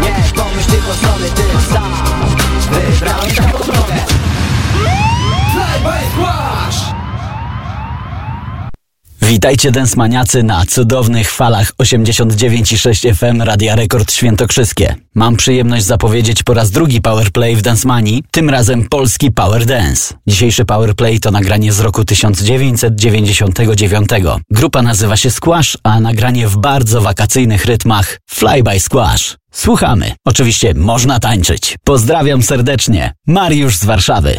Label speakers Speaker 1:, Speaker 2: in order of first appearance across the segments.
Speaker 1: nie, pomyśl tylko sobie ty sam Wybrałem taką drogę Fly Squash!
Speaker 2: Witajcie densmaniacy na cudownych falach 89,6 FM Radia Rekord Świętokrzyskie. Mam przyjemność zapowiedzieć po raz drugi Powerplay w Dancemanii, tym razem polski Power Dance. Dzisiejszy Powerplay to nagranie z roku 1999. Grupa nazywa się Squash, a nagranie w bardzo wakacyjnych rytmach Fly by Squash. Słuchamy. Oczywiście można tańczyć. Pozdrawiam serdecznie. Mariusz z Warszawy.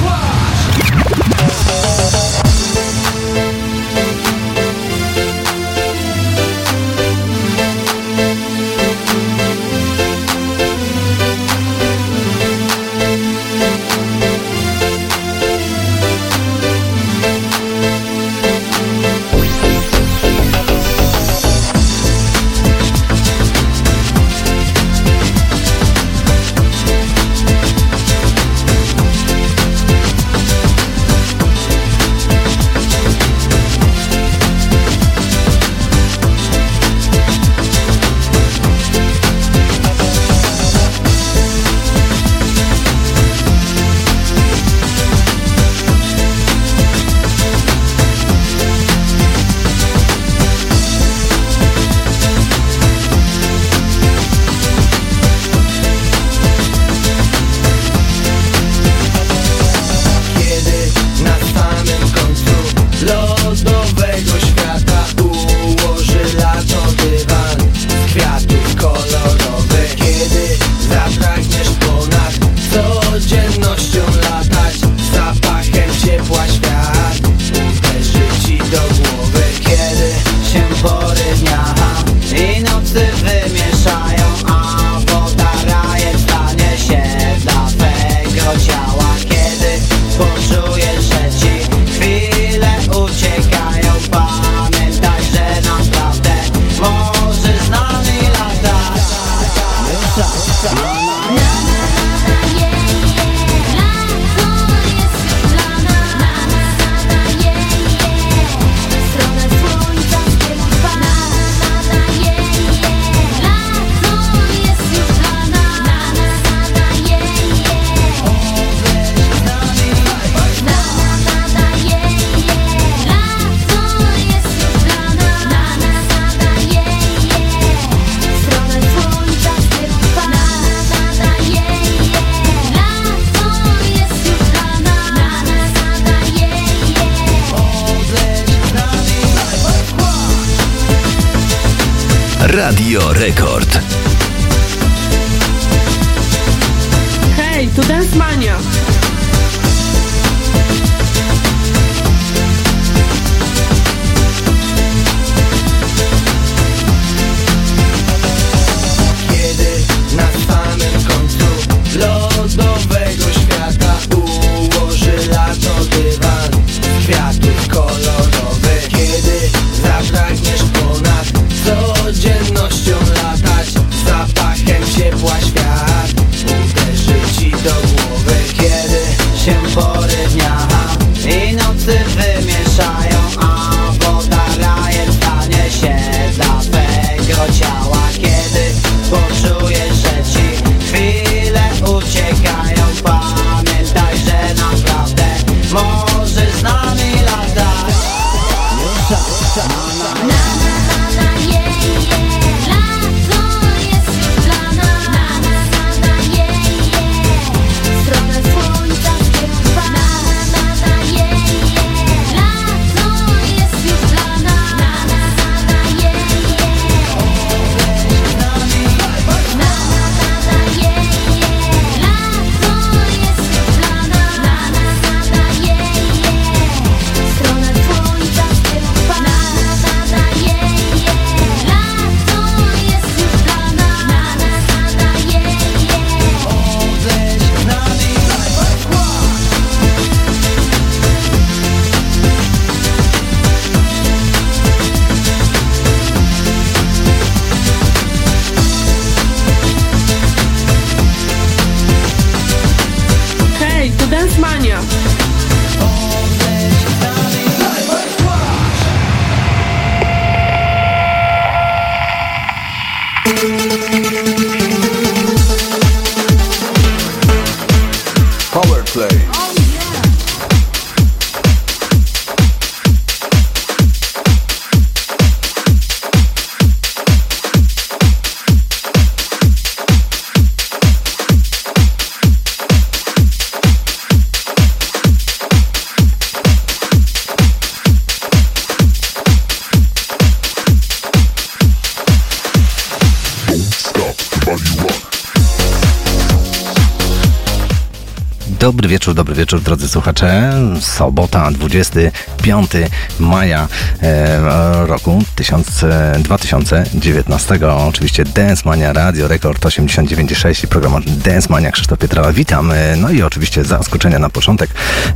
Speaker 3: drodzy słuchacze. Sobota, 25 maja e, roku 1000, 2019. Oczywiście Dance Mania Radio, Rekord 89.6 i program Dance Mania Krzysztof Pietrala. Witam. E, no i oczywiście zaskoczenia na początek,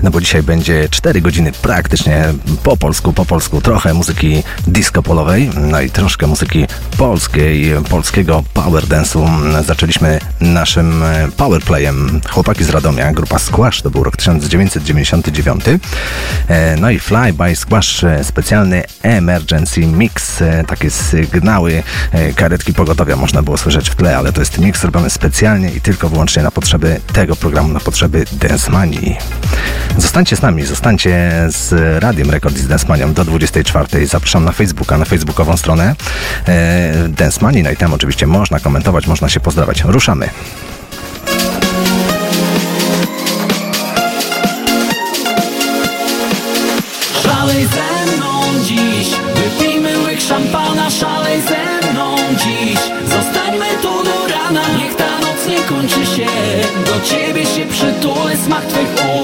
Speaker 3: no bo dzisiaj będzie 4 godziny praktycznie po polsku, po polsku. Trochę muzyki disco polowej, no i troszkę muzyki polskiej, polskiego power dance'u. Zaczęliśmy naszym e, power playem. Chłopaki z Radomia, grupa Squash, to był rok 1999. E, no i Fly by Squash, e, specjalny emergency mix. Takie sygnały karetki pogotowia można było słyszeć w tle, ale to jest mix robiony specjalnie i tylko wyłącznie na potrzeby tego programu, na potrzeby Dance Money. Zostańcie z nami, zostańcie z Radiem Rekord i z Dance Manią do 24. Zapraszam na Facebooka, na facebookową stronę w Dance Money. No i tam oczywiście można komentować, można się pozdrawiać. Ruszamy.
Speaker 1: Szalej ze mną dziś, wypijmy łyk szampana, szalej ze mną dziś. Zostańmy tu do rana, niech ta noc nie kończy się. Do ciebie się przytulę, smak twych ust.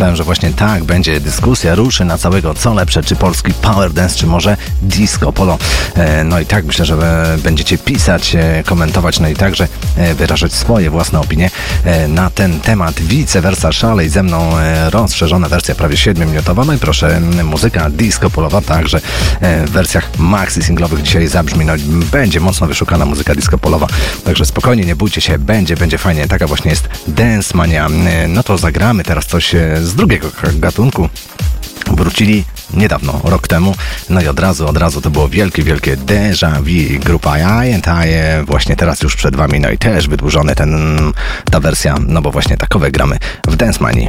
Speaker 3: Myślałem, że właśnie tak będzie dyskusja, ruszy na całego co lepsze, czy polski power dance, czy może disco polo. E, No i tak myślę, że e, będziecie pisać, e, komentować, no i także wyrażać swoje własne opinie e, na ten temat. Vice versa szalej ze mną e, rozszerzona wersja prawie 7-minutowa. No i proszę, muzyka disco polowa także e, w wersjach maxi singlowych dzisiaj zabrzmi. No będzie mocno wyszukana muzyka disco polowa. Także spokojnie, nie bójcie się, będzie, będzie fajnie. Taka właśnie jest Dance Mania. E, No to zagramy teraz coś e, z drugiego gatunku. Wrócili niedawno, rok temu, no i od razu, od razu to było wielkie, wielkie déjà vu, grupa I and I, e, właśnie teraz już przed wami, no i też wydłużony ten, ta wersja, no bo właśnie takowe gramy w Dance Manii.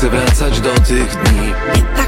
Speaker 4: Chcę wracać do tych dni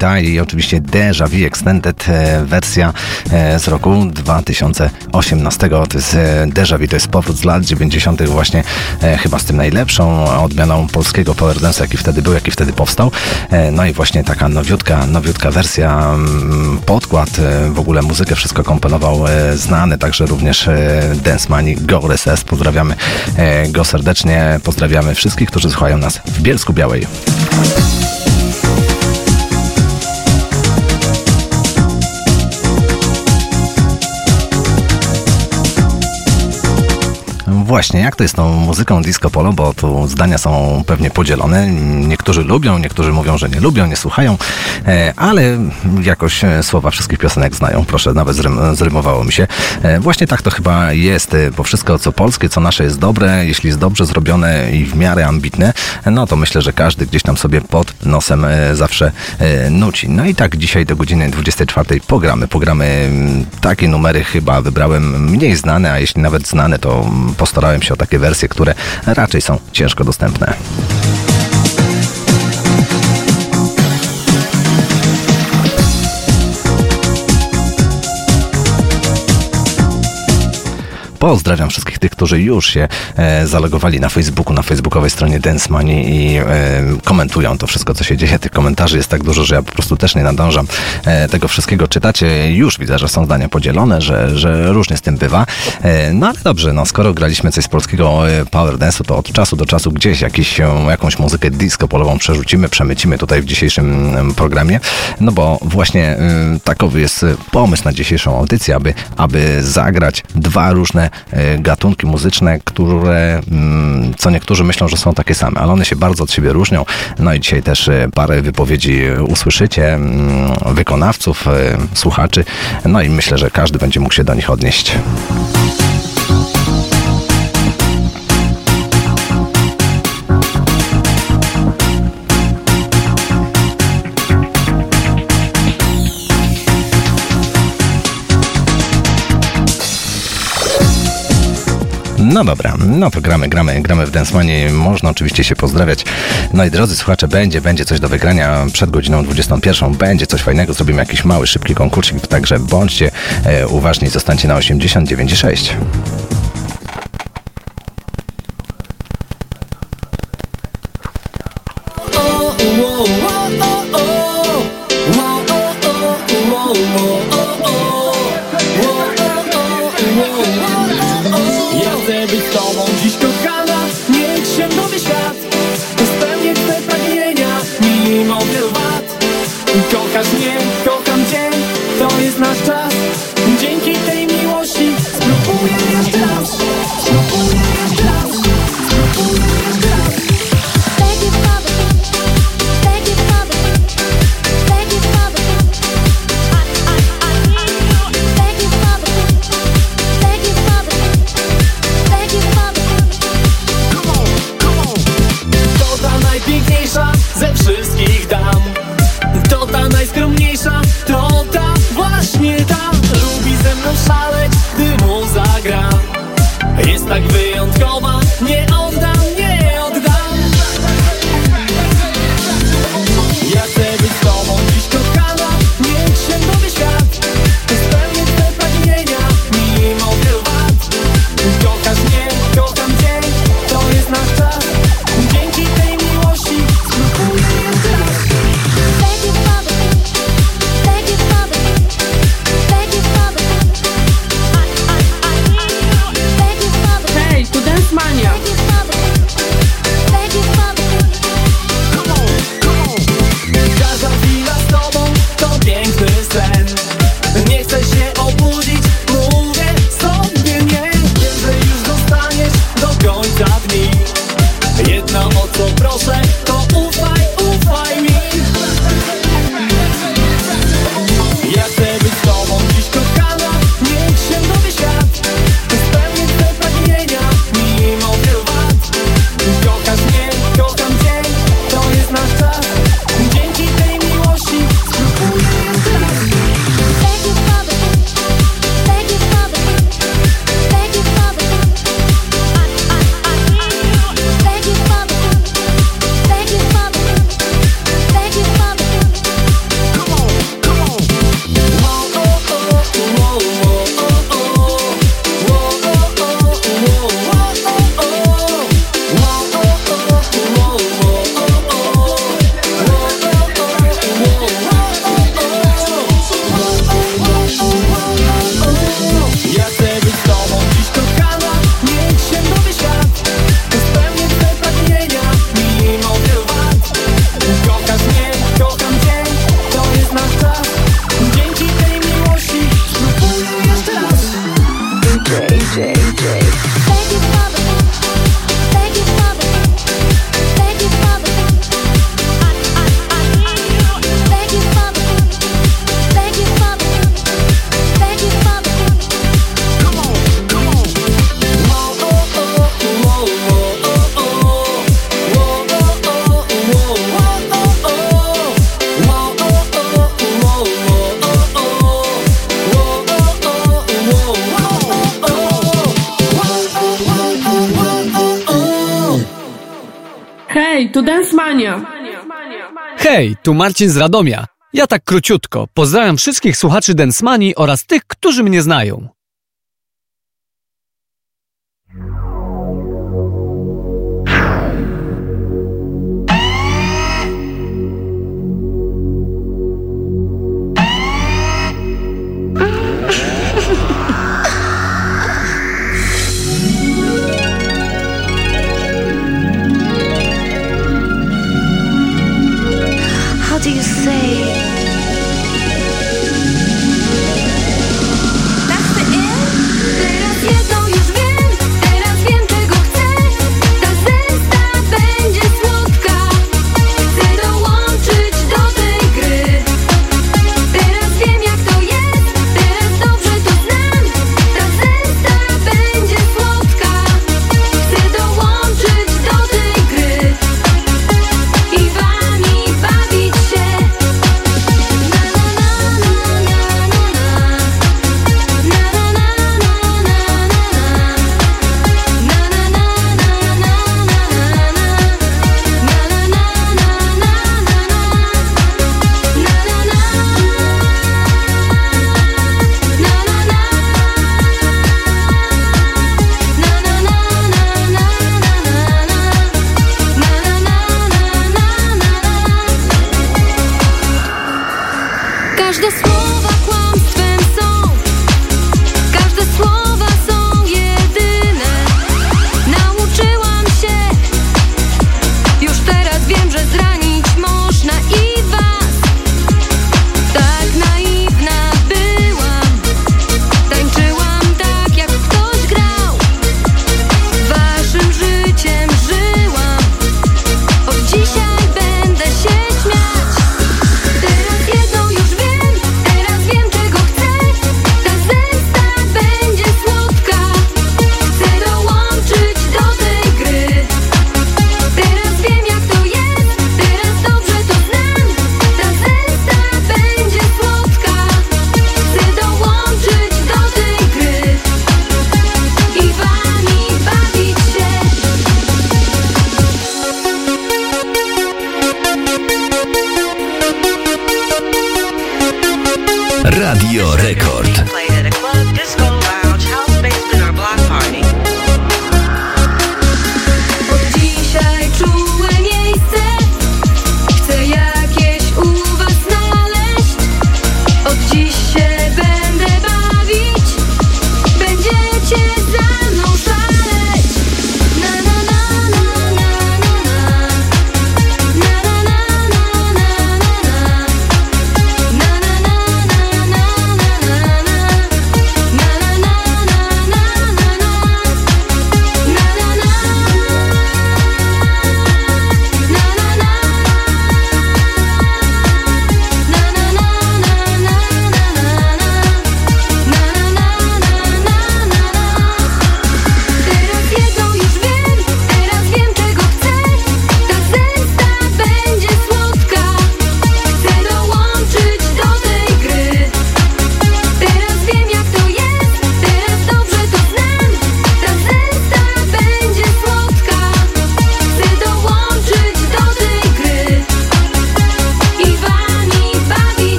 Speaker 3: I&I i oczywiście Deja Vu Extended e, wersja e, z roku 2018. To jest e, Deja Vu, to jest powrót z lat 90. właśnie chyba z tym najlepszą odmianą polskiego power dance, jaki wtedy był, jaki wtedy powstał. No i właśnie taka nowiutka, nowiutka wersja, mm, podkład, w ogóle muzykę, wszystko komponował znany, także również Dance Money Go SS. Pozdrawiamy go serdecznie, pozdrawiamy wszystkich, którzy słuchają nas w Bielsku Białej. Właśnie, jak to jest z tą muzyką disco polo, bo tu zdania są pewnie podzielone. Niektórzy lubią, niektórzy mówią, że nie lubią, nie słuchają, e, ale jakoś e, słowa wszystkich piosenek znają. Proszę, nawet zrym, zrymowało mi się. E, Właśnie tak to chyba jest, e, bo wszystko co polskie, co nasze jest dobre, jeśli jest dobrze zrobione i w miarę ambitne, no to myślę, że każdy gdzieś tam sobie pod nosem e, zawsze nuci. No i tak dzisiaj do godziny 24 pogramy. Pogramy mm, takie numery chyba wybrałem mniej znane, a jeśli nawet znane, to mm, postarałem się o takie wersje, które raczej są ciężko dostępne. Pozdrawiam wszystkich tych, którzy już się e, zalogowali na Facebooku, na facebookowej stronie Dance Money i e, komentują to wszystko, co się dzieje. Tych komentarzy jest tak dużo, że ja po prostu też nie nadążam e, tego wszystkiego czytać. E, Już widzę, że są zdania podzielone, że, że różnie z tym bywa. E, no ale dobrze, no skoro graliśmy coś z polskiego e, power dance'u, to od czasu do czasu gdzieś jakiś, e, jakąś muzykę disco polową przerzucimy, przemycimy tutaj w dzisiejszym programie, no bo właśnie takowy jest pomysł na dzisiejszą audycję, aby, aby zagrać dwa różne e, gatunki muzyczne, które mm, co niektórzy myślą, że są takie same, ale one się bardzo od siebie różnią. No i dzisiaj też e, parę wypowiedzi usłyszycie, mm, wykonawców, e, słuchaczy, no i myślę, że każdy będzie mógł się do nich odnieść. No dobra, no to gramy, gramy, gramy w Money. Można oczywiście się pozdrawiać. No i drodzy słuchacze, będzie, będzie coś do wygrania przed godziną 21. Będzie coś fajnego, zrobimy jakiś mały, szybki konkursik, także bądźcie e, uważni, zostańcie na 89,6.
Speaker 5: tu
Speaker 6: Marcin z Radomia. Ja tak króciutko. Pozdrawiam wszystkich słuchaczy Densmani oraz tych, którzy mnie znają.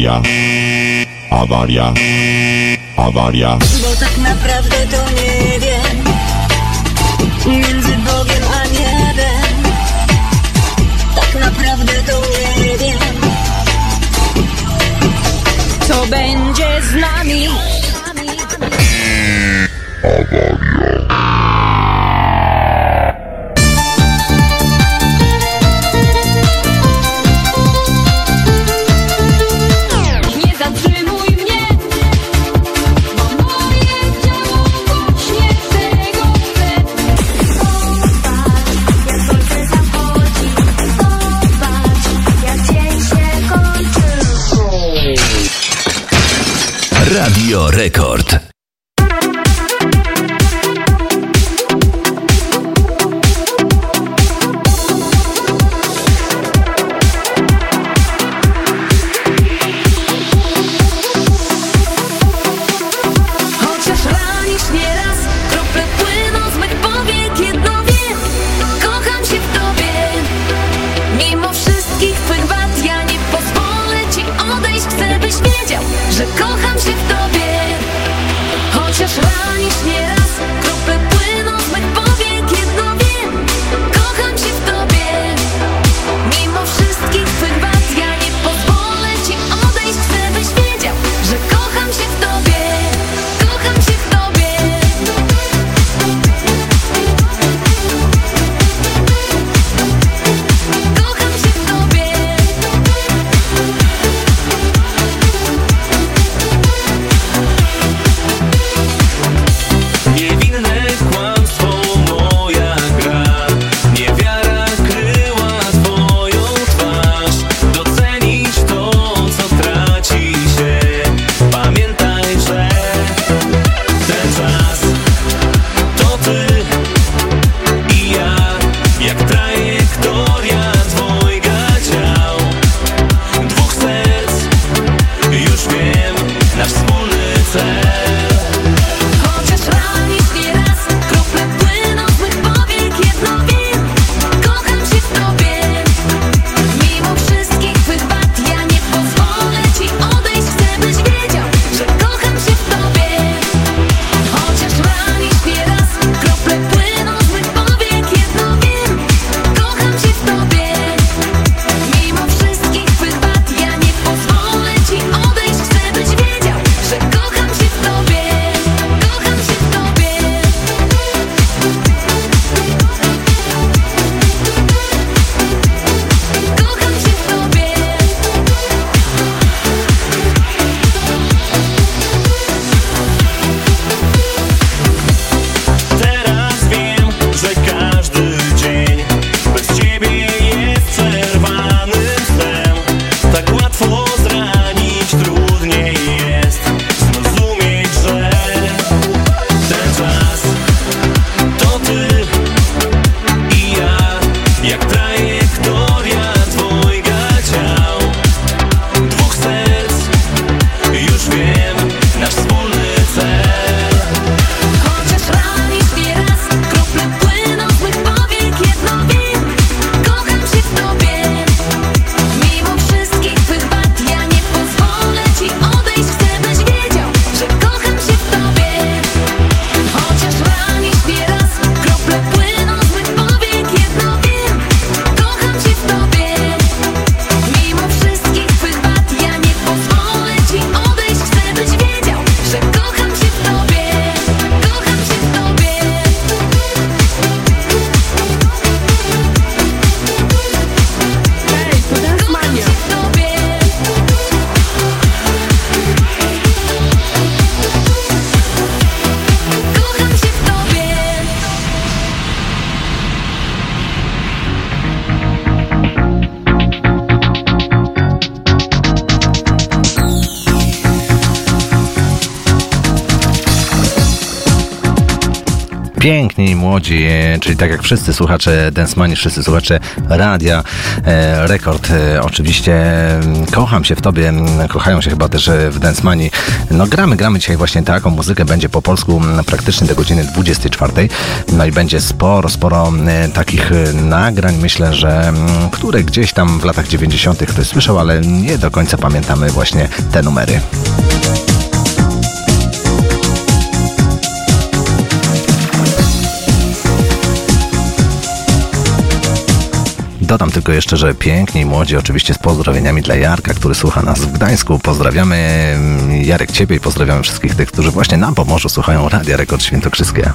Speaker 7: Awaria. Awaria. Awaria.
Speaker 8: Bo tak naprawdę to nie wiem. Między Bogiem a niebem. Tak naprawdę to nie wiem. Co będzie z nami?
Speaker 9: Awaria. Rekord.
Speaker 3: Młodzi, e, czyli tak jak wszyscy słuchacze Densmani, wszyscy słuchacze Radia e, Rekord. E, oczywiście kocham się w tobie, kochają się chyba też w Densmani. No gramy, gramy dzisiaj właśnie taką muzykę, będzie po polsku praktycznie do godziny 24. No i będzie sporo, sporo takich nagrań, myślę, że które gdzieś tam w latach 90. ktoś słyszał, ale nie do końca pamiętamy właśnie te numery. Dodam tylko jeszcze, że piękni młodzi, oczywiście z pozdrowieniami dla Jarka, który słucha nas w Gdańsku. Pozdrawiamy mm, Jarek Ciebie i pozdrawiamy wszystkich tych, którzy właśnie na Pomorzu słuchają Radia Rekord Świętokrzyskie.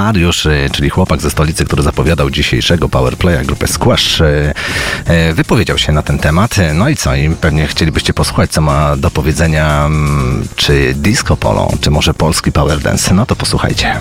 Speaker 3: Mariusz, e, czyli chłopak ze stolicy, który zapowiadał dzisiejszego Powerplaya grupę Squash, e, e, wypowiedział się na ten temat. No i co? I pewnie chcielibyście posłuchać, co ma do powiedzenia, mm, czy disco polo, czy może polski power dance. No to posłuchajcie.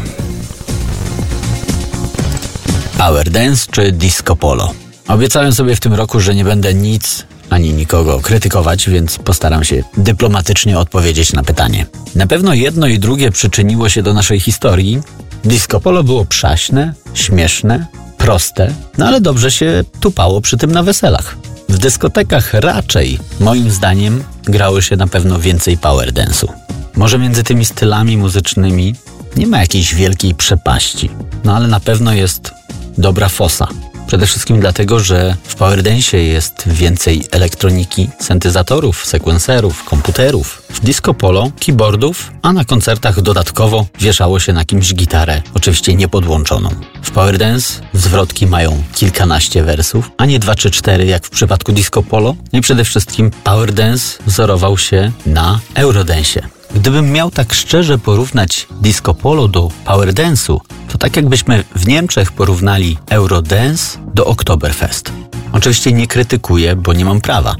Speaker 2: Power dance czy disco polo? Obiecałem sobie w tym roku, że nie będę nic ani nikogo krytykować, więc postaram się dyplomatycznie odpowiedzieć na pytanie. Na pewno jedno i drugie przyczyniło się do naszej historii. Disco polo było przaśne, śmieszne, proste, no ale dobrze się tupało przy tym na weselach. W dyskotekach raczej, moim zdaniem, grało się na pewno więcej power dance'u. Może między tymi stylami muzycznymi nie ma jakiejś wielkiej przepaści, no ale na pewno jest dobra fosa. Przede wszystkim dlatego, że w Powerdensie jest więcej elektroniki, syntezatorów, sekwenserów, komputerów. Disco polo keyboardów, a na koncertach dodatkowo wieszało się na kimś gitarę, oczywiście niepodłączoną. W Powerdance zwrotki mają kilkanaście wersów, a nie dwa czy cztery jak w przypadku disco polo. No i przede wszystkim Powerdance wzorował się na Eurodensie. Gdybym miał tak szczerze porównać disco polo do power dance'u, to tak jakbyśmy w Niemczech porównali Eurodance do Oktoberfest. Oczywiście nie krytykuję, bo nie mam prawa.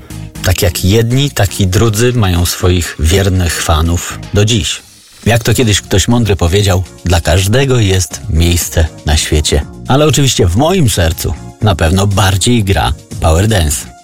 Speaker 2: Tak jak jedni, tak i drudzy mają swoich wiernych fanów do dziś. Jak to kiedyś ktoś mądry powiedział, dla każdego jest miejsce na świecie. Ale oczywiście w moim sercu na pewno bardziej gra power dance.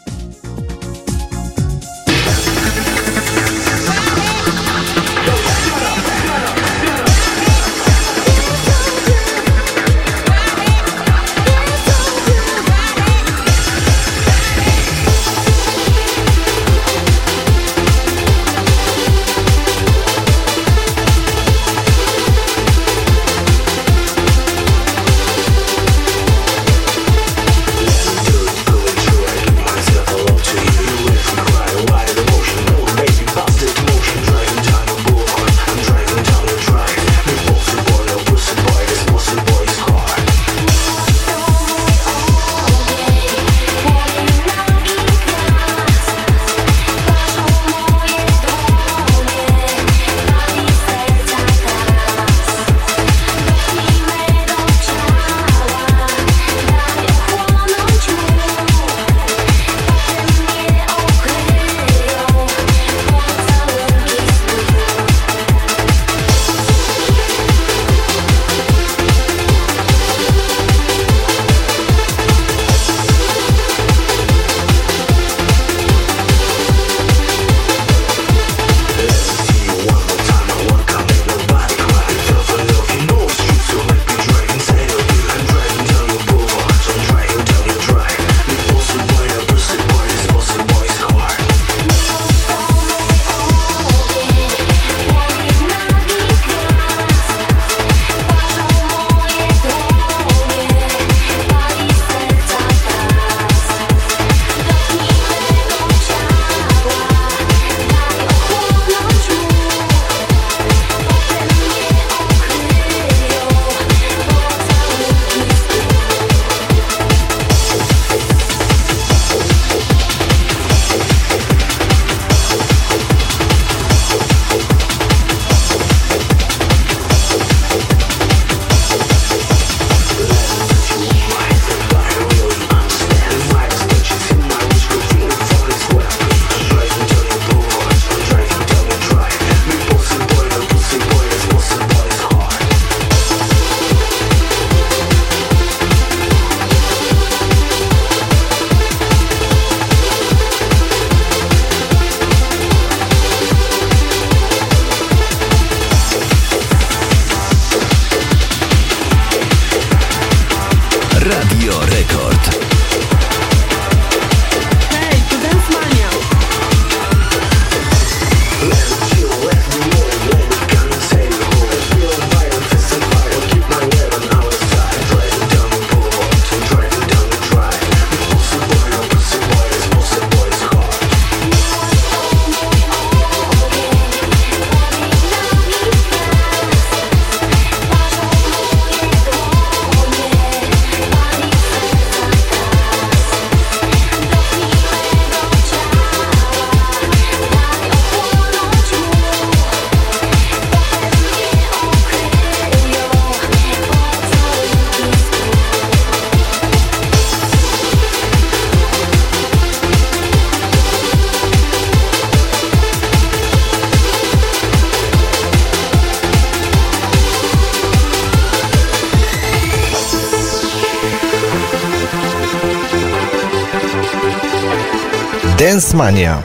Speaker 10: Dancemania.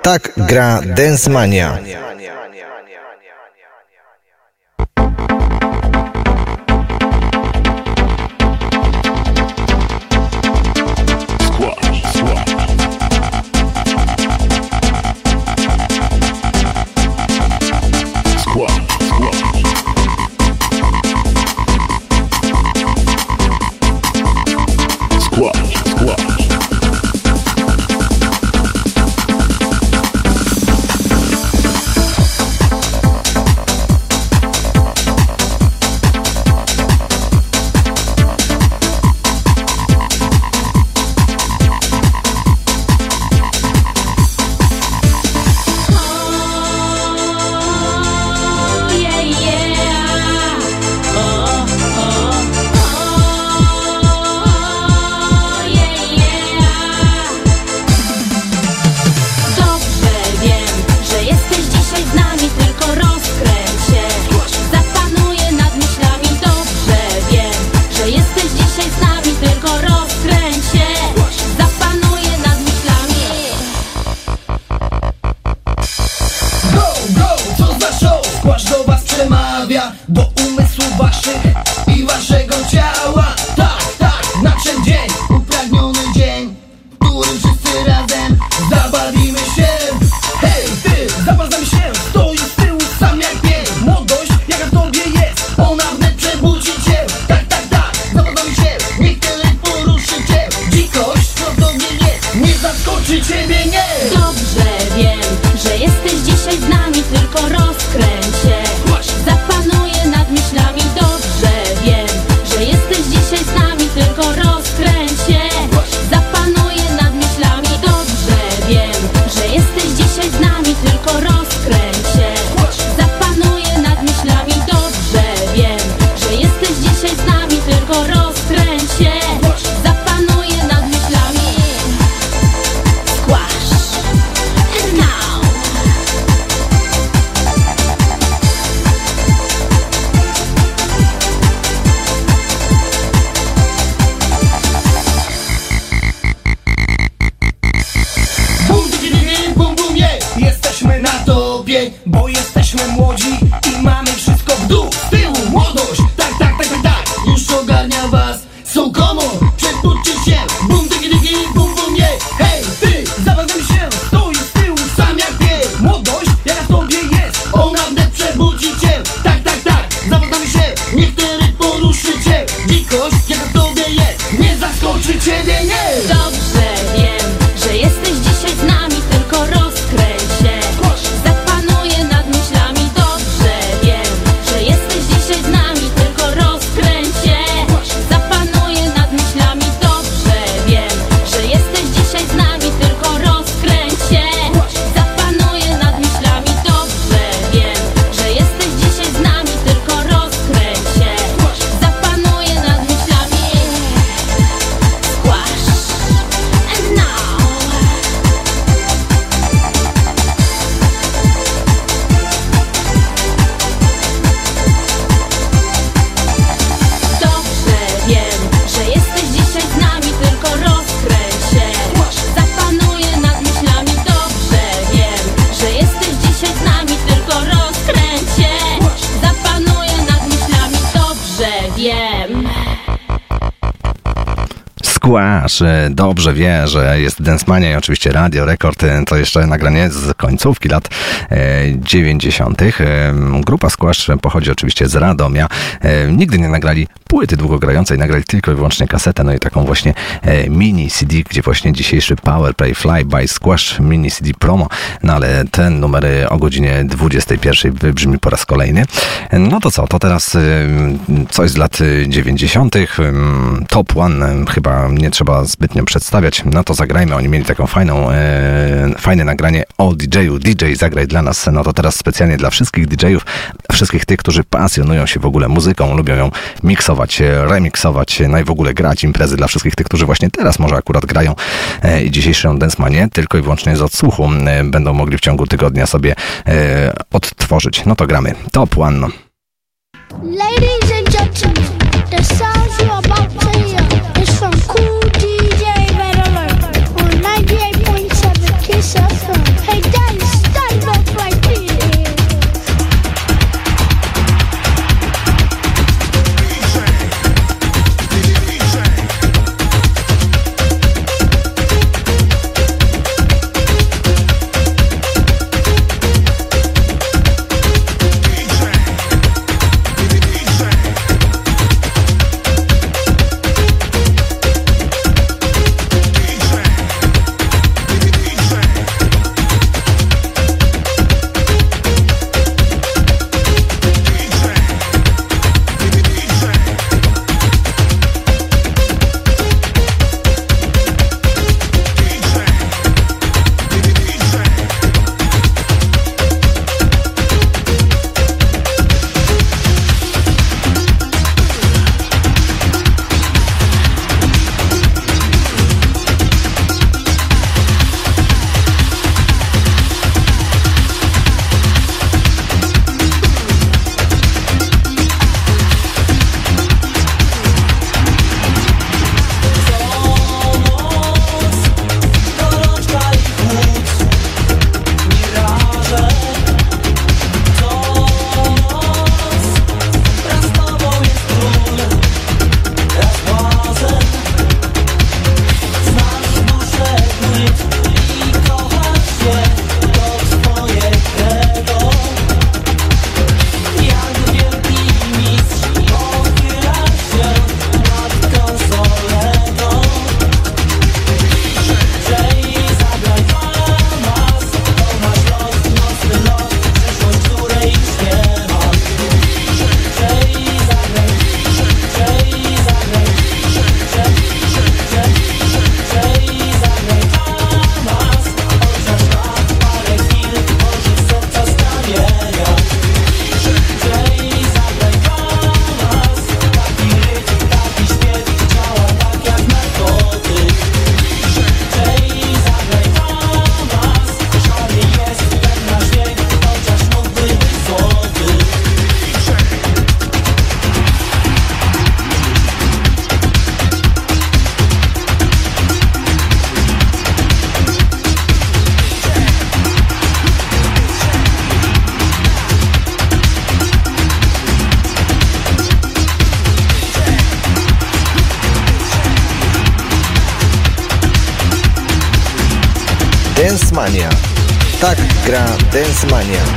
Speaker 10: Tak gra Dancemania. też
Speaker 8: dobrze wie, że
Speaker 1: jest Dance Mania i
Speaker 3: oczywiście Radio Rekord e, to jeszcze nagranie z końcówki lat e, 90. E, grupa Squash pochodzi oczywiście z Radomia. Nigdy nie nagrali płyty długogrającej, nagrać tylko i wyłącznie kasetę, no i taką właśnie e, mini CD, gdzie właśnie dzisiejszy Powerplay Fly by Squash mini CD promo, no ale ten numer e, o godzinie 21 wybrzmi po raz kolejny. No to co, to teraz e, coś z lat 90. Mm, top One chyba nie trzeba zbytnio przedstawiać, no to zagrajmy, oni mieli taką fajną, fajne nagranie. O DJ-u, DJ zagraj dla nas, no to teraz specjalnie dla wszystkich DJ-ów wszystkich tych, którzy pasjonują się w ogóle muzyką, lubią ją miksować, e, remiksować, e, no i w ogóle grać imprezy dla wszystkich tych, którzy właśnie teraz może akurat grają e, i dzisiejszą Dance Manię tylko i wyłącznie z odsłuchu będą mogli w ciągu tygodnia sobie odtworzyć. No to gramy. Top One.
Speaker 11: Dance Mania.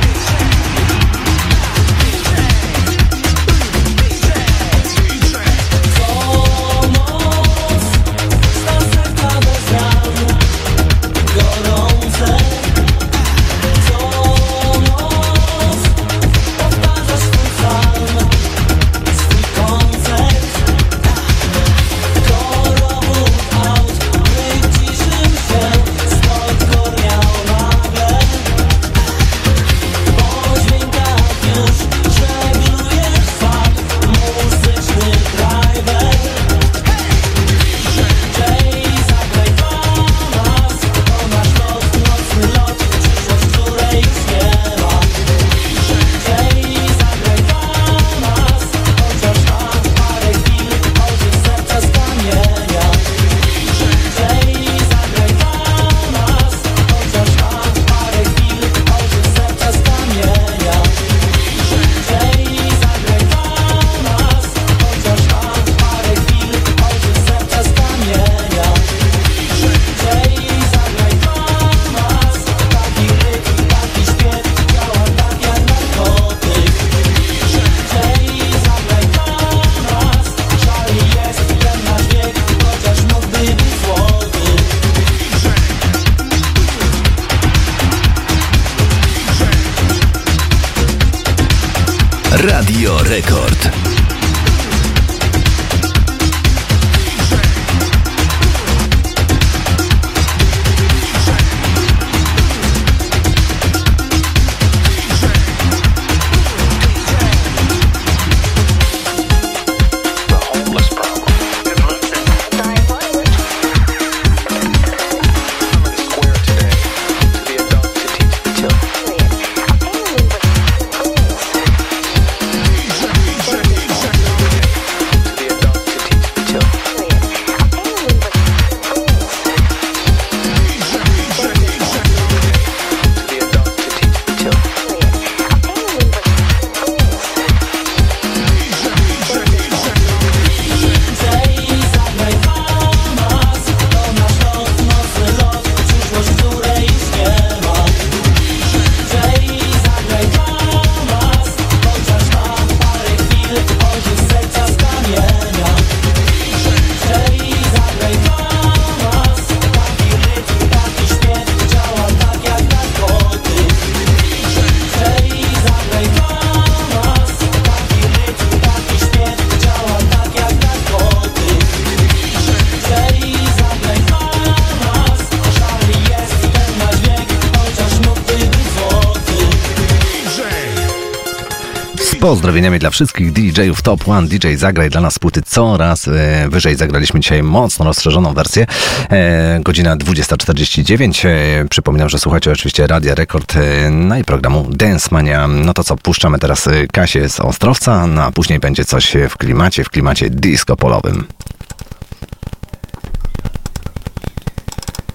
Speaker 3: Pozdrowieniami dla wszystkich DJ-ów Top One. DJ zagraj dla nas płyty coraz e, wyżej. Zagraliśmy dzisiaj mocno rozszerzoną wersję. E, godzina 20.49. E, przypominam, że słuchacie oczywiście Radia Rekord e, no i programu Dance Mania. No to co, puszczamy teraz Kasię z Ostrowca, no a później będzie coś w klimacie, w klimacie disco polowym.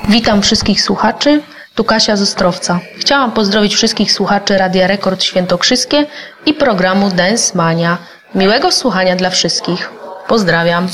Speaker 12: Witam wszystkich słuchaczy. Tu Kasia z Ostrowca. Chciałam pozdrowić wszystkich słuchaczy Radia Rekord Świętokrzyskie i programu Dance Mania. Miłego słuchania dla wszystkich. Pozdrawiam.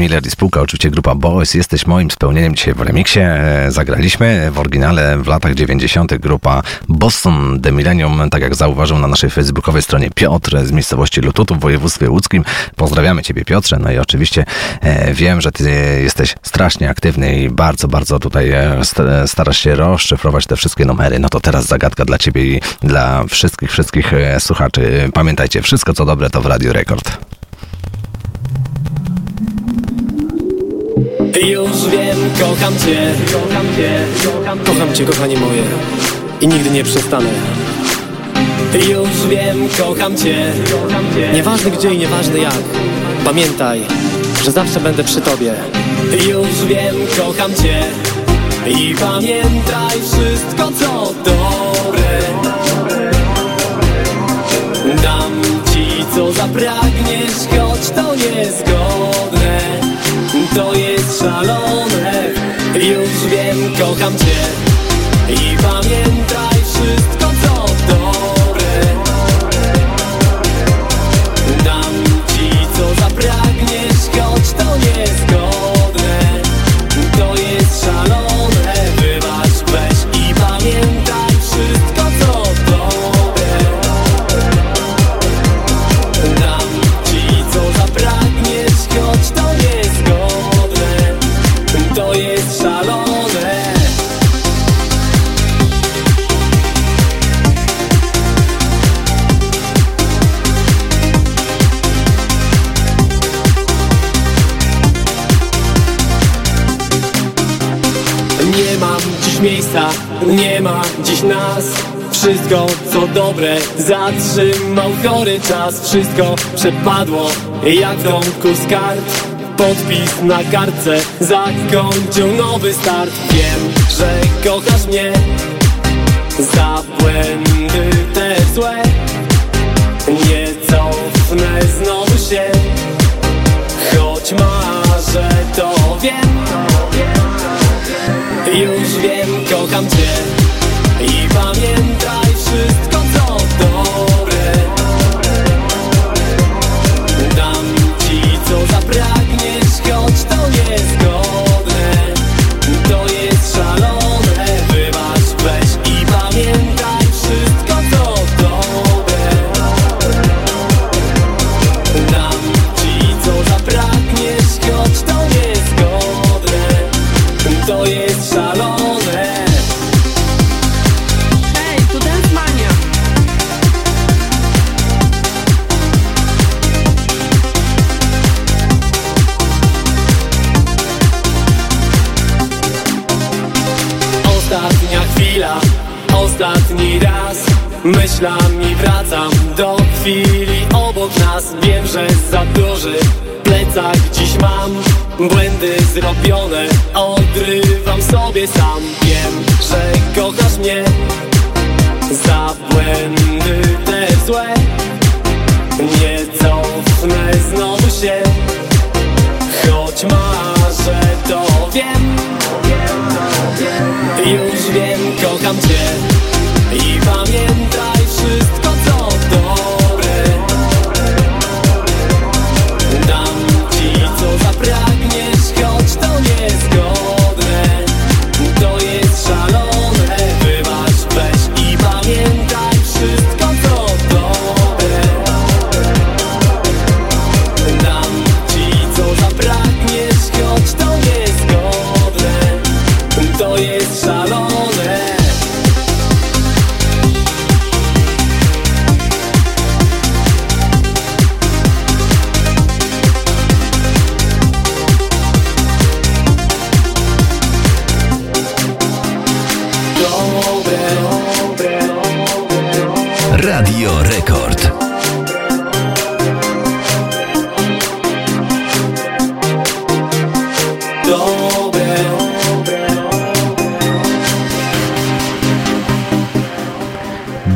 Speaker 3: Miller i spółka, oczywiście grupa Boys. Jesteś moim spełnieniem dzisiaj w remiksie. E, Zagraliśmy w oryginale w latach 90. grupa Boston The Millennium, tak jak zauważył na naszej facebookowej stronie Piotr z miejscowości Lututu w województwie łódzkim. Pozdrawiamy Ciebie Piotrze. No i oczywiście e, wiem, że Ty jesteś strasznie aktywny i bardzo, bardzo tutaj e, st- starasz się rozszyfrować te wszystkie numery. No to teraz zagadka dla Ciebie i dla wszystkich, wszystkich słuchaczy. Pamiętajcie, wszystko co dobre to w Radio Rekord.
Speaker 11: Kocham cię, kocham cię, kocham cię, kochanie moje. I nigdy nie przestanę. Już wiem, kocham cię, nieważne gdzie i nieważne jak, pamiętaj, że zawsze będę przy tobie. Już wiem, kocham cię. I pamiętaj wszystko co dobre. Dam ci co zapragniesz, choć to niezgodne. To jest szalone Już wiem, kocham cię I pamiętaj wszystko dobre zatrzymał chory czas. Wszystko przepadło jak w domku z kart. Podpis na kartce zakończył nowy start. Wiem, że kochasz mnie Za błędy te złe. Nie cofnę znowu się Choć marzę to wiem. Już wiem, kocham cię I pamiętaj zrobione, odrywam sobie sam. Wiem, że kochasz mnie Za błędy te złe. Nie cofnę znowu się Choć marzę, to wiem. Już wiem, kocham cię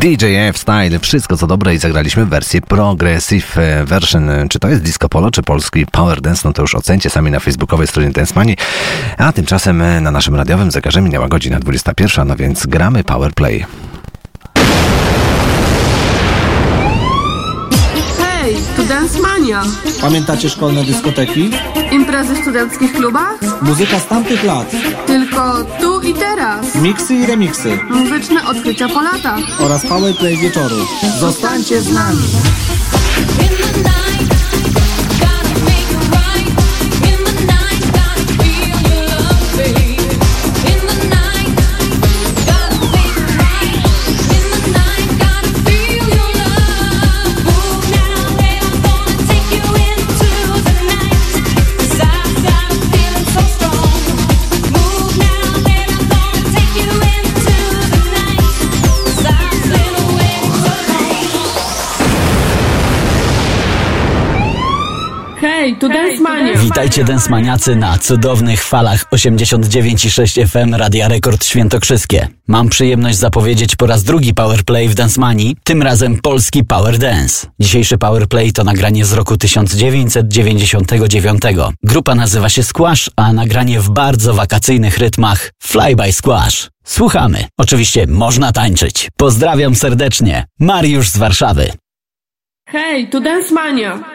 Speaker 3: DJF Style, wszystko co dobre i zagraliśmy wersję Progressive e, Version. Czy to jest disco polo, czy polski power dance? No to już ocencie sami na facebookowej stronie Dance Money. A tymczasem e, na naszym radiowym zegarze minęła godzina 21, no więc gramy Power Play.
Speaker 5: Hej, tu Dance Mania.
Speaker 13: Pamiętacie szkolne dyskoteki?
Speaker 5: Imprezy w studenckich klubach?
Speaker 13: Muzyka z tamtych lat.
Speaker 5: Tylko tu i teraz.
Speaker 13: Miksy i remiksy.
Speaker 5: Muzyczne odkrycia po latach.
Speaker 13: Oraz power play wieczoru. Zostańcie z nami.
Speaker 5: Tu Dance Mania.
Speaker 2: Witajcie densmaniacy na cudownych falach 89,6 FM Radia Rekord Świętokrzyskie. Mam przyjemność zapowiedzieć po raz drugi Powerplay w Dancemanii, tym razem polski Power Dance. Dzisiejszy Powerplay to nagranie z roku 1999. Grupa nazywa się Squash, a nagranie w bardzo wakacyjnych rytmach Fly by Squash. Słuchamy. Oczywiście można tańczyć. Pozdrawiam serdecznie. Mariusz z Warszawy.
Speaker 5: Hej, tu Dance Mania.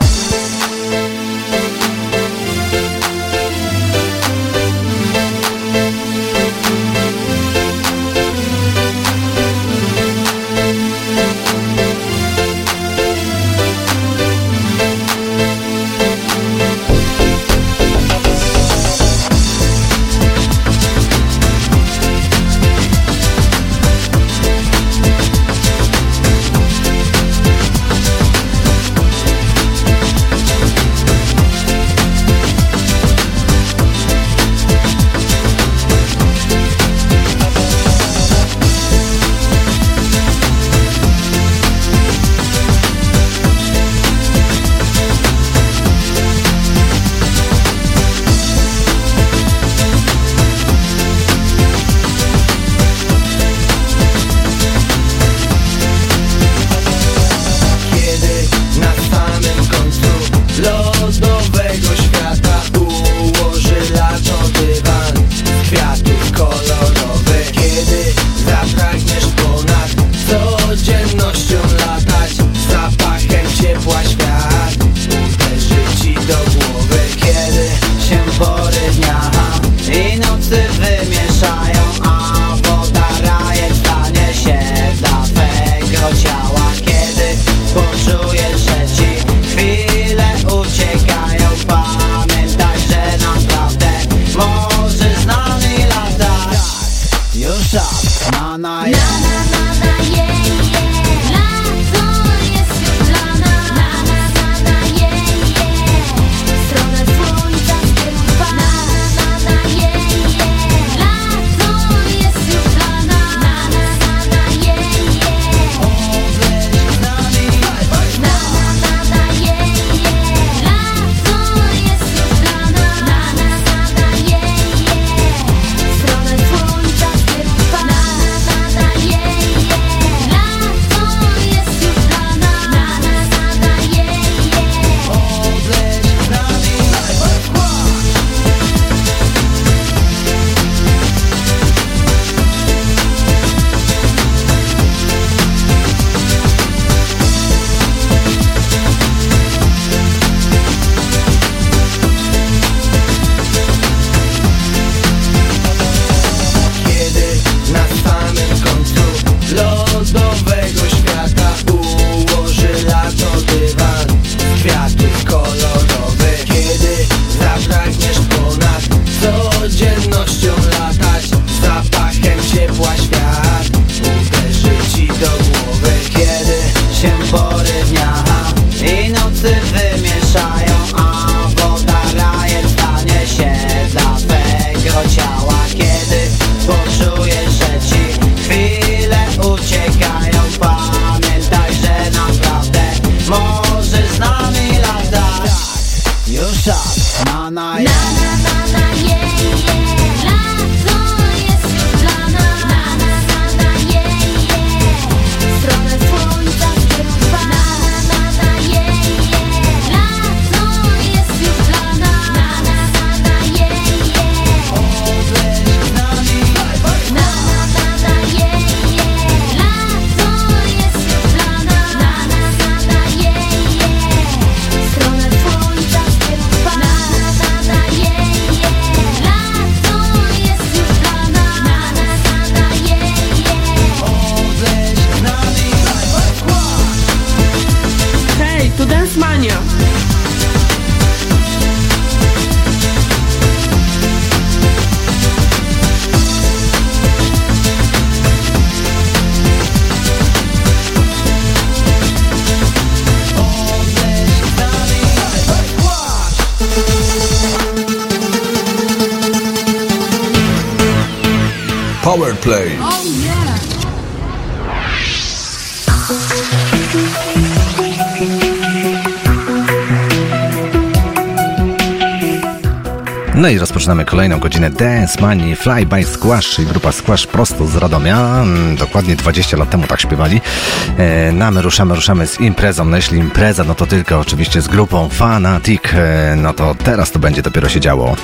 Speaker 3: kolejną godzinę Dance Money Fly by Squash i grupa Squash prosto z Radomia. Mm, dokładnie 20 lat temu tak śpiewali. E, no, my ruszamy, ruszamy z imprezą. No jeśli impreza, no to tylko oczywiście z grupą Fanatic. E, no to teraz to będzie dopiero się działo.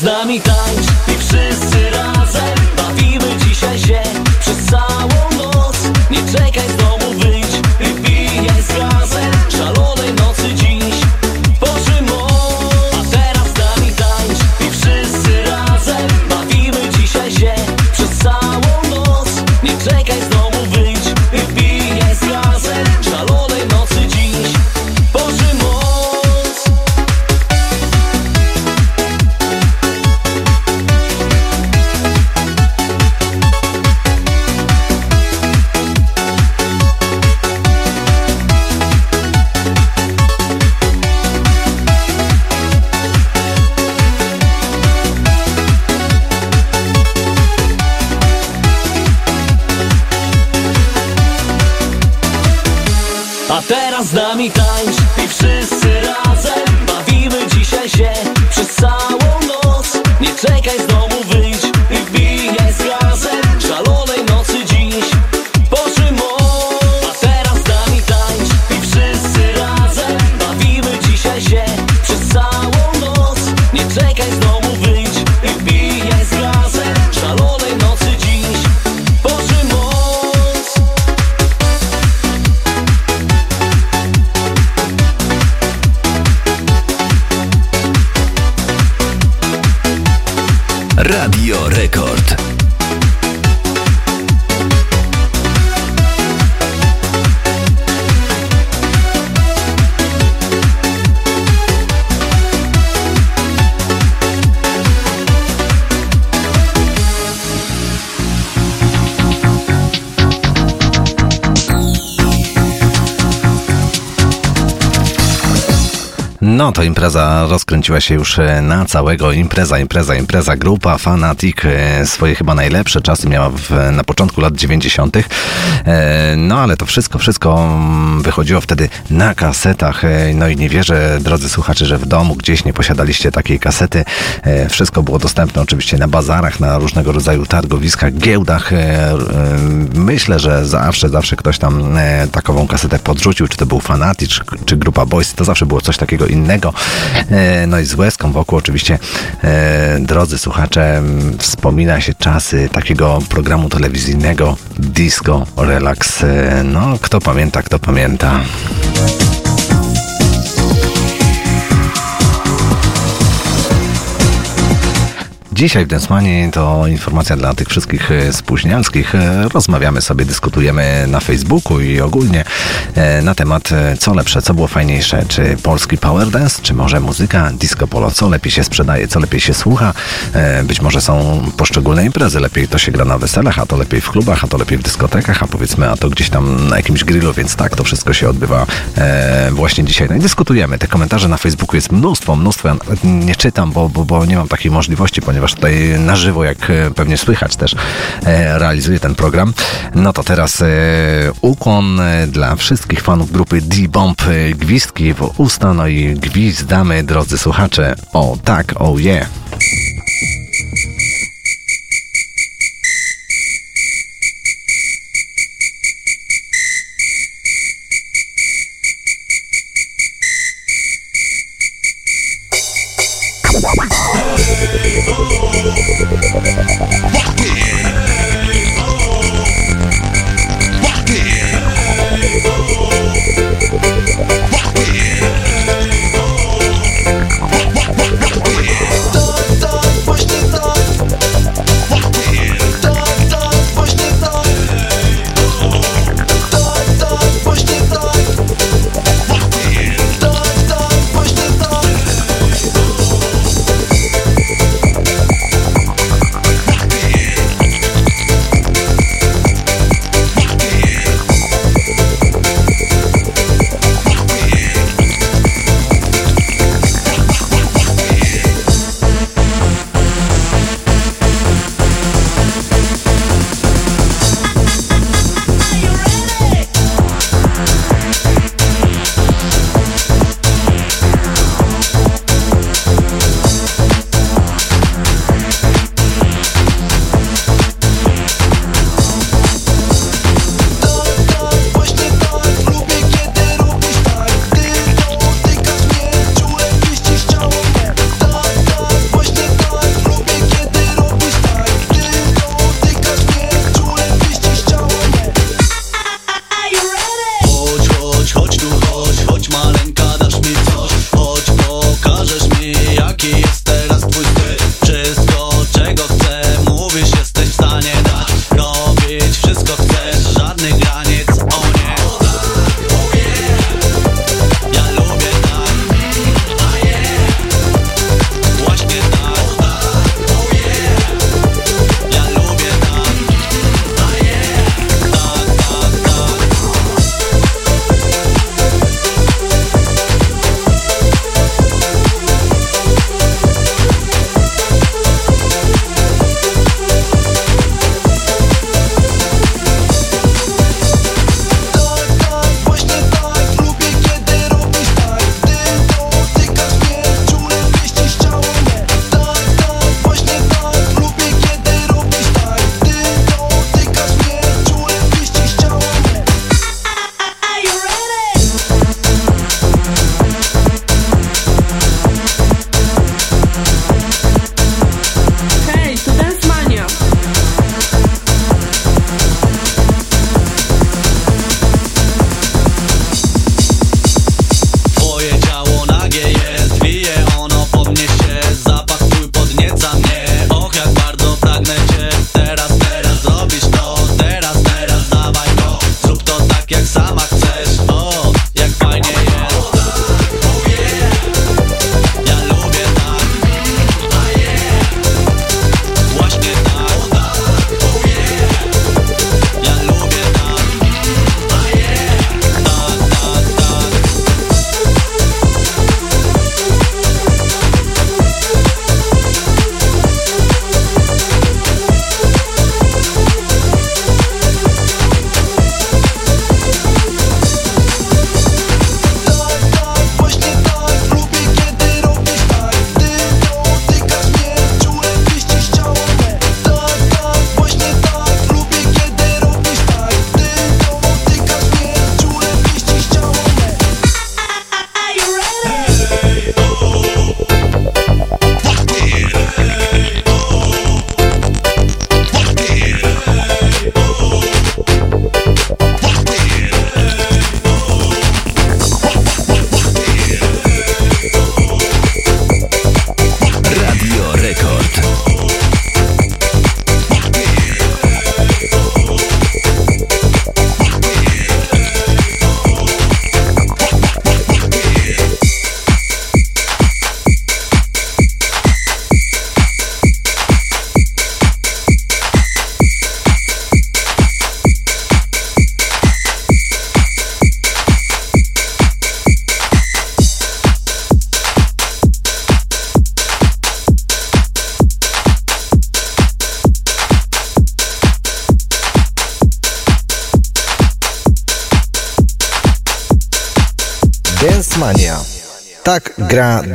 Speaker 14: z me. To impreza
Speaker 3: rozkręciła się już e, na całego. Impreza, impreza, impreza. Grupa Fanatic e, swoje chyba najlepsze czasy miała w, na początku lat 90. E, No ale to wszystko, wszystko mm, wychodziło wtedy na kasetach. E, No i nie wierzę, drodzy słuchacze, że w domu gdzieś nie posiadaliście takiej kasety. E, Wszystko było dostępne oczywiście na bazarach, na różnego rodzaju targowiskach, giełdach. E, Myślę, że zawsze, zawsze ktoś tam takową kasetę podrzucił, czy to był Fanatic, czy, czy grupa Boys, to zawsze było coś takiego innego. No i z łezką wokół oczywiście, drodzy słuchacze, wspomina się czasy takiego programu telewizyjnego Disco Relax. E, No, kto pamięta, kto pamięta. Dzisiaj w Densmanie to informacja dla tych wszystkich e, spóźnialskich. E, Rozmawiamy sobie, dyskutujemy na Facebooku i ogólnie e, na temat co lepsze, co było fajniejsze, czy polski power dance, czy może muzyka disco polo, co lepiej się sprzedaje, co lepiej się słucha. Być może są poszczególne imprezy, lepiej to się gra na weselach, a to lepiej w klubach, a to lepiej w dyskotekach, a powiedzmy, a to gdzieś tam na jakimś grillu, więc tak, to wszystko się odbywa właśnie dzisiaj. No i dyskutujemy. Te komentarze na Facebooku jest mnóstwo, mnóstwo. Ja nie czytam, bo, bo, bo nie mam takiej możliwości, ponieważ tutaj na żywo, jak e, pewnie słychać też, e, realizuję ten program. No to teraz e, ukłon dla wszystkich fanów grupy D-Bomb. Gwizdki w usta, no i gwizdamy, drodzy słuchacze. O tak, o je. Yeah.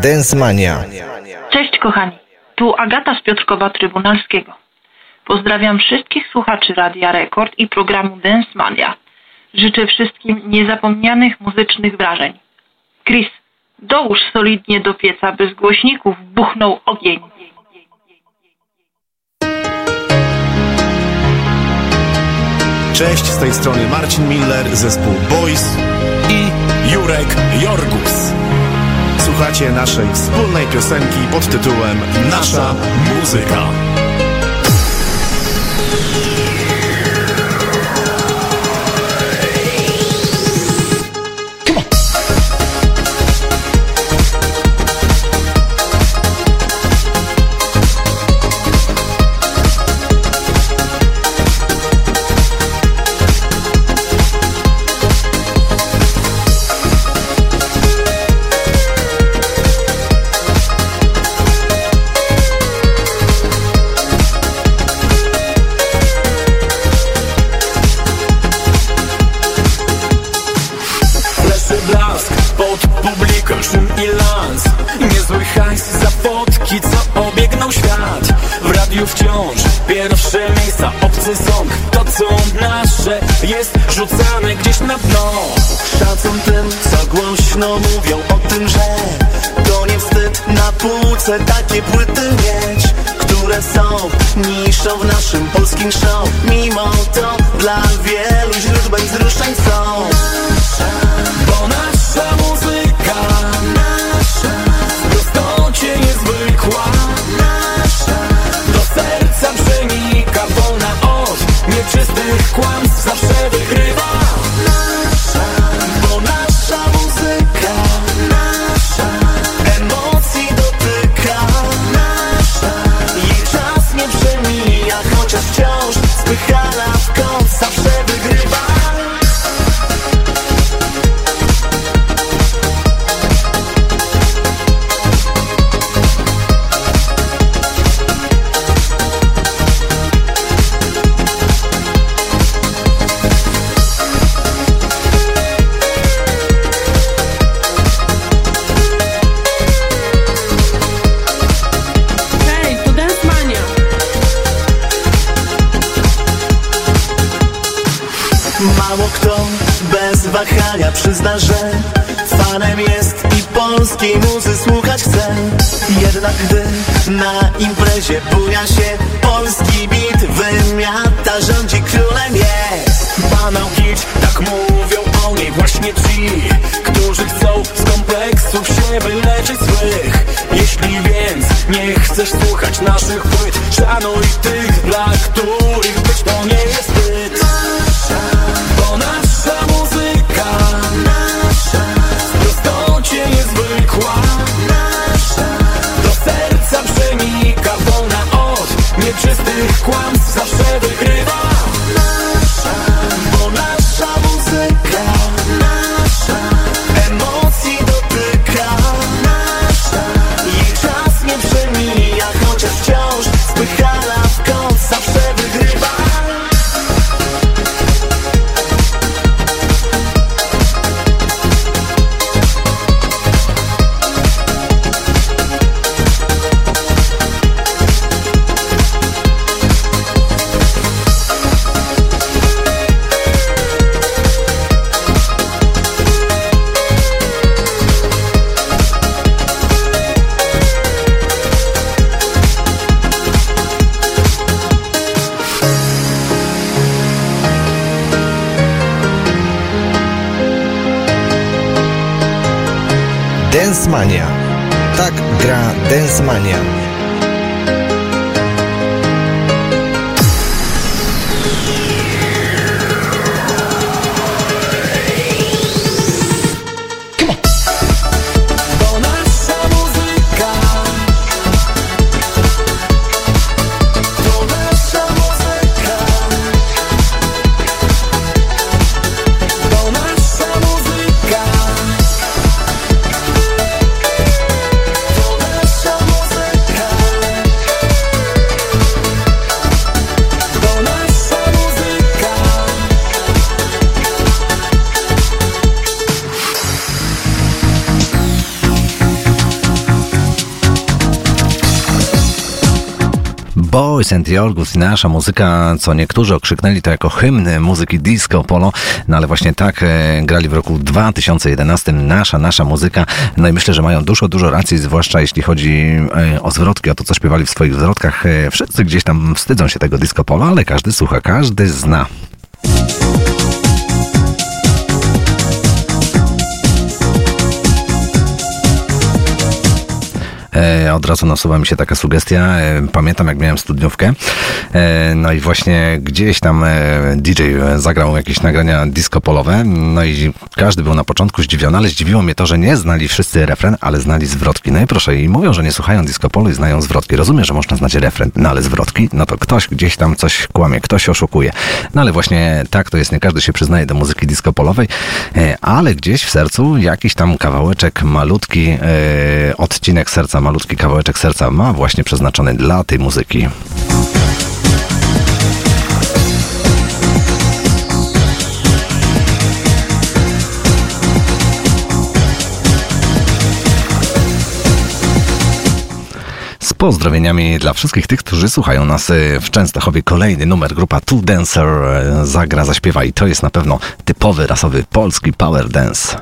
Speaker 10: Dance Mania.
Speaker 15: Cześć kochani, tu Agata z Piotrkowa Trybunalskiego. Pozdrawiam wszystkich słuchaczy Radia Rekord i programu Dance Mania. Życzę wszystkim niezapomnianych muzycznych wrażeń. Chris, dołóż solidnie do pieca, by z głośników buchnął ogień.
Speaker 16: Cześć, z tej strony Marcin Miller, zespół Boys i Jurek Jorgus. Słuchacie naszej wspólnej piosenki pod tytułem Nasza muzyka.
Speaker 4: Jest rzucane gdzieś na dno.
Speaker 12: Szacun tym, co głośno mówią o tym, że To nie wstyd na półce takie płyty mieć Które są niszą w naszym polskim show. Mimo to dla wielu źródłem wzruszeń są
Speaker 4: kłamstw Zawsze wygrywa
Speaker 12: przyzna, że fanem jest i polskiej muzy słuchać chce. Jednak gdy na imprezie buja się polski beat Wymiata rządzi królem jest.
Speaker 4: Banał kicz, tak mówią o niej właśnie ci Którzy chcą z kompleksów się wyleczyć złych. Jeśli więc nie chcesz słuchać naszych płyt Szanuj tych, dla których
Speaker 10: Mania.
Speaker 17: St. Jorgus i nasza muzyka, co niektórzy okrzyknęli to jako hymny muzyki disco polo, no ale właśnie tak e, grali w roku 2011 nasza, nasza muzyka. No i myślę, że mają dużo, dużo racji, zwłaszcza jeśli chodzi e, o zwrotki, o to, co śpiewali w swoich zwrotkach. E, wszyscy gdzieś tam wstydzą się tego disco polo, ale każdy słucha, każdy zna. E, od razu nasuwa mi się taka sugestia. E, pamiętam, jak miałem studniówkę. E, no i właśnie gdzieś tam DJ zagrał jakieś nagrania disco polowe. No i każdy był na początku zdziwiony, ale zdziwiło mnie to, że nie znali wszyscy refren, ale znali zwrotki. No i proszę, i mówią, że nie słuchają disco polo i znają zwrotki. Rozumiem, że można znać refren, no ale zwrotki, no to ktoś gdzieś tam coś kłamie, ktoś oszukuje. No ale właśnie tak to jest, nie każdy się przyznaje do muzyki disco polowej, ale gdzieś w sercu jakiś tam kawałeczek, malutki odcinek serca malutki kawałeczek serca ma właśnie przeznaczony dla tej muzyki. pozdrowieniami dla wszystkich tych, którzy słuchają nas y, w Częstochowie. Kolejny numer grupa Two Dancer y, zagra, zaśpiewa i to jest na pewno typowy rasowy polski power dance.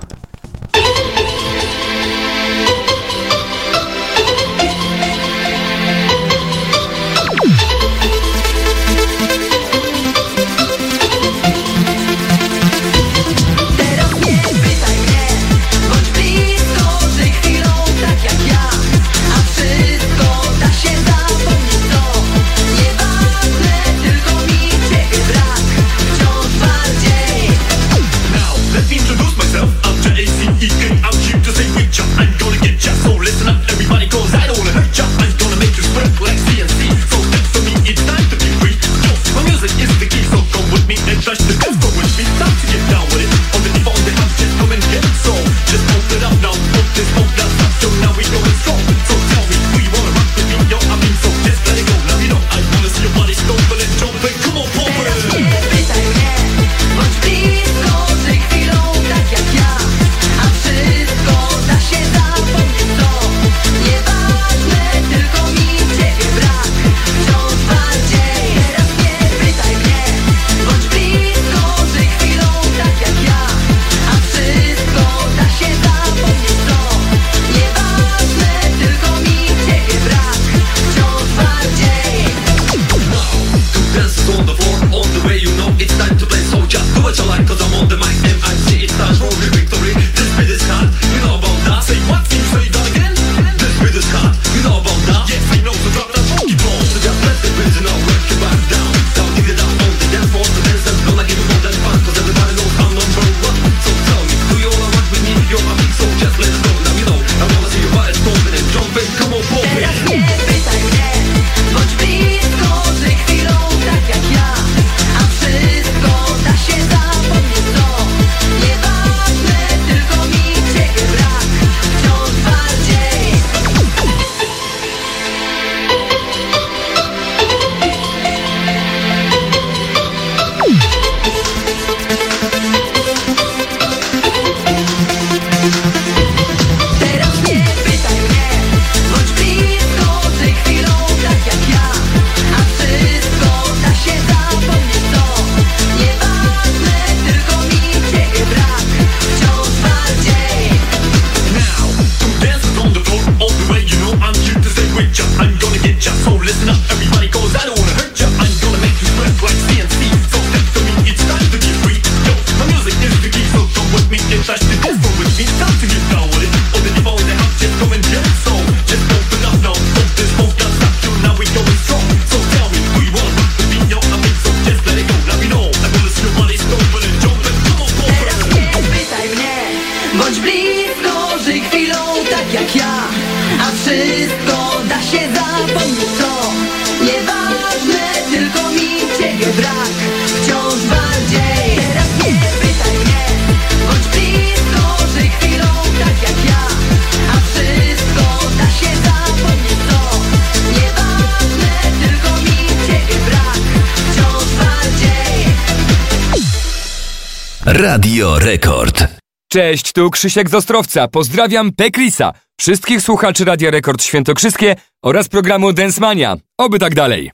Speaker 18: Tu Krzysiek z Ostrowca. Pozdrawiam Pekrisa, wszystkich słuchaczy Radia Rekord Świętokrzyskie oraz programu Densmania. Oby tak dalej.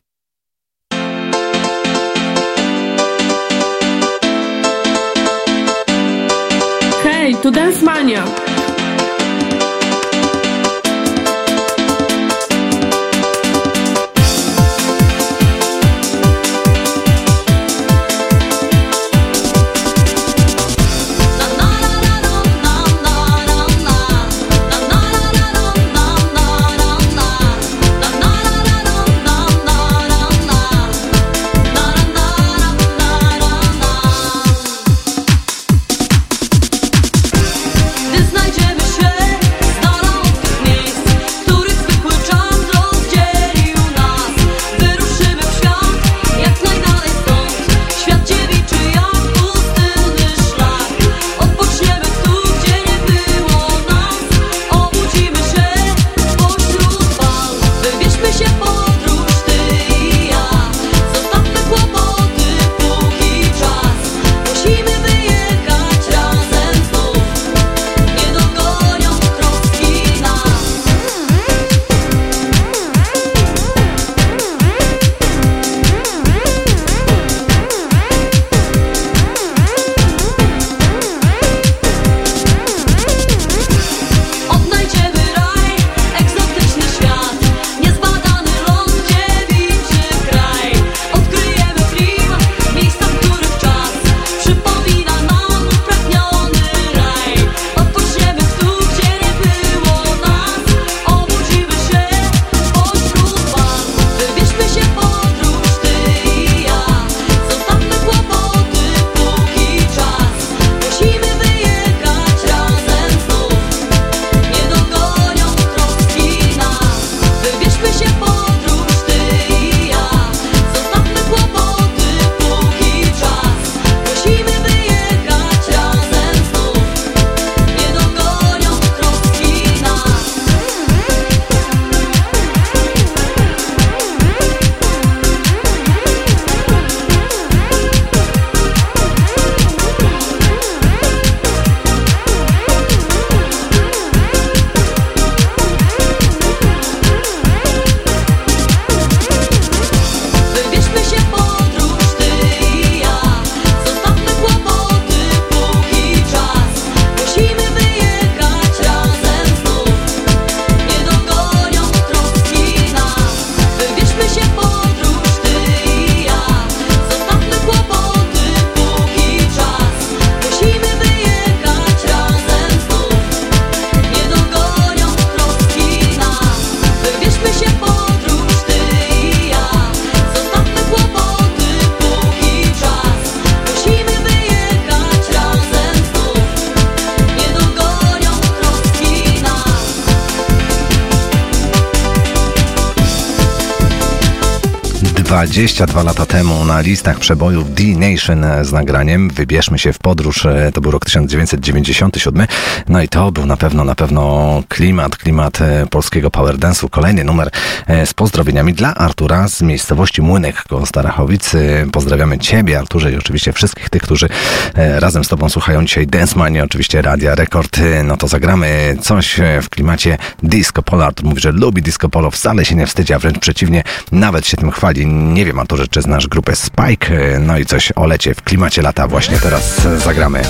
Speaker 8: Hej, tu Densmania.
Speaker 3: 22 lata temu na listach przebojów D-Nation e, z nagraniem Wybierzmy się w podróż. E, to był rok 1997. No i to był na pewno, na pewno klimat, klimat e, polskiego power dance'u. Kolejny numer z pozdrowieniami dla Artura z miejscowości Młynek koło Starachowic. Pozdrawiamy Ciebie, Arturze i oczywiście wszystkich tych, którzy razem z Tobą słuchają dzisiaj Dance Mania, oczywiście Radia Rekord. No to zagramy coś w klimacie disco polo. Artur mówi, że lubi disco polo, wcale się nie wstydzi, a wręcz przeciwnie, nawet się tym chwali. Nie wiem, wiem, Arturze, czy znasz grupę Spike. No i coś o lecie w klimacie lata właśnie teraz zagramy.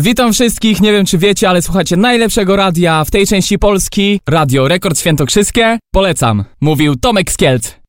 Speaker 19: Witam wszystkich, nie wiem czy wiecie, ale słuchacie najlepszego radia w tej części Polski, Radio Rekord Świętokrzyskie. Polecam, mówił Tomek Skielc.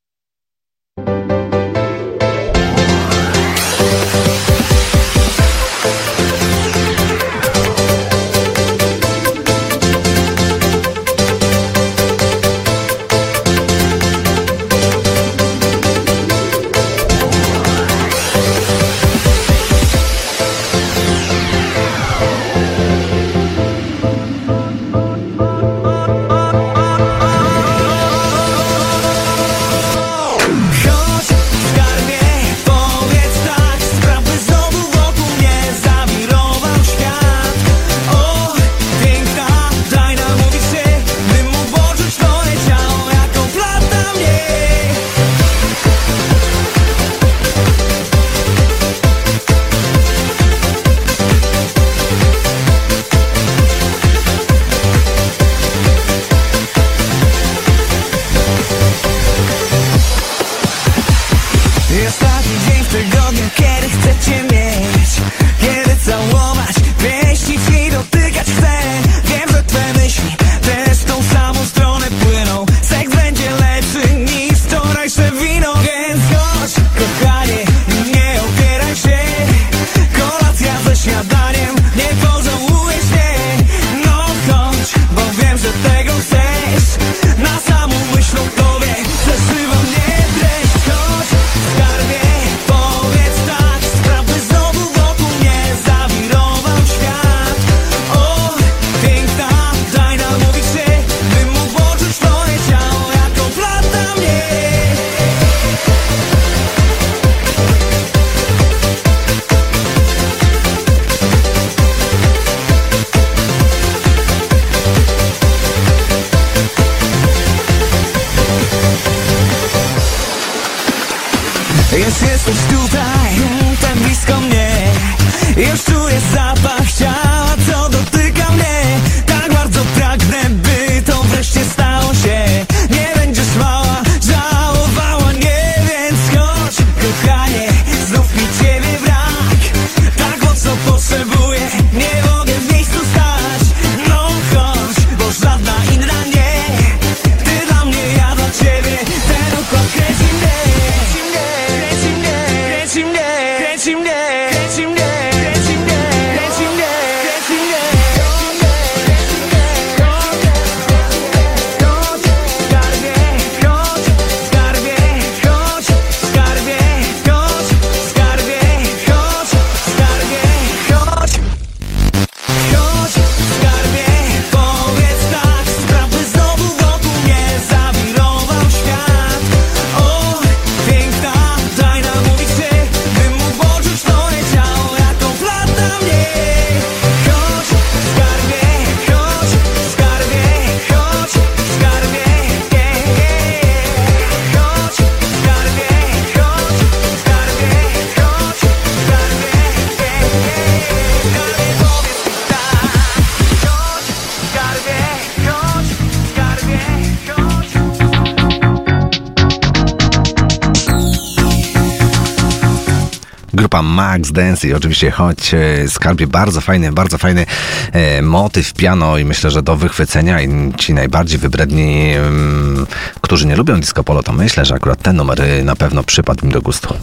Speaker 3: Max Dance i oczywiście Chodź e, Skarbie. Bardzo fajny, bardzo fajny e, motyw piano i myślę, że do wychwycenia i ci najbardziej wybredni, mm, którzy nie lubią disco polo, to myślę, że akurat ten numer e, na pewno przypadł im do gustu.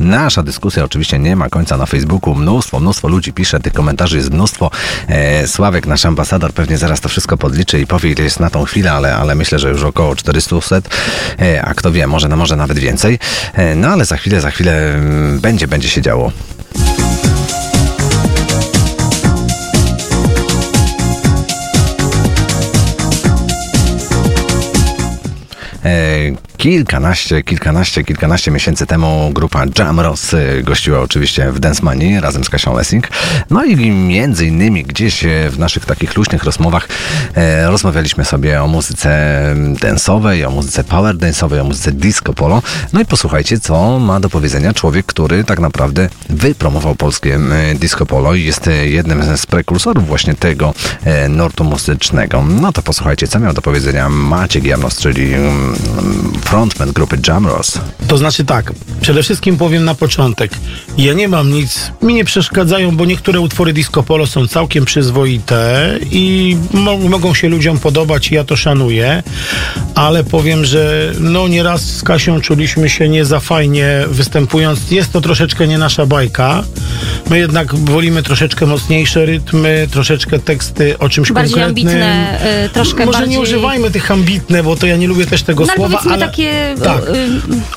Speaker 3: Nasza dyskusja oczywiście nie ma końca na Facebooku. Mnóstwo, mnóstwo ludzi pisze, tych komentarzy jest mnóstwo. E, Sławek, nasz ambasador, pewnie zaraz to wszystko podliczy i powie, ile jest na tą chwilę, ale, ale myślę, że już około 400, e, a kto wie, może, no, może nawet więcej. E, no ale za chwilę, za chwilę mm, będzie, będzie się działo. E, kilkanaście, kilkanaście, kilkanaście miesięcy temu grupa Jamros e, gościła oczywiście w Dance Money razem z Kasią Lessing. No i między innymi gdzieś e, w naszych takich luźnych rozmowach e, rozmawialiśmy sobie o muzyce dance'owej, o muzyce power dance'owej, o muzyce disco polo. No i posłuchajcie, co ma do powiedzenia człowiek, który tak naprawdę wypromował polskie disco polo i jest jednym z prekursorów właśnie tego e, nurtu muzycznego. No to posłuchajcie, co miał do powiedzenia Maciek Jamros, czyli mm, frontman grupy Jamros.
Speaker 20: To znaczy tak, przede wszystkim powiem na początek. Ja nie mam nic, mi nie przeszkadzają, bo niektóre utwory disco polo są całkiem przyzwoite i mo- mogą się ludziom podobać i ja to szanuję, ale powiem, że no nieraz z Kasią czuliśmy się nie za fajnie występując. Jest to troszeczkę nie nasza bajka. My jednak wolimy troszeczkę mocniejsze rytmy, troszeczkę teksty o czymś
Speaker 21: Bardziej
Speaker 20: konkretnym.
Speaker 21: ambitne, y, troszkę
Speaker 20: Może
Speaker 21: bardziej...
Speaker 20: nie używajmy tych ambitne, bo to ja nie lubię też tego
Speaker 21: No ale
Speaker 20: słowa, ale
Speaker 21: takie...
Speaker 20: tak.
Speaker 21: y,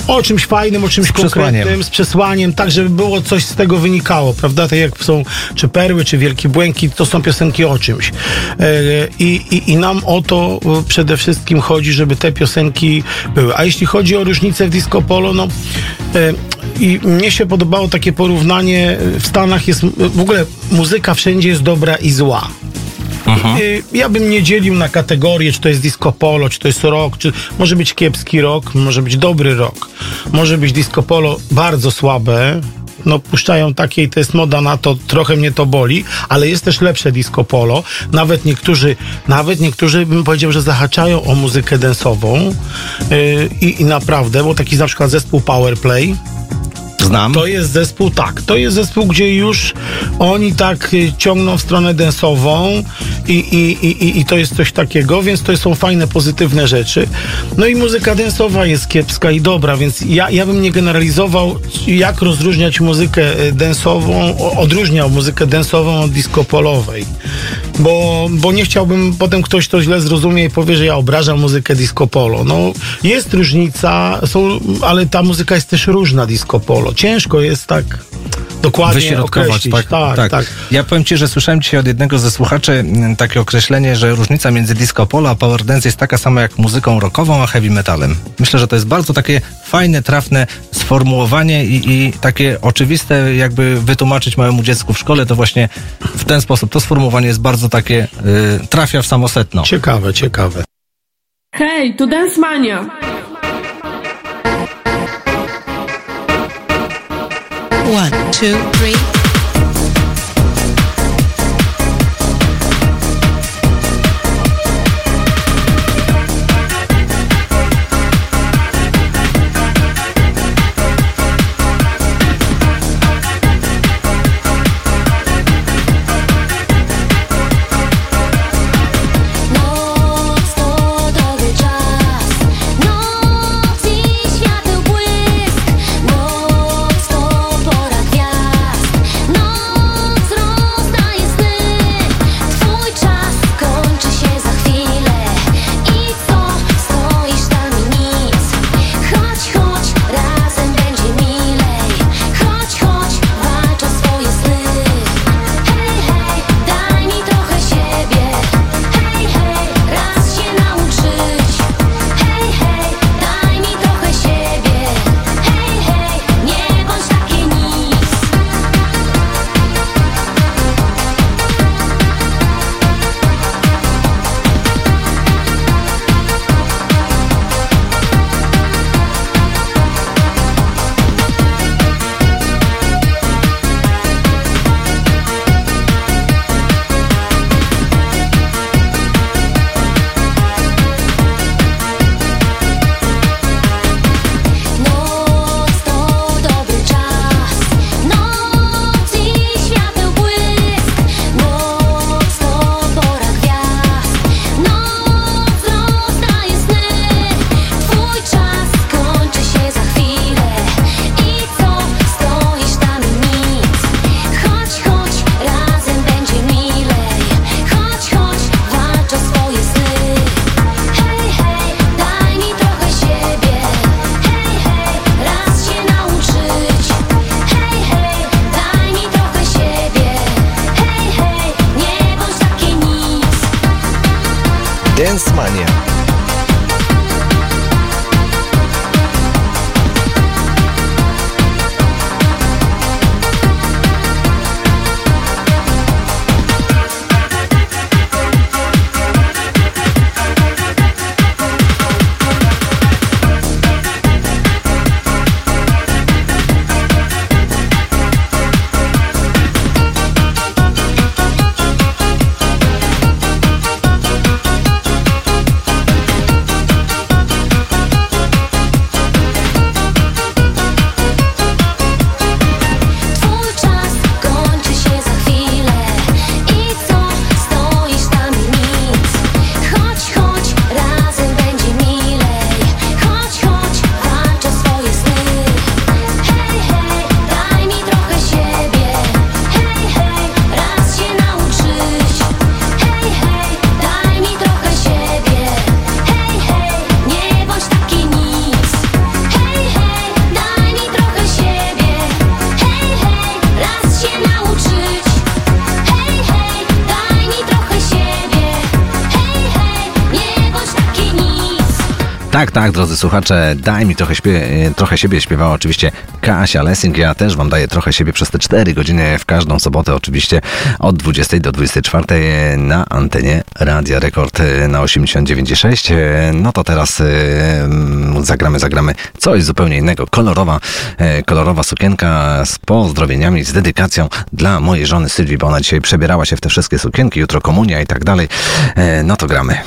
Speaker 20: o czymś fajnym, o czymś
Speaker 3: Z przesłaniem.
Speaker 20: konkretnym, z przesłaniem, tak żeby było coś z tego wynikało, prawda? Tak jak są czy Perły, czy Wielki Błękit, to są piosenki o czymś. E, I, i, I nam o to e, przede wszystkim chodzi, żeby te piosenki były. A jeśli chodzi o różnicę w disco polo, no e, i mnie się podobało takie porównanie, w Stanach jest w ogóle muzyka wszędzie jest dobra i zła. Y, Ja bym nie dzielił na kategorie, czy to jest disco polo, czy to jest rock, czy może być kiepski rock, może być dobry rock, może być disco polo bardzo słabe. No, puszczają takie i to jest moda na to, trochę mnie to boli, ale jest też lepsze disco polo. Nawet niektórzy, nawet niektórzy bym powiedział, że zahaczają o muzykę densową yy, i, i naprawdę, bo taki na przykład zespół Powerplay,
Speaker 3: Znam.
Speaker 20: to jest zespół, tak. To jest zespół, gdzie już oni tak y, ciągną w stronę densową i, i, i, i- to jest coś takiego, więc to są fajne, pozytywne rzeczy. No i muzyka densowa jest kiepska i dobra, więc ja, ja bym nie generalizował, jak rozróżniać muzykę y, densową, odróżniał muzykę densową od disco polowej. Bo, bo nie chciałbym, potem ktoś to źle zrozumie i powie, że ja obrażam muzykę disco polo. No, jest różnica, są, ale ta muzyka jest też różna disco polo. Ciężko jest tak dokładnie
Speaker 3: Wyśrodkować,
Speaker 20: określić.
Speaker 3: tak,
Speaker 20: tak,
Speaker 3: tak.
Speaker 20: tak.
Speaker 3: Ja powiem Ci, że słyszałem dzisiaj od jednego ze słuchaczy mm, takie określenie, że różnica między disco polo a power dance jest taka sama jak muzyką rockową a heavy metalem. Myślę, że to jest bardzo takie fajne, trafne sformułowanie i, i takie oczywiste, jakby wytłumaczyć małemu dziecku w szkole, to właśnie w ten sposób. To sformułowanie jest bardzo takie, y, trafia w samosetno.
Speaker 20: Ciekawe, ciekawe.
Speaker 5: Hej, tu Dance Mania.
Speaker 8: One, two, three.
Speaker 3: Słuchacze, daj mi trochę, śpie- e, trochę siebie śpiewała oczywiście Kasia Lessing. Ja też wam daję trochę siebie przez te 4 godziny w każdą sobotę, oczywiście od 20 do 24 na antenie Radia Rekord e, na 89,6. E, No to teraz mm, zagramy, zagramy coś zupełnie innego. Kolorowa, kolorowa sukienka z pozdrowieniami, z dedykacją dla mojej żony Sylwii, bo ona dzisiaj przebierała się w te wszystkie sukienki, jutro komunia i tak dalej. No to gramy.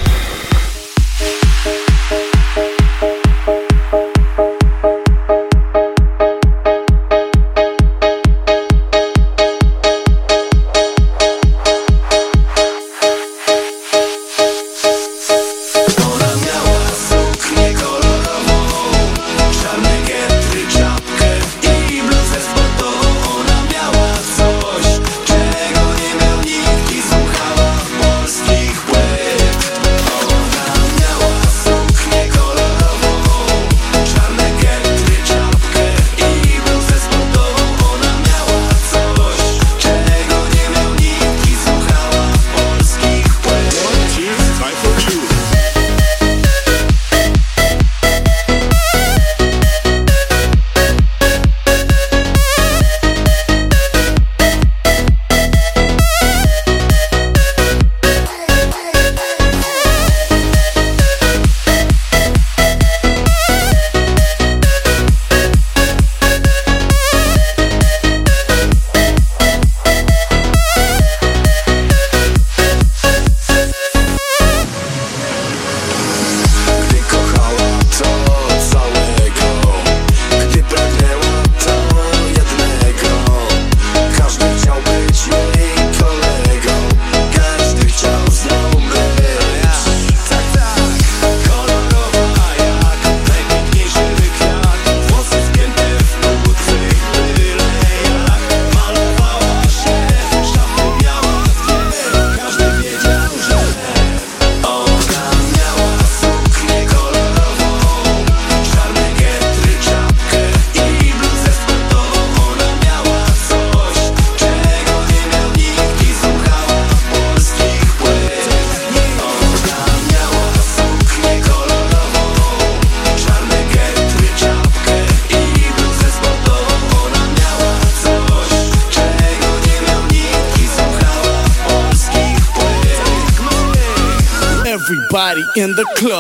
Speaker 22: The club.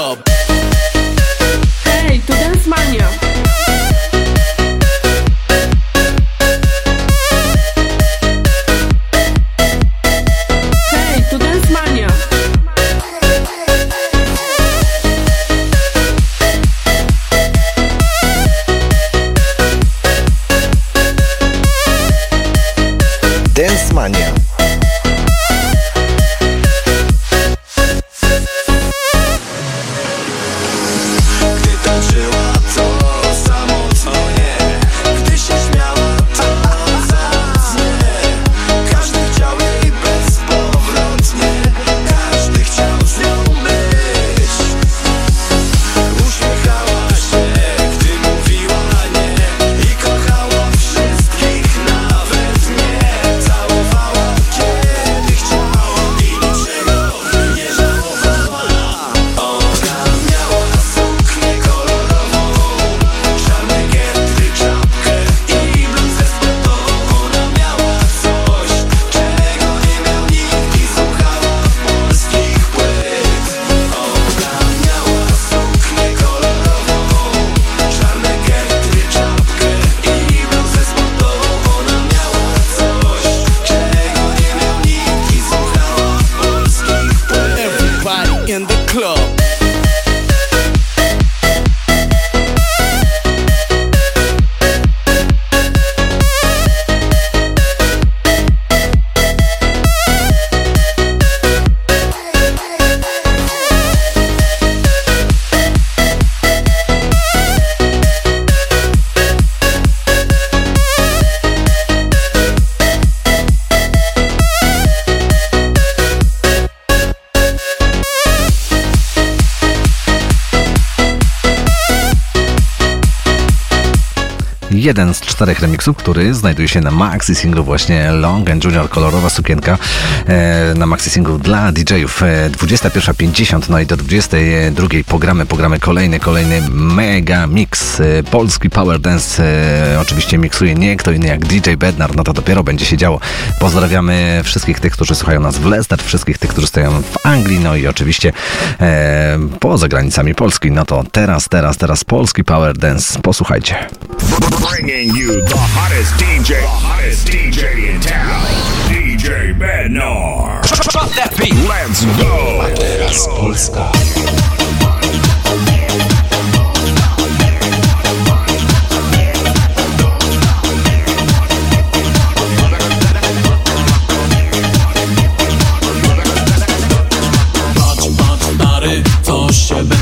Speaker 3: jeden z czterech remiksów, który znajduje się na maxi singlu właśnie Long and Junior kolorowa sukienka e, na maxi singlu dla DJ-ów 21.50 e, no i do 22 pogramy, pogramy kolejny, kolejny mega mix e, polski Power Dance oczywiście miksuje nie kto inny jak DJ Bednar, no to dopiero będzie się działo. Pozdrawiamy wszystkich tych, którzy słuchają nas w Leicester, wszystkich tych, którzy stoją w Anglii, no i oczywiście poza granicami Polski. No to teraz, teraz, teraz polski Power Dance. Posłuchajcie
Speaker 22: hottest DJ, the hottest DJ in town, DJ Bednar. Drop that beat. Let's go. A teraz
Speaker 6: się będzie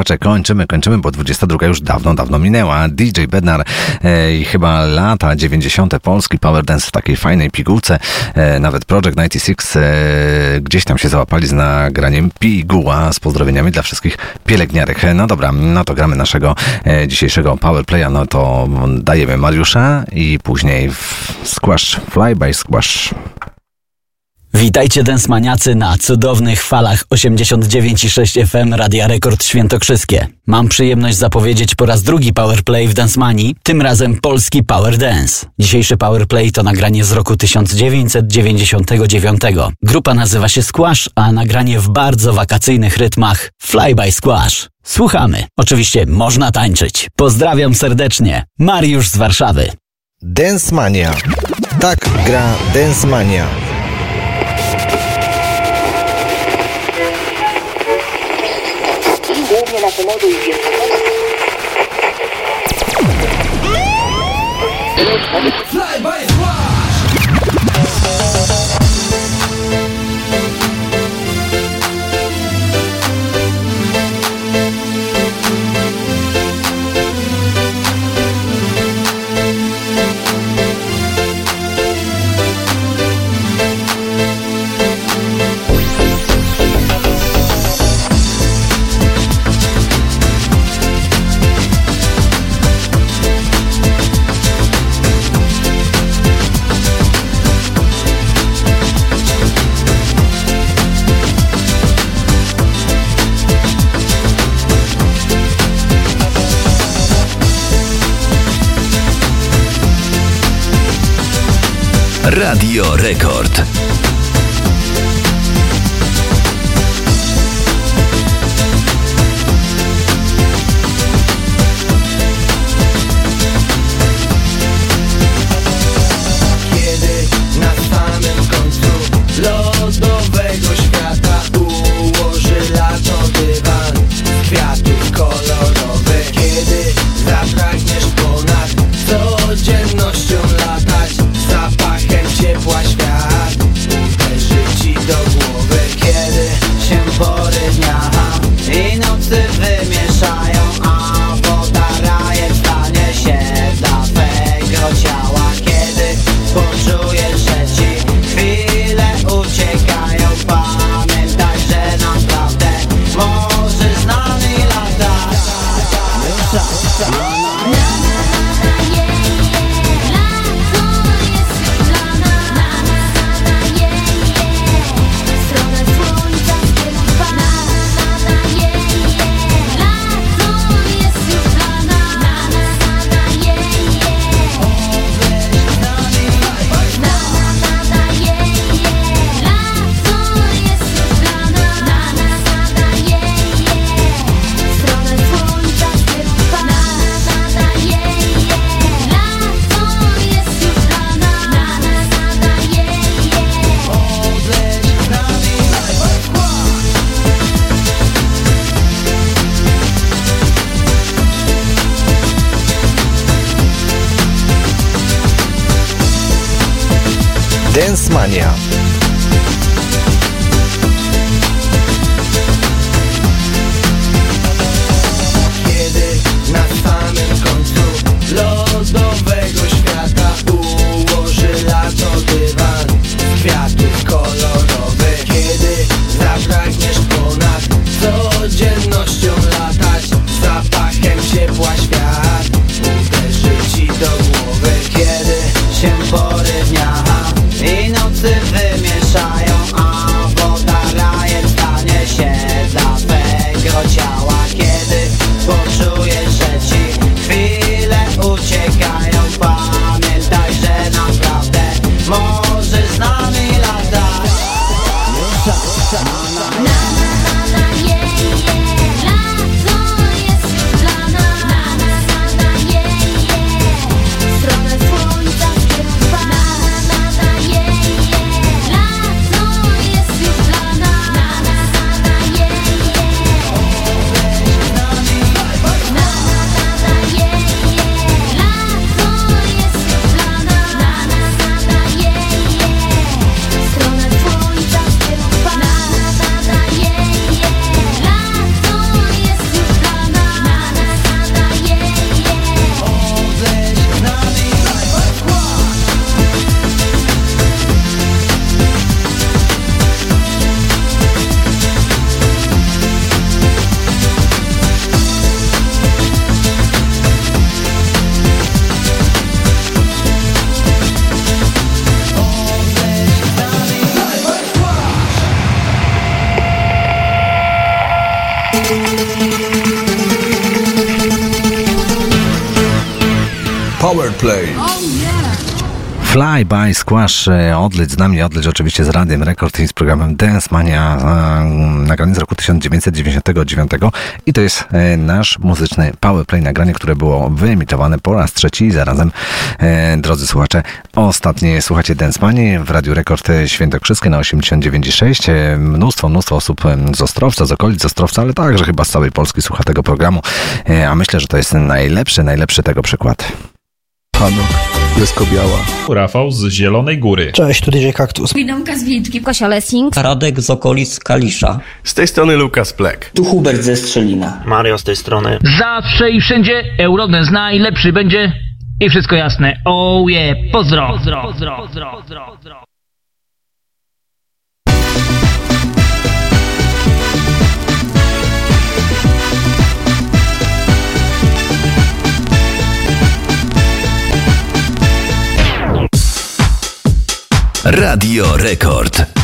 Speaker 3: słuchacze, kończymy, kończymy, bo 22 już dawno, dawno minęła. DJ Bednar e, i chyba lata 90. polski power dance w takiej fajnej pigułce. E, nawet Project 96 e, gdzieś tam się załapali z nagraniem piguła z pozdrowieniami dla wszystkich pielęgniarek. E, No dobra, no to gramy naszego e, dzisiejszego power playa, no to dajemy Mariusza i później w squash, fly by squash.
Speaker 2: Witajcie densmaniacy na cudownych falach 89,6 FM Radia Rekord Świętokrzyskie. Mam przyjemność zapowiedzieć po raz drugi Powerplay w Dancemanii, tym razem polski Power Dance. Dzisiejszy Powerplay to nagranie z roku 1999. Grupa nazywa się Squash, a nagranie w bardzo wakacyjnych rytmach Fly by Squash. Słuchamy. Oczywiście można tańczyć. Pozdrawiam serdecznie. Mariusz z Warszawy.
Speaker 10: Dance Mania. Tak gra Dance Mania.
Speaker 23: Głównie na pomocy i
Speaker 1: Fly. by
Speaker 9: Radio Rekord.
Speaker 3: Fly by Squash, e, odleć z nami, odleć oczywiście z Radiem Rekord i z programem Dance Mania, e, nagranie z roku 1999 i to jest e, nasz muzyczny powerplay, nagranie, które było wyemitowane po raz trzeci i zarazem, drodzy słuchacze, ostatnie słuchacie Dance Mani w Radiu Rekord Świętokrzyskie na 89,6. E, Mnóstwo, mnóstwo osób z Ostrowca, z okolic Ostrowca, ale także chyba z całej Polski słucha tego programu, a myślę, że to jest najlepszy, najlepszy tego przykład.
Speaker 23: Desko Biała. Rafał z Zielonej Góry.
Speaker 24: Cześć, tu DJ Kaktus.
Speaker 25: Widomka z Wilczki, Kosia Lessing.
Speaker 24: Radek z okolic Kalisza.
Speaker 23: Z tej strony Lukas Plek.
Speaker 24: Tu Hubert ze Strzelina.
Speaker 23: Mario z tej strony.
Speaker 26: Zawsze i wszędzie Eurodance najlepszy będzie i wszystko jasne. Oh yeah, pozdro. pozdro, pozdro, pozdro, pozdro.
Speaker 9: Radio Rekord.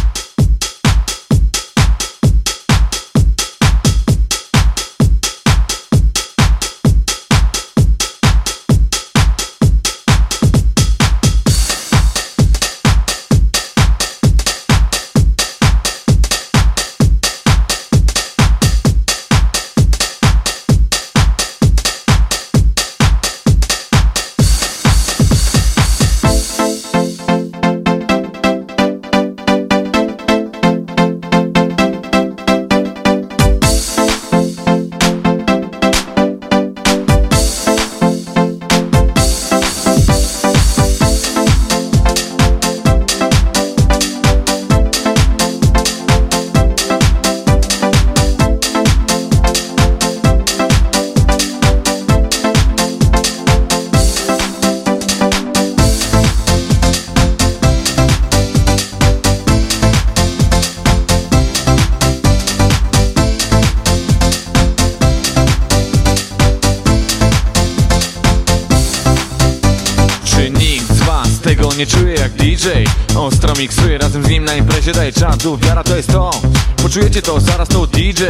Speaker 27: Poczujecie to, zaraz to DJ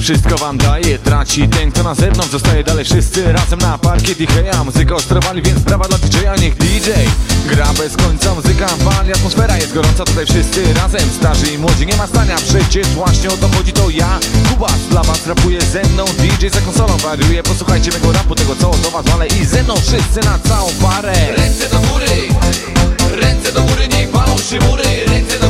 Speaker 27: Wszystko wam daje, traci ten kto na zewnątrz Zostaje. Dalej wszyscy razem na parkiet i heja. Muzykę ostrowali, więc brawa dla DJ-a, niech DJ Gra bez końca, muzyka wali, atmosfera jest gorąca. Tutaj wszyscy razem, starzy i młodzi Nie ma stania, przecież właśnie o to chodzi To ja, Kubas, dla was rapuje ze mną. DJ za konsolą wariuje, posłuchajcie mego rapu Tego co do was wale i ze mną wszyscy na całą parę. Ręce do góry, ręce do góry, niech walą szybury Ręce do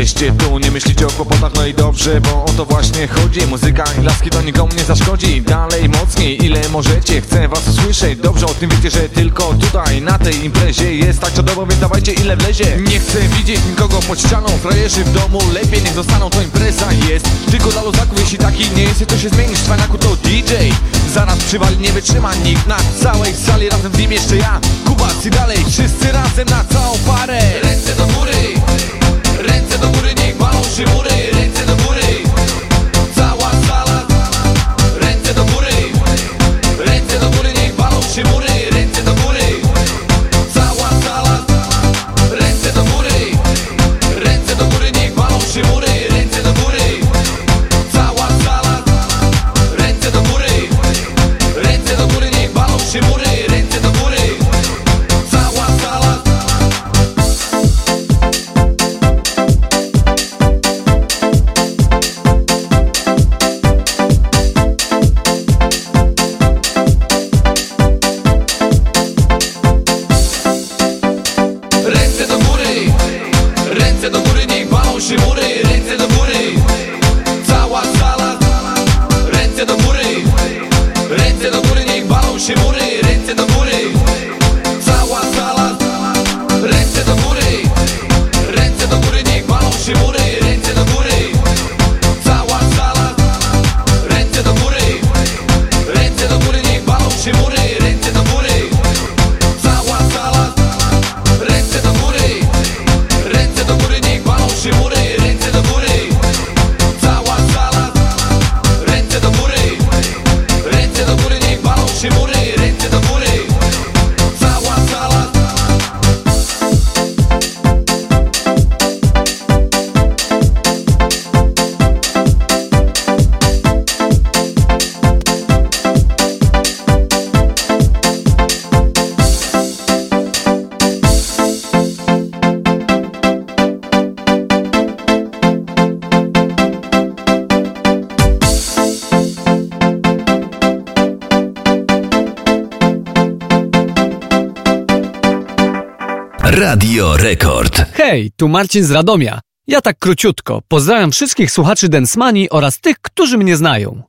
Speaker 27: jesteście tu Nie myślicie o kłopotach, no i dobrze, bo o to właśnie chodzi. Muzyka i laski to nikomu nie zaszkodzi. Dalej, mocniej, ile możecie, chcę was usłyszeć. Dobrze o tym wiecie, że tylko tutaj na tej imprezie jest tak czadowo Więc dawajcie ile wlezie. Nie chcę widzieć nikogo pod ścianą. Frajerzy w domu, lepiej niech zostaną, to impreza jest. Tylko dla luzaków, jeśli taki nie jest, to się zmienisz Cwaniaku to DJ Zaraz przywali, nie wytrzyma nikt. Na całej sali razem z nim jeszcze ja Kubas i dalej, wszyscy razem na całą parę. Ręce do góry ръце да горе, мало ще буре, ръце да горе.
Speaker 9: Radio Rekord.
Speaker 28: Hej, tu Marcin z Radomia. Ja tak króciutko. Pozdrawiam wszystkich słuchaczy Densmani oraz tych, którzy mnie znają.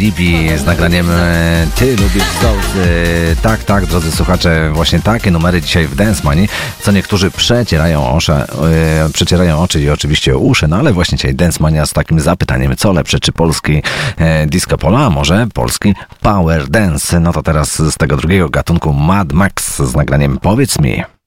Speaker 3: Libi z nagraniem e, Ty lubisz Zouz. E, tak, tak, drodzy słuchacze, właśnie takie numery dzisiaj w Dance Money, co niektórzy przecierają, osza, e, przecierają oczy i oczywiście uszy, no ale właśnie dzisiaj Dance Mania z takim zapytaniem, co lepsze, czy polski disco pola, a może polski power dance. No to teraz z tego drugiego gatunku Mad Max z nagraniem Powiedz mi.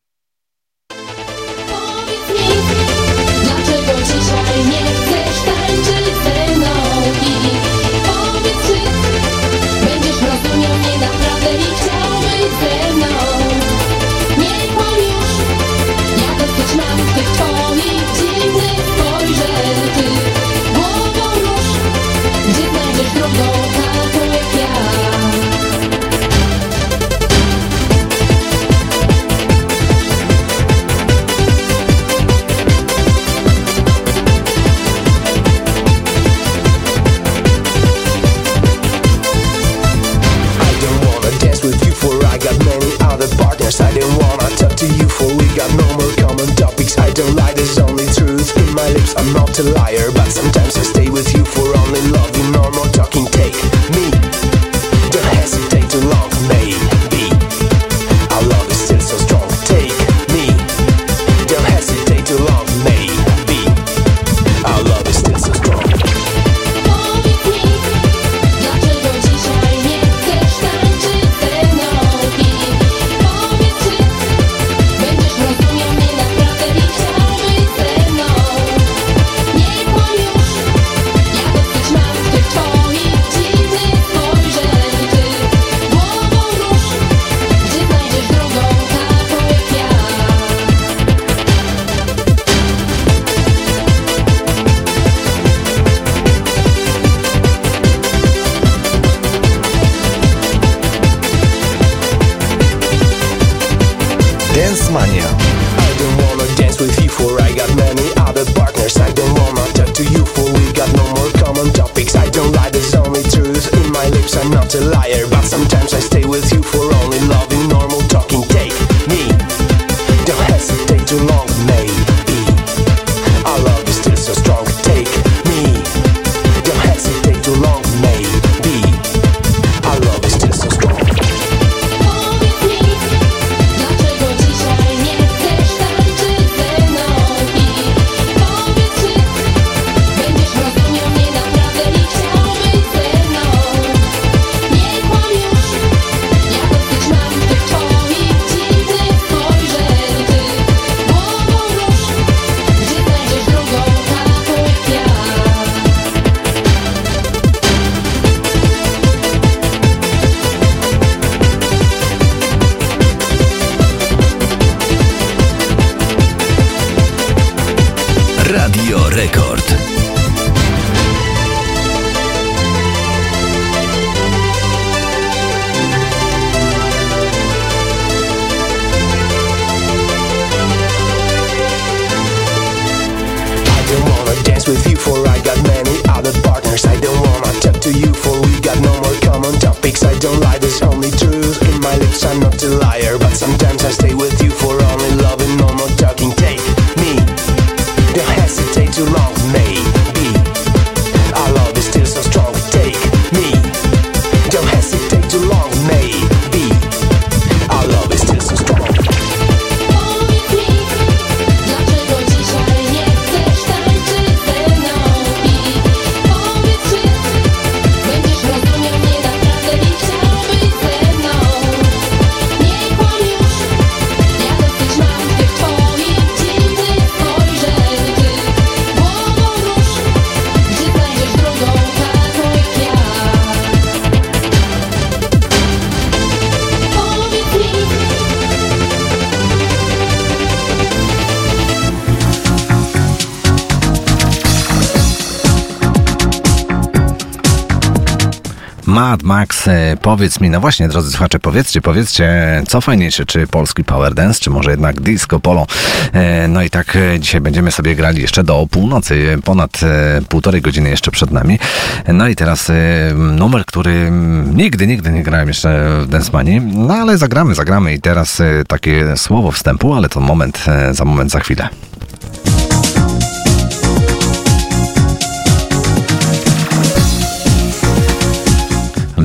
Speaker 29: Powiedz mi,
Speaker 3: no właśnie, drodzy słuchacze, powiedzcie, powiedzcie, co fajniejsze, czy polski power dance, czy może jednak disco polo. E, No i tak e, dzisiaj będziemy sobie grali jeszcze do północy, ponad e, półtorej godziny jeszcze przed nami. No i teraz numer, który nigdy, nigdy nie grałem jeszcze w Dance Money, no ale zagramy, zagramy i teraz takie słowo wstępu, ale to moment, za moment, za chwilę.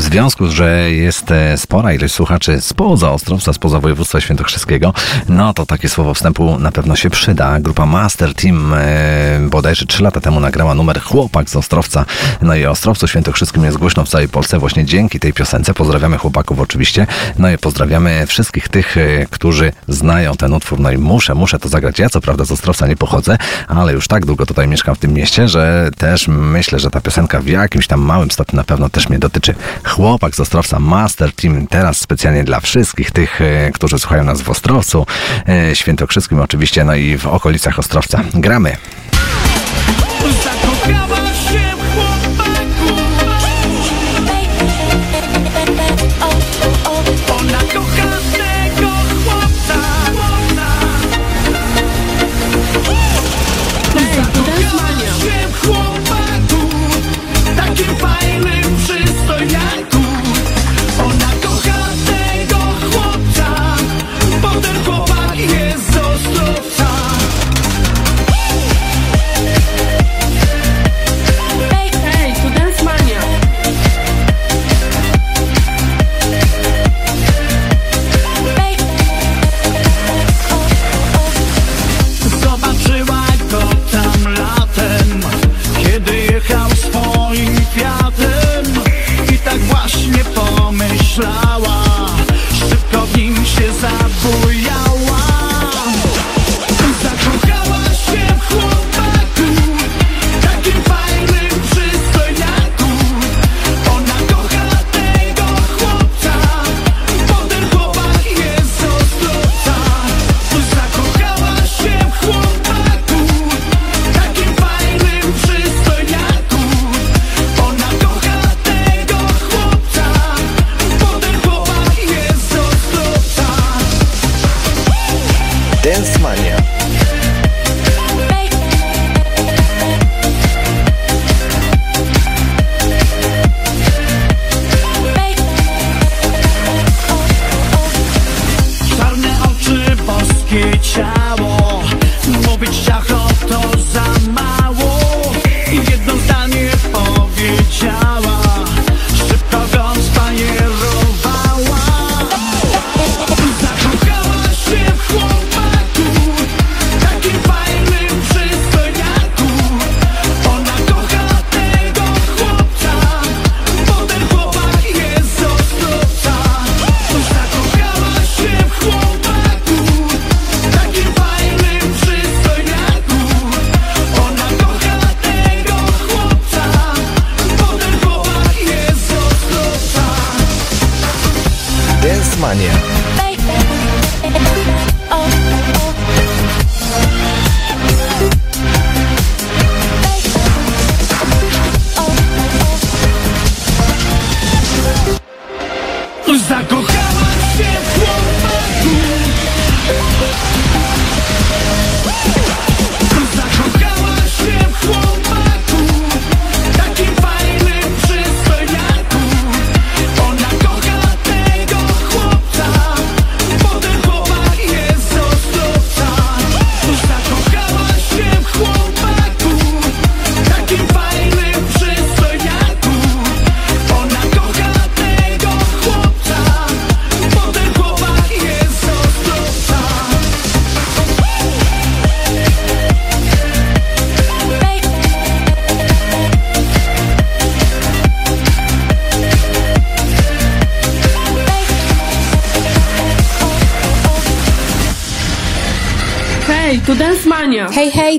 Speaker 3: Związku, że jest e, spora ilość słuchaczy spoza Ostrowca, spoza województwa świętokrzyskiego, no to takie słowo wstępu na pewno się przyda. Grupa Master Team e, bodajże 3 lata temu nagrała numer Chłopak z Ostrowca. No i Ostrowcu Świętokrzyskim jest głośno w całej Polsce właśnie dzięki tej piosence. Pozdrawiamy chłopaków oczywiście. No i pozdrawiamy wszystkich tych, e, którzy znają ten utwór. No i muszę, muszę to zagrać. Ja co prawda z Ostrowca nie pochodzę, ale już tak długo tutaj mieszkam w tym mieście, że też myślę, że ta piosenka w jakimś tam małym stopniu na pewno też mnie dotyczy. Chłopak z Ostrowca Master Team teraz specjalnie dla wszystkich tych, e, którzy słuchają nas w Ostrowcu, e, Świętokrzyskim oczywiście, no i w okolicach Ostrowca. Gramy.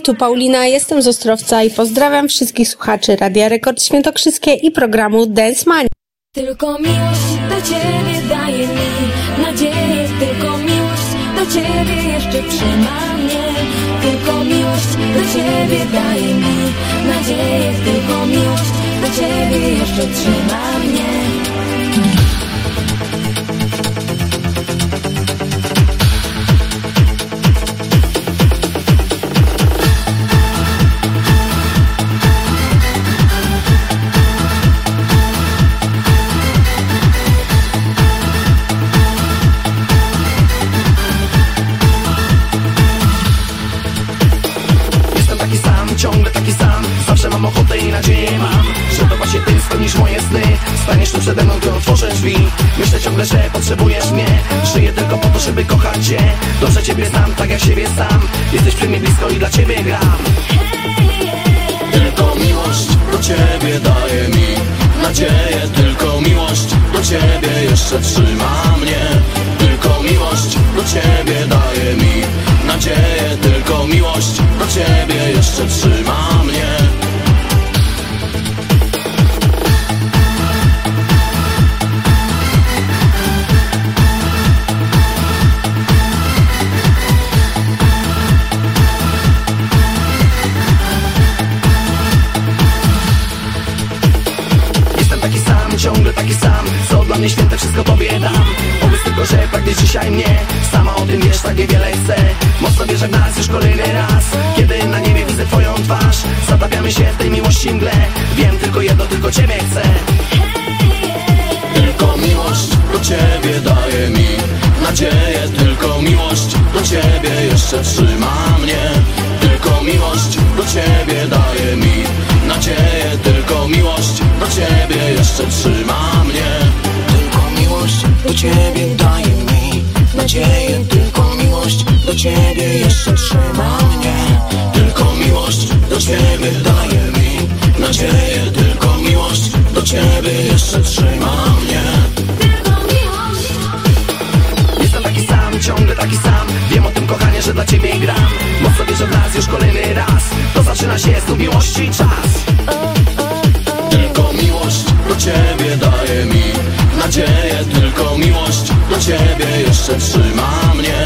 Speaker 5: Tu
Speaker 30: Paulina, jestem z Ostrowca i pozdrawiam wszystkich słuchaczy Radia Rekord Świętokrzyskie i programu Dance Mania.
Speaker 29: Tylko miłość ciebie daje mi nadzieję, tylko miłość ciebie jeszcze trzyma mnie. Tylko miłość ciebie daje mi nadzieję, tylko miłość ciebie jeszcze trzyma mnie.
Speaker 31: Cię Dobrze ciebie znam, tak jak siebie sam. Jesteś przy mnie blisko i dla ciebie gram. Tylko miłość do ciebie daje mi nadzieję. Tylko miłość do ciebie jeszcze trzyma mnie. Tylko miłość do ciebie daje mi nadzieję. Tylko miłość do ciebie jeszcze trzyma mnie pragniesz dzisiaj mnie Sama o tym wiesz, tak niewiele chcę. Mocno wierzę w nas już kolejny raz. Kiedy na niebie widzę twoją twarz Zatapiamy się w tej miłości mgle. Wiem tylko jedno, tylko ciebie chcę. Tylko miłość do ciebie daje mi nadzieję. Tylko miłość do ciebie jeszcze trzyma mnie. Tylko miłość do ciebie daje mi nadzieję. Tylko miłość do ciebie jeszcze trzyma mnie. Tylko miłość do ciebie daje mi nadzieję Tylko miłość do ciebie jeszcze trzyma mnie. Tylko miłość do ciebie daje mi nadzieję Tylko miłość do ciebie jeszcze trzyma mnie. Jestem taki sam, ciągle taki sam. Wiem o tym kochanie, że dla ciebie gram. Mocno wierzę w nas już kolejny raz. To zaczyna się z miłości czas. Tylko miłość do ciebie daje mi nadzieję Tylko miłość do ciebie jeszcze trzyma mnie.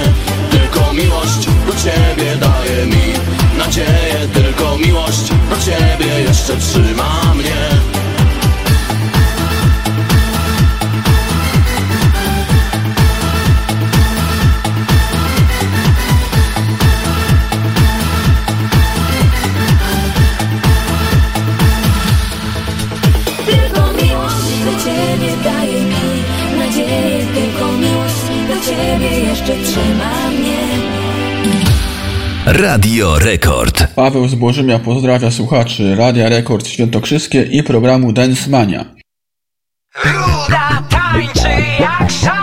Speaker 31: Tylko miłość do ciebie daje mi nadzieję Tylko miłość do ciebie jeszcze trzyma mnie ciebie jeszcze trzyma mnie.
Speaker 9: Radio Rekord.
Speaker 32: Paweł z Bożymia pozdrawia słuchaczy Radia Rekord Świętokrzyskie i programu Dance Mania.
Speaker 33: Ruda tańczy jak szal.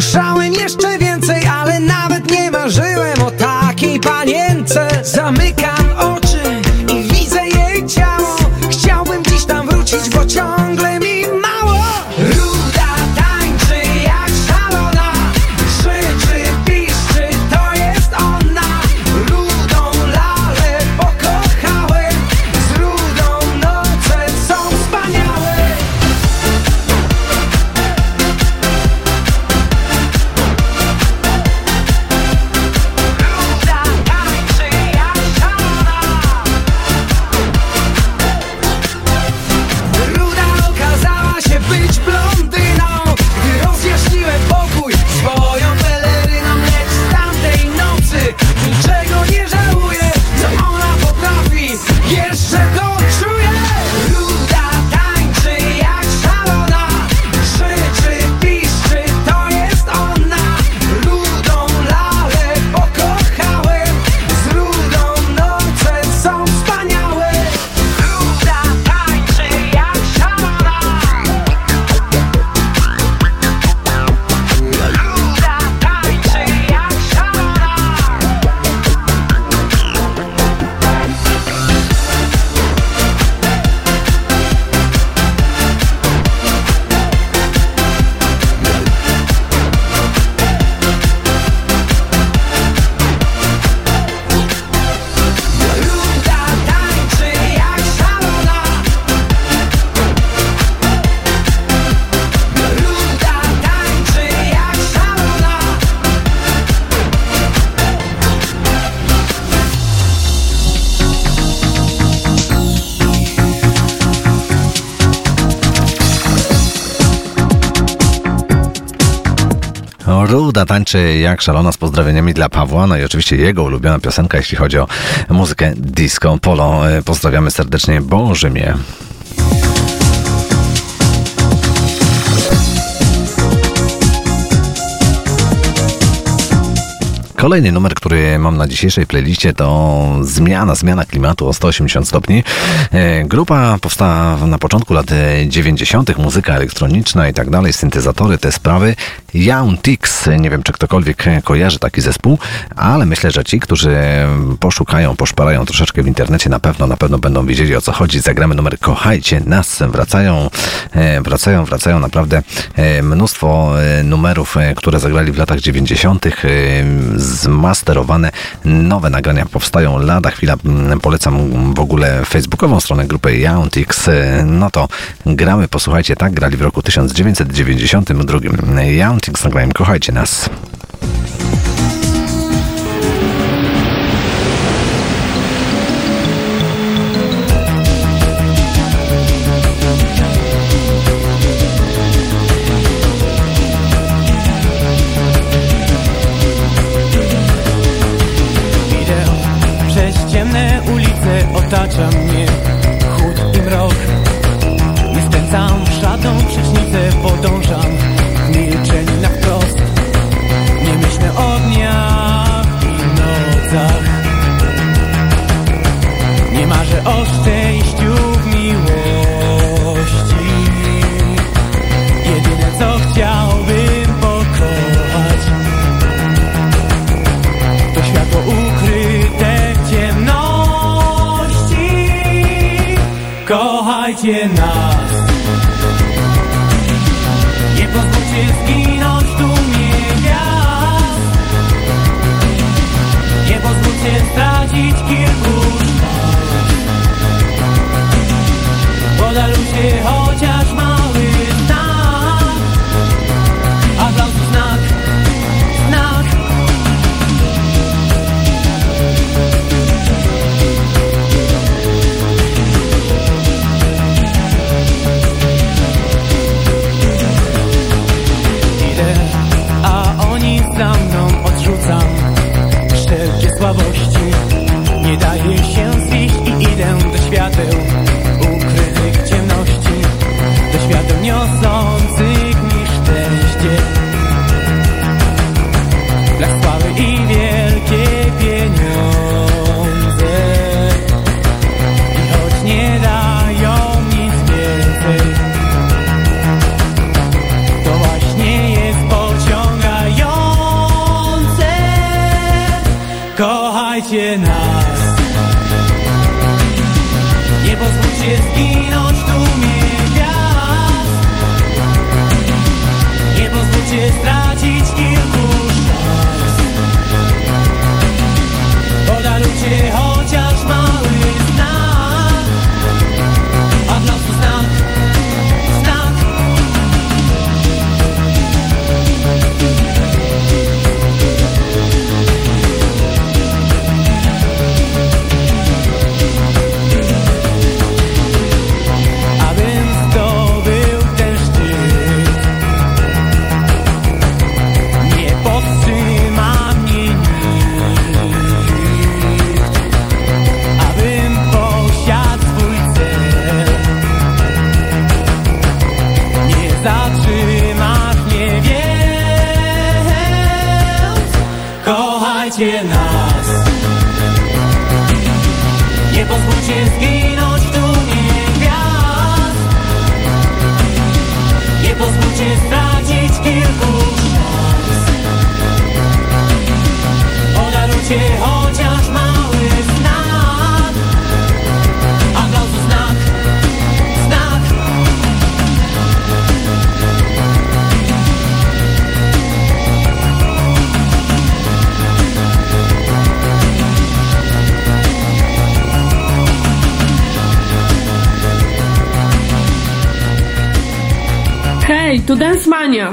Speaker 33: Słyszałem Ruda tańczy jak szalona z
Speaker 3: pozdrowieniami dla Pawła, no i oczywiście jego ulubiona piosenka, jeśli chodzi o muzykę disco polo. E, Pozdrawiamy serdecznie Bożymie. Kolejny numer, który mam na dzisiejszej playliście to Zmiana, zmiana klimatu o 180 stopni. E, Grupa powstała na początku lat e, 90., muzyka elektroniczna i tak dalej, syntezatory, te sprawy. Young Tix, nie wiem czy ktokolwiek e, kojarzy taki zespół, ale myślę, że ci, którzy poszukają, poszparają troszeczkę w internecie, na pewno, na pewno będą wiedzieli o co chodzi. Zagramy numer Kochajcie nas. Wracają, e, wracają, wracają naprawdę e, mnóstwo e, numerów, e, które zagrali w latach 90. e, Zmasterowane nowe nagrania powstają lada chwila. Mm, Polecam w ogóle facebookową stronę grupy Yountix. E, No to gramy, posłuchajcie, tak grali w roku 1992. Yountix nagrałem Kochajcie nas.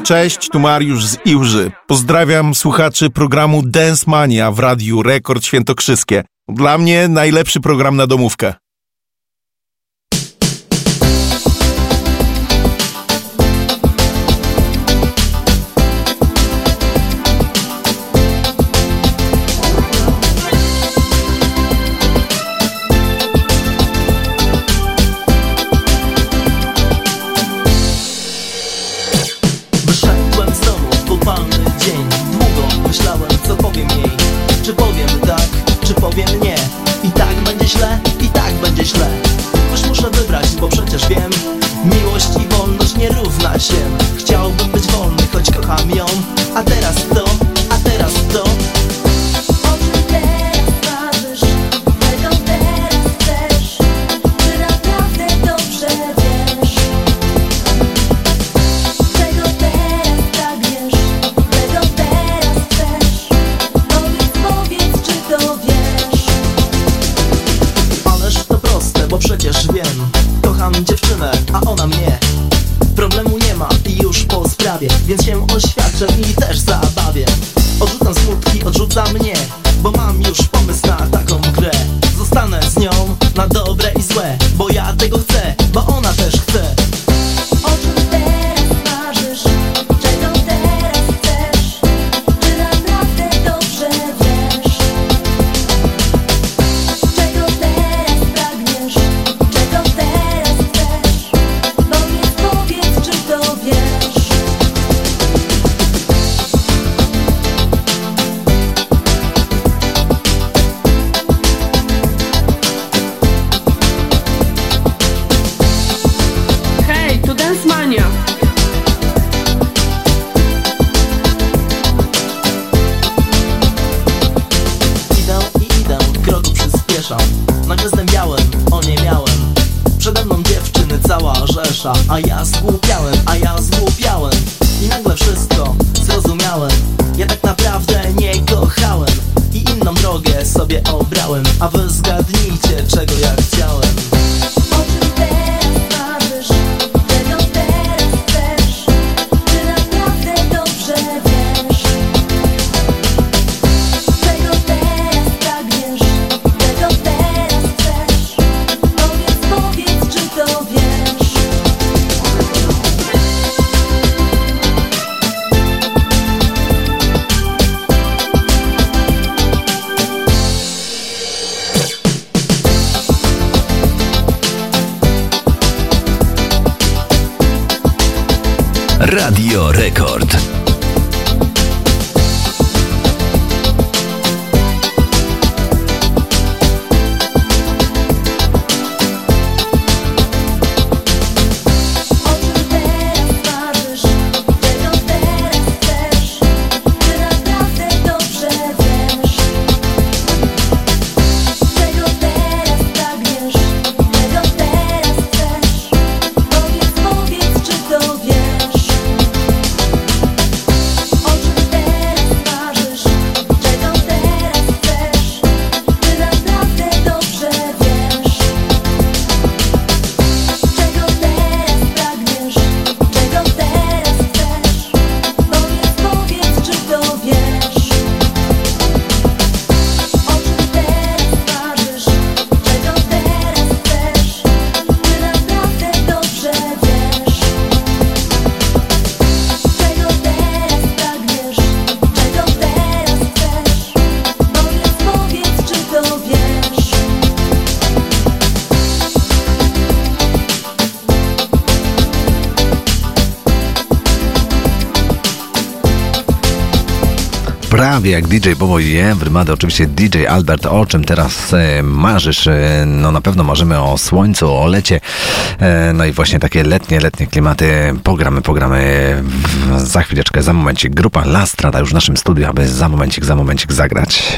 Speaker 34: Cześć, tu Mariusz z Iłży. Pozdrawiam słuchaczy programu Dance Mania w Radiu Rekord Świętokrzyskie. Dla mnie najlepszy program na domówkę.
Speaker 3: prawie jak DJ Bobo i Everybody, oczywiście DJ Albert, o czym teraz e, marzysz? E, no na pewno marzymy o słońcu, o lecie, e, no i właśnie takie letnie, letnie klimaty. Pogramy, pogramy za chwileczkę, za momencik. Grupa Lastrada już w naszym studiu, aby za momencik, za momencik zagrać.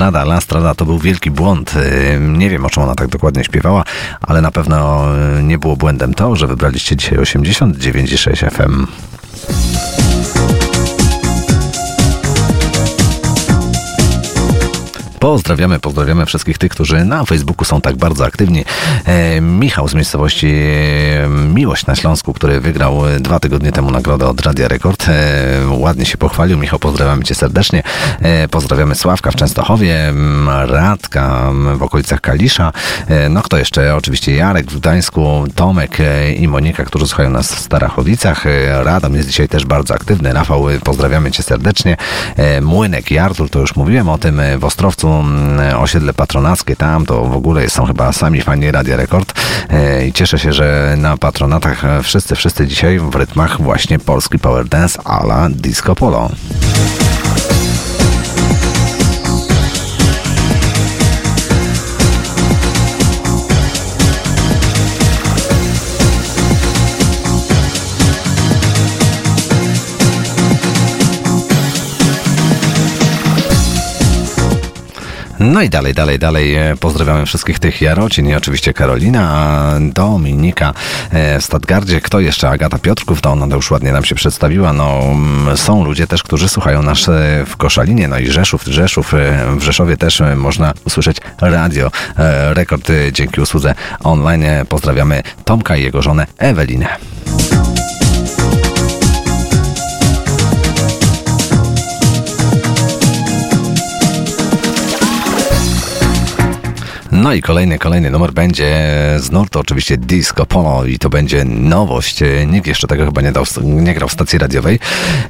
Speaker 3: Strada, La Strada to był wielki błąd. Y, Nie wiem, o czym ona tak dokładnie śpiewała, ale na pewno y, nie było błędem to, że wybraliście dzisiaj 89,6 FM. Pozdrawiamy, pozdrawiamy wszystkich tych, którzy na Facebooku są tak bardzo aktywni. E, Michał z miejscowości e, Miłość na Śląsku, który wygrał e, dwa tygodnie temu nagrodę od Radia Rekord. E, ładnie się pochwalił. Michał, pozdrawiamy Cię serdecznie. E, pozdrawiamy Sławka w Częstochowie, Radka w okolicach Kalisza. E, no kto jeszcze? Oczywiście Jarek w Gdańsku, Tomek i Monika, którzy słuchają nas w Starachowicach. E, Radam jest dzisiaj też bardzo aktywny. Rafał, pozdrawiamy Cię serdecznie. Młynek i Artur, to już mówiłem o tym. W Ostrowcu mm, osiedle patronackie, tam to w ogóle są chyba sami fani Radia Rekord. E, I cieszę się, że na patronatach wszyscy, wszyscy dzisiaj w rytmach właśnie polski power dance a la disco polo. No i dalej, dalej, dalej e, pozdrawiamy wszystkich tych Jarocin i oczywiście Karolina, Dominika e, w Stadgardzie. Kto jeszcze? Agata Piotrków, to ona już ładnie nam się przedstawiła. No, mm, są ludzie też, którzy słuchają nas e, w Koszalinie, no i Rzeszów, Rzeszów, w Rzeszowie też można usłyszeć radio. Rekord dzięki usłudze online. Pozdrawiamy Tomka i jego żonę Ewelinę. No i kolejny, kolejny numer będzie z nurtu oczywiście Disco Polo i to będzie nowość. E, Nikt jeszcze tego chyba nie, dał, nie grał w stacji radiowej.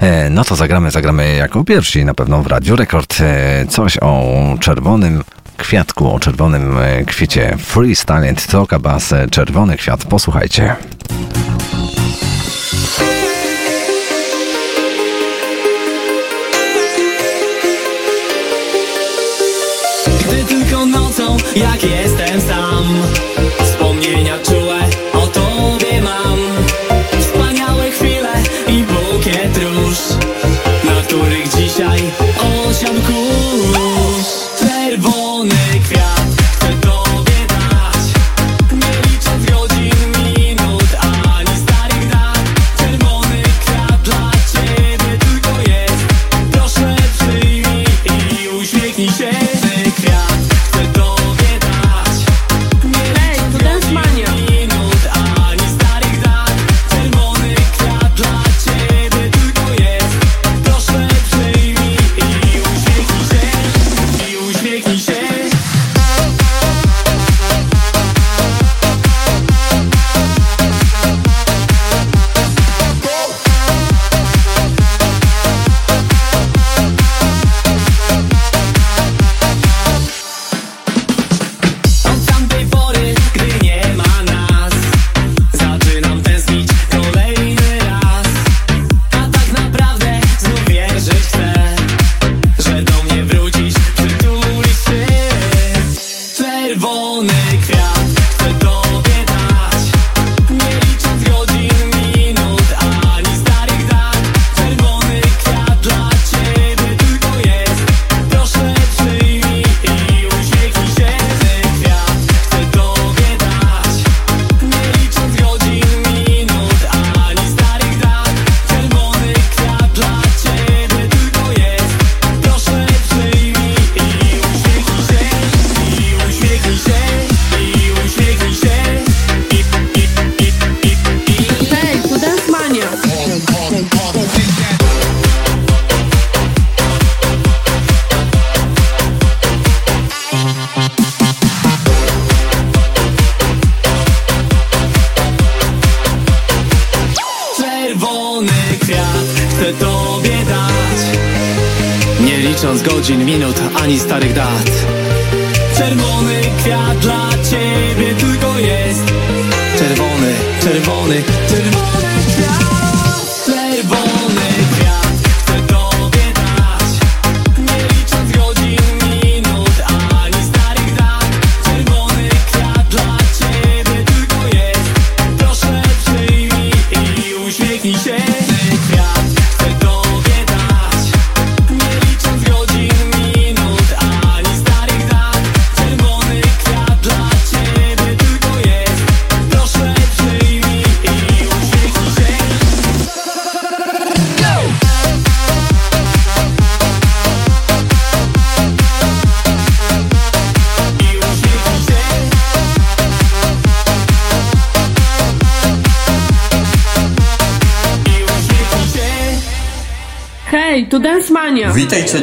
Speaker 3: E, No to zagramy, zagramy jako pierwsi na pewno w Radiu Rekord. E, Coś o czerwonym kwiatku, o czerwonym kwiecie Freestyle Talk Bass, czerwony kwiat. Posłuchajcie.
Speaker 1: Jak jestem sam Wspomnienia czułe o tobie mam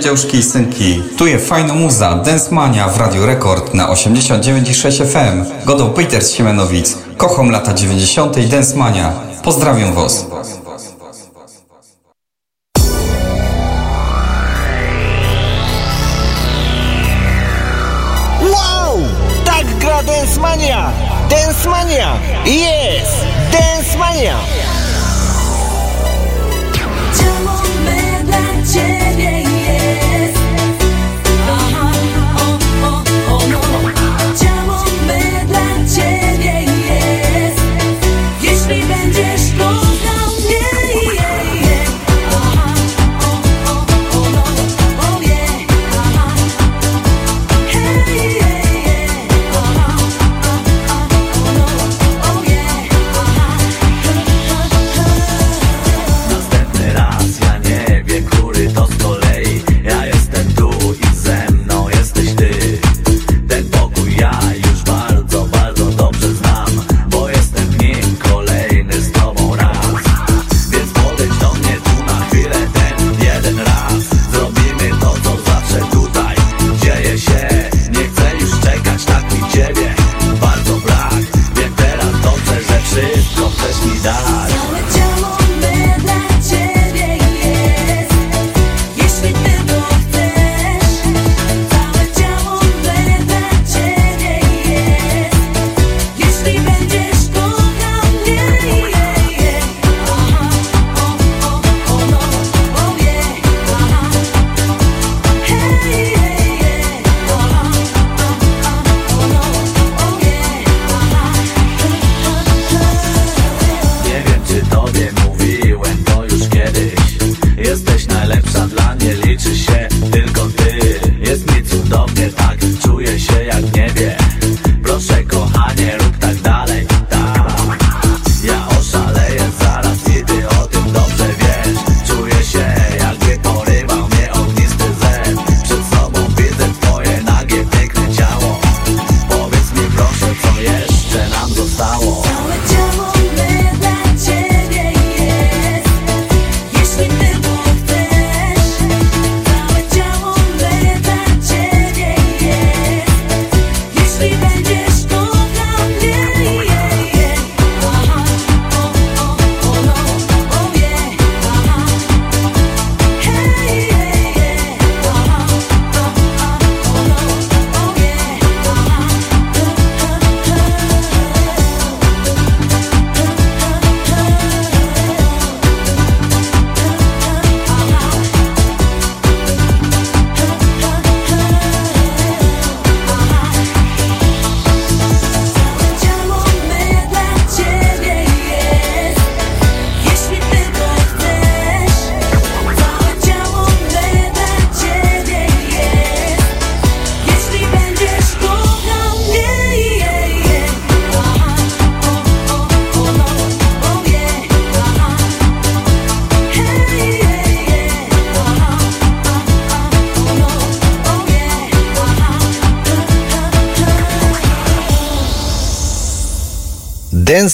Speaker 6: Dziążki i Synki. Tu jest fajna muza, Densmania w Radiu Rekord na 89,6 FM. Godo Peters Siemenowic. Kocham lata 90. i Densmania. Pozdrawiam Was.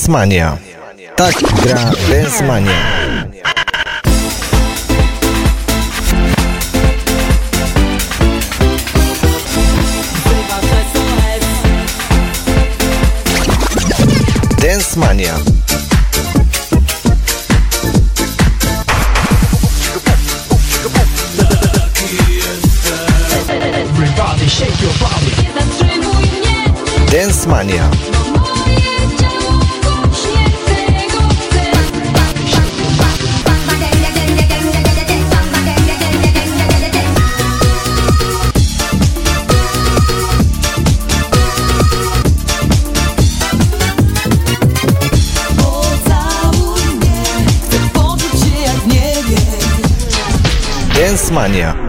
Speaker 35: Dancemania. Tak gra Dancemania. Dance Mania. Dance Mania. Tasmania.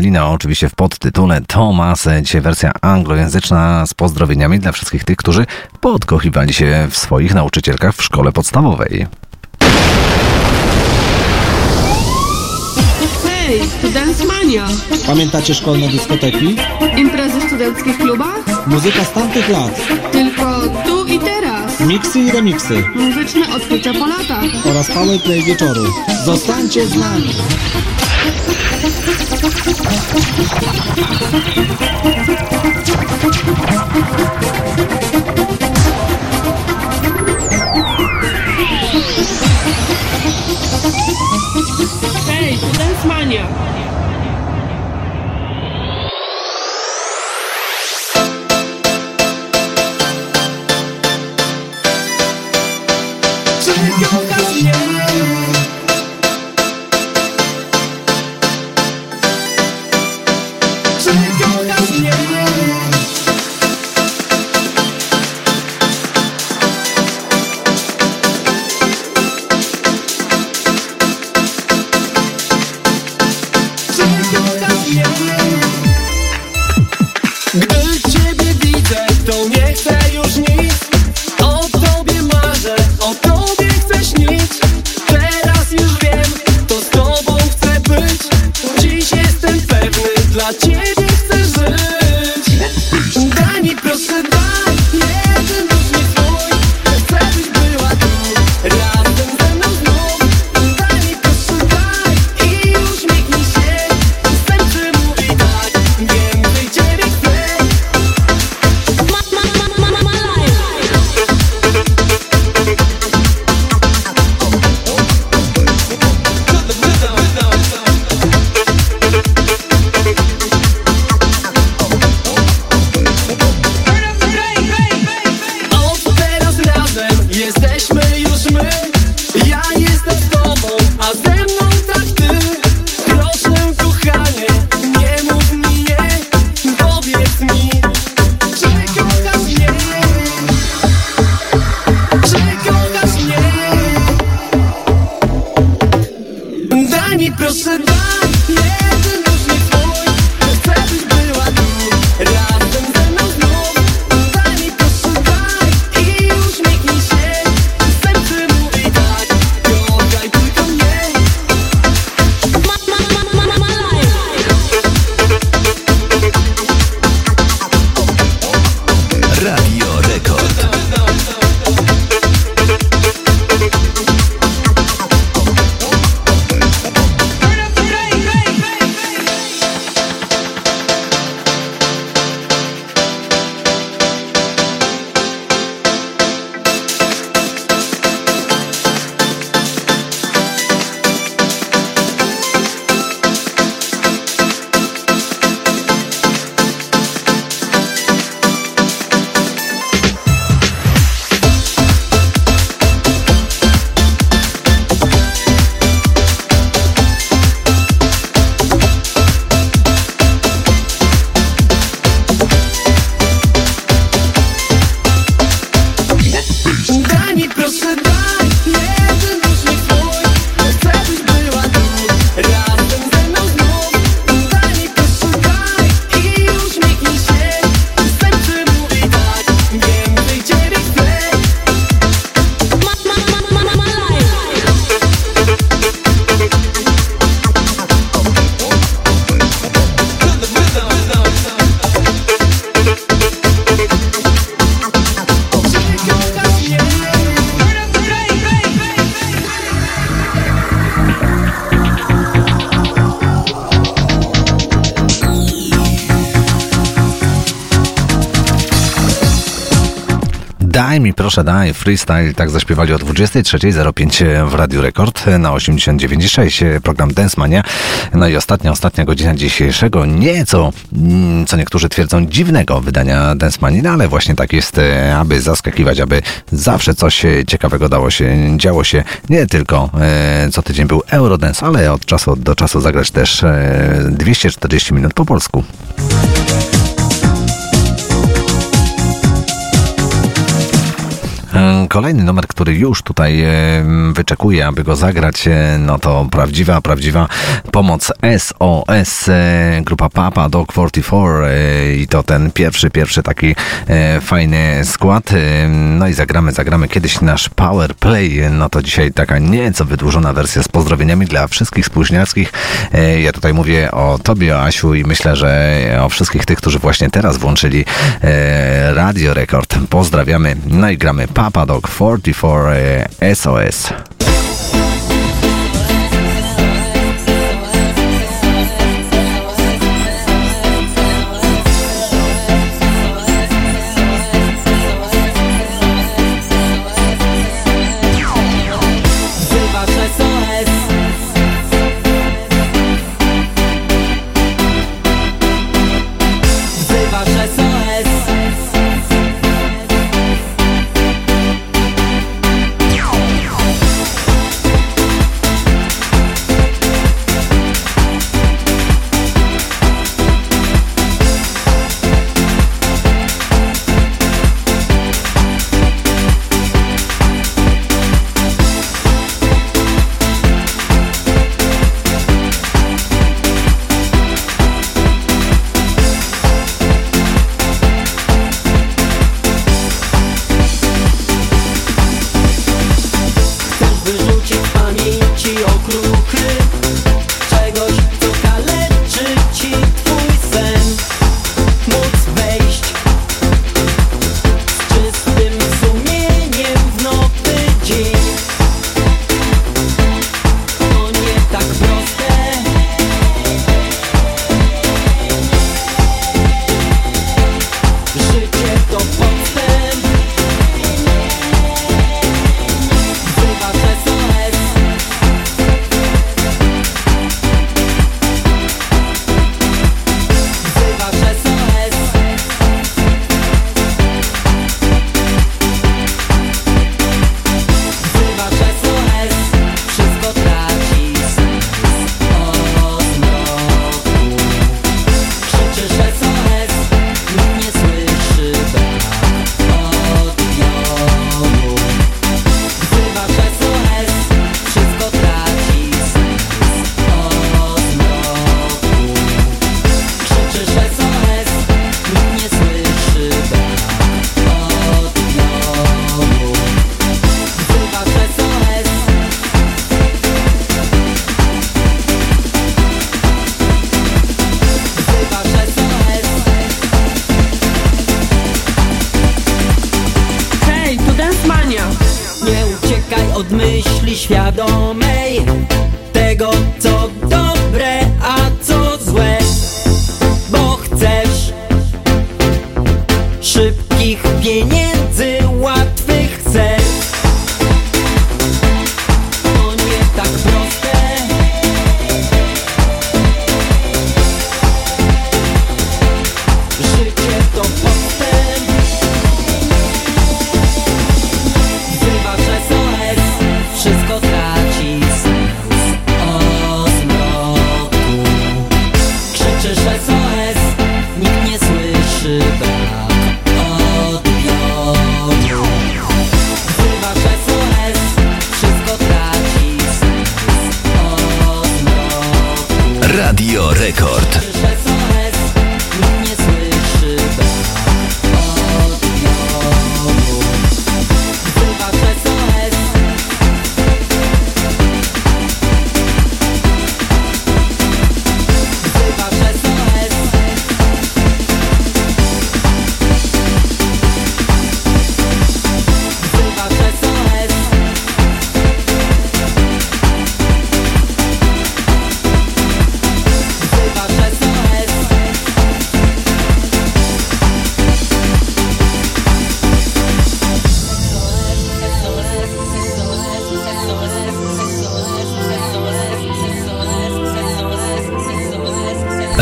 Speaker 35: Halina, oczywiście w podtytule Thomas, dzisiaj wersja anglojęzyczna z pozdrowieniami dla wszystkich tych, którzy podkochiwali się w swoich nauczycielkach w szkole podstawowej.
Speaker 11: Hej, to Mania.
Speaker 36: Pamiętacie szkolne dyskoteki?
Speaker 11: Imprezy w studenckich klubach?
Speaker 36: Muzyka z tamtych lat.
Speaker 11: Tylko tu i teraz.
Speaker 36: Miksy i remiksy.
Speaker 11: Muzyczne odkrycia po latach.
Speaker 36: Oraz powerplay wieczoru. Zostańcie z nami.
Speaker 11: Ej, to jest mania!
Speaker 3: Proszę, daj,
Speaker 8: freestyle, tak zaśpiewali o 23.05 w Radiu Rekord na 89.6, program Dance Mania. No i ostatnia, ostatnia godzina dzisiejszego, nieco, mm, co niektórzy twierdzą, dziwnego wydania Dance Mania, no ale właśnie tak jest, e, aby zaskakiwać, aby zawsze coś e, ciekawego dało się, działo się, nie tylko e, co tydzień był Eurodance, ale od czasu do czasu zagrać też e, 240 minut po polsku. Kolejny numer, który już tutaj e, wyczekuje, aby go zagrać, e, no to prawdziwa, prawdziwa pomoc SOS, e, grupa Papa Dog 44 e, i to ten pierwszy, pierwszy taki fajny skład. No i zagramy, zagramy kiedyś nasz Power Play, no to dzisiaj taka nieco wydłużona wersja z pozdrowieniami dla wszystkich spóźniarskich. Ja tutaj mówię o Tobie, o Asiu i myślę, że o wszystkich tych, którzy właśnie teraz włączyli Radio Rekord. Pozdrawiamy, no i gramy Papa Dog 44 e, SOS.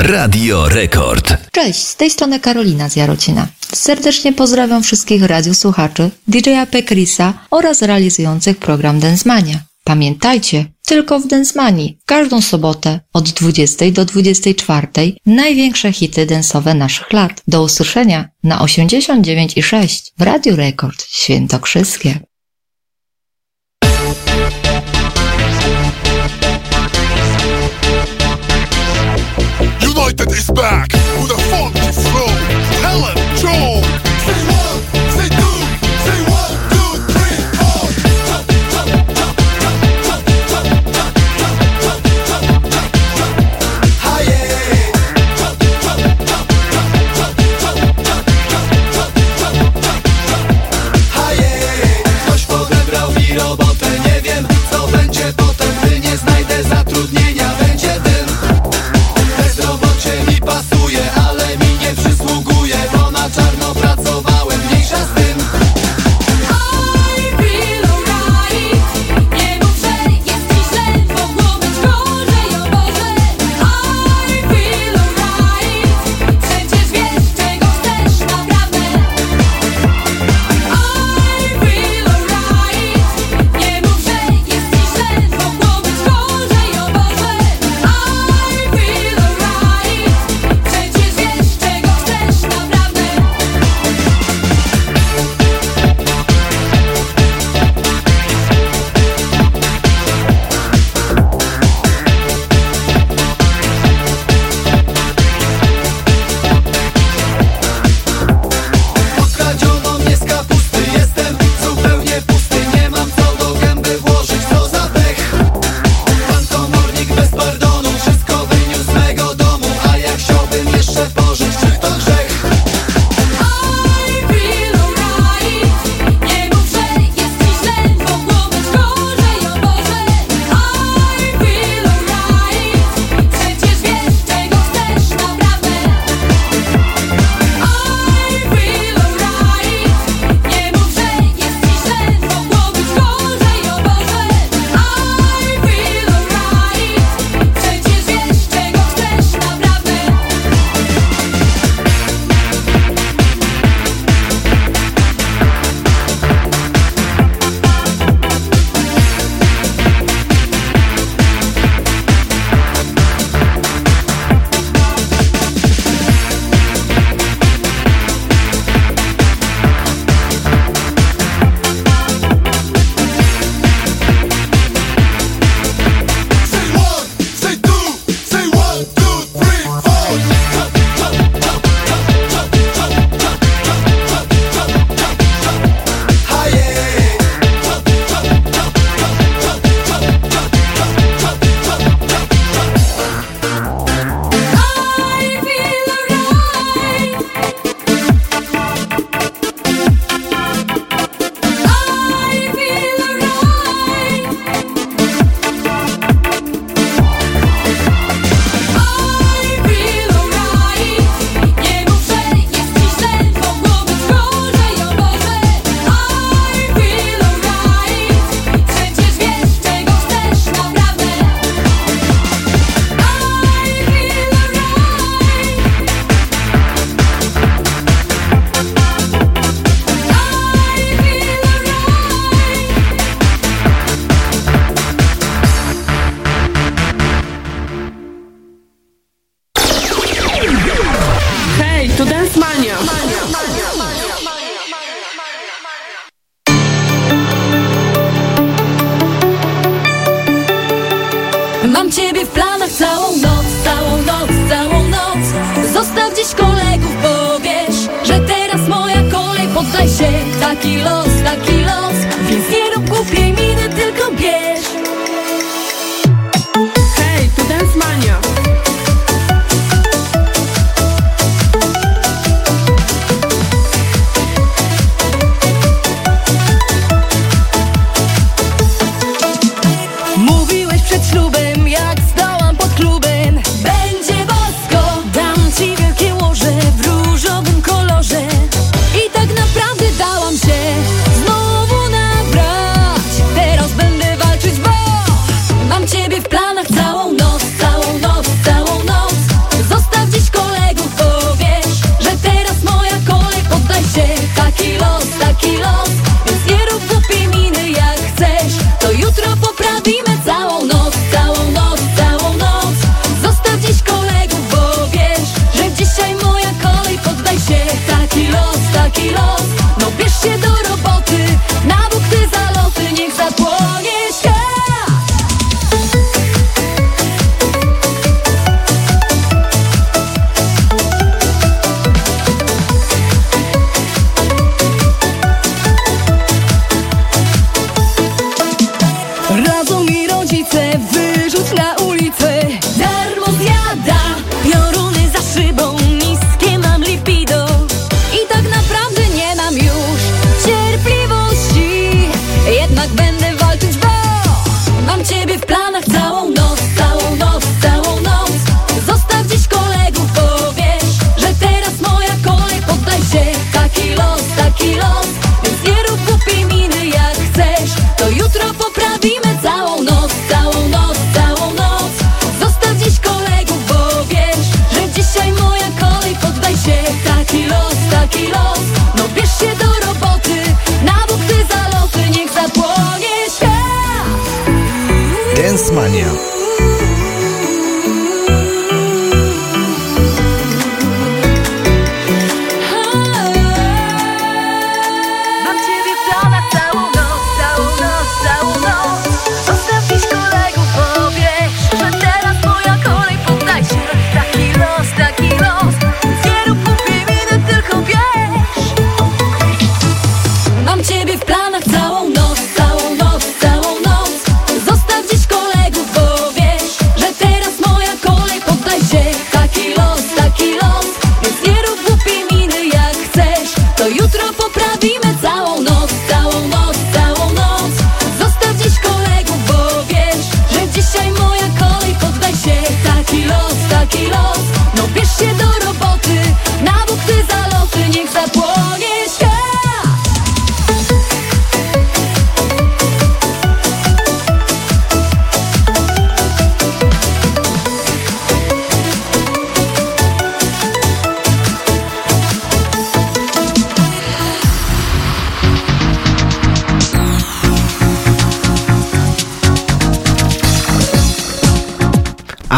Speaker 9: Radio Rekord.
Speaker 37: Cześć, z tej strony Karolina z Jarocina. Serdecznie pozdrawiam wszystkich radiosłuchaczy, DJ-a Pekrisa oraz realizujących program Densmania. Pamiętajcie, tylko w Densmanii, każdą sobotę od 20 do 24 największe hity densowe naszych lat. Do usłyszenia na 89,6 w Radiu Rekord Świętokrzyskie.
Speaker 35: United is back with a funky flow. Helen Joe.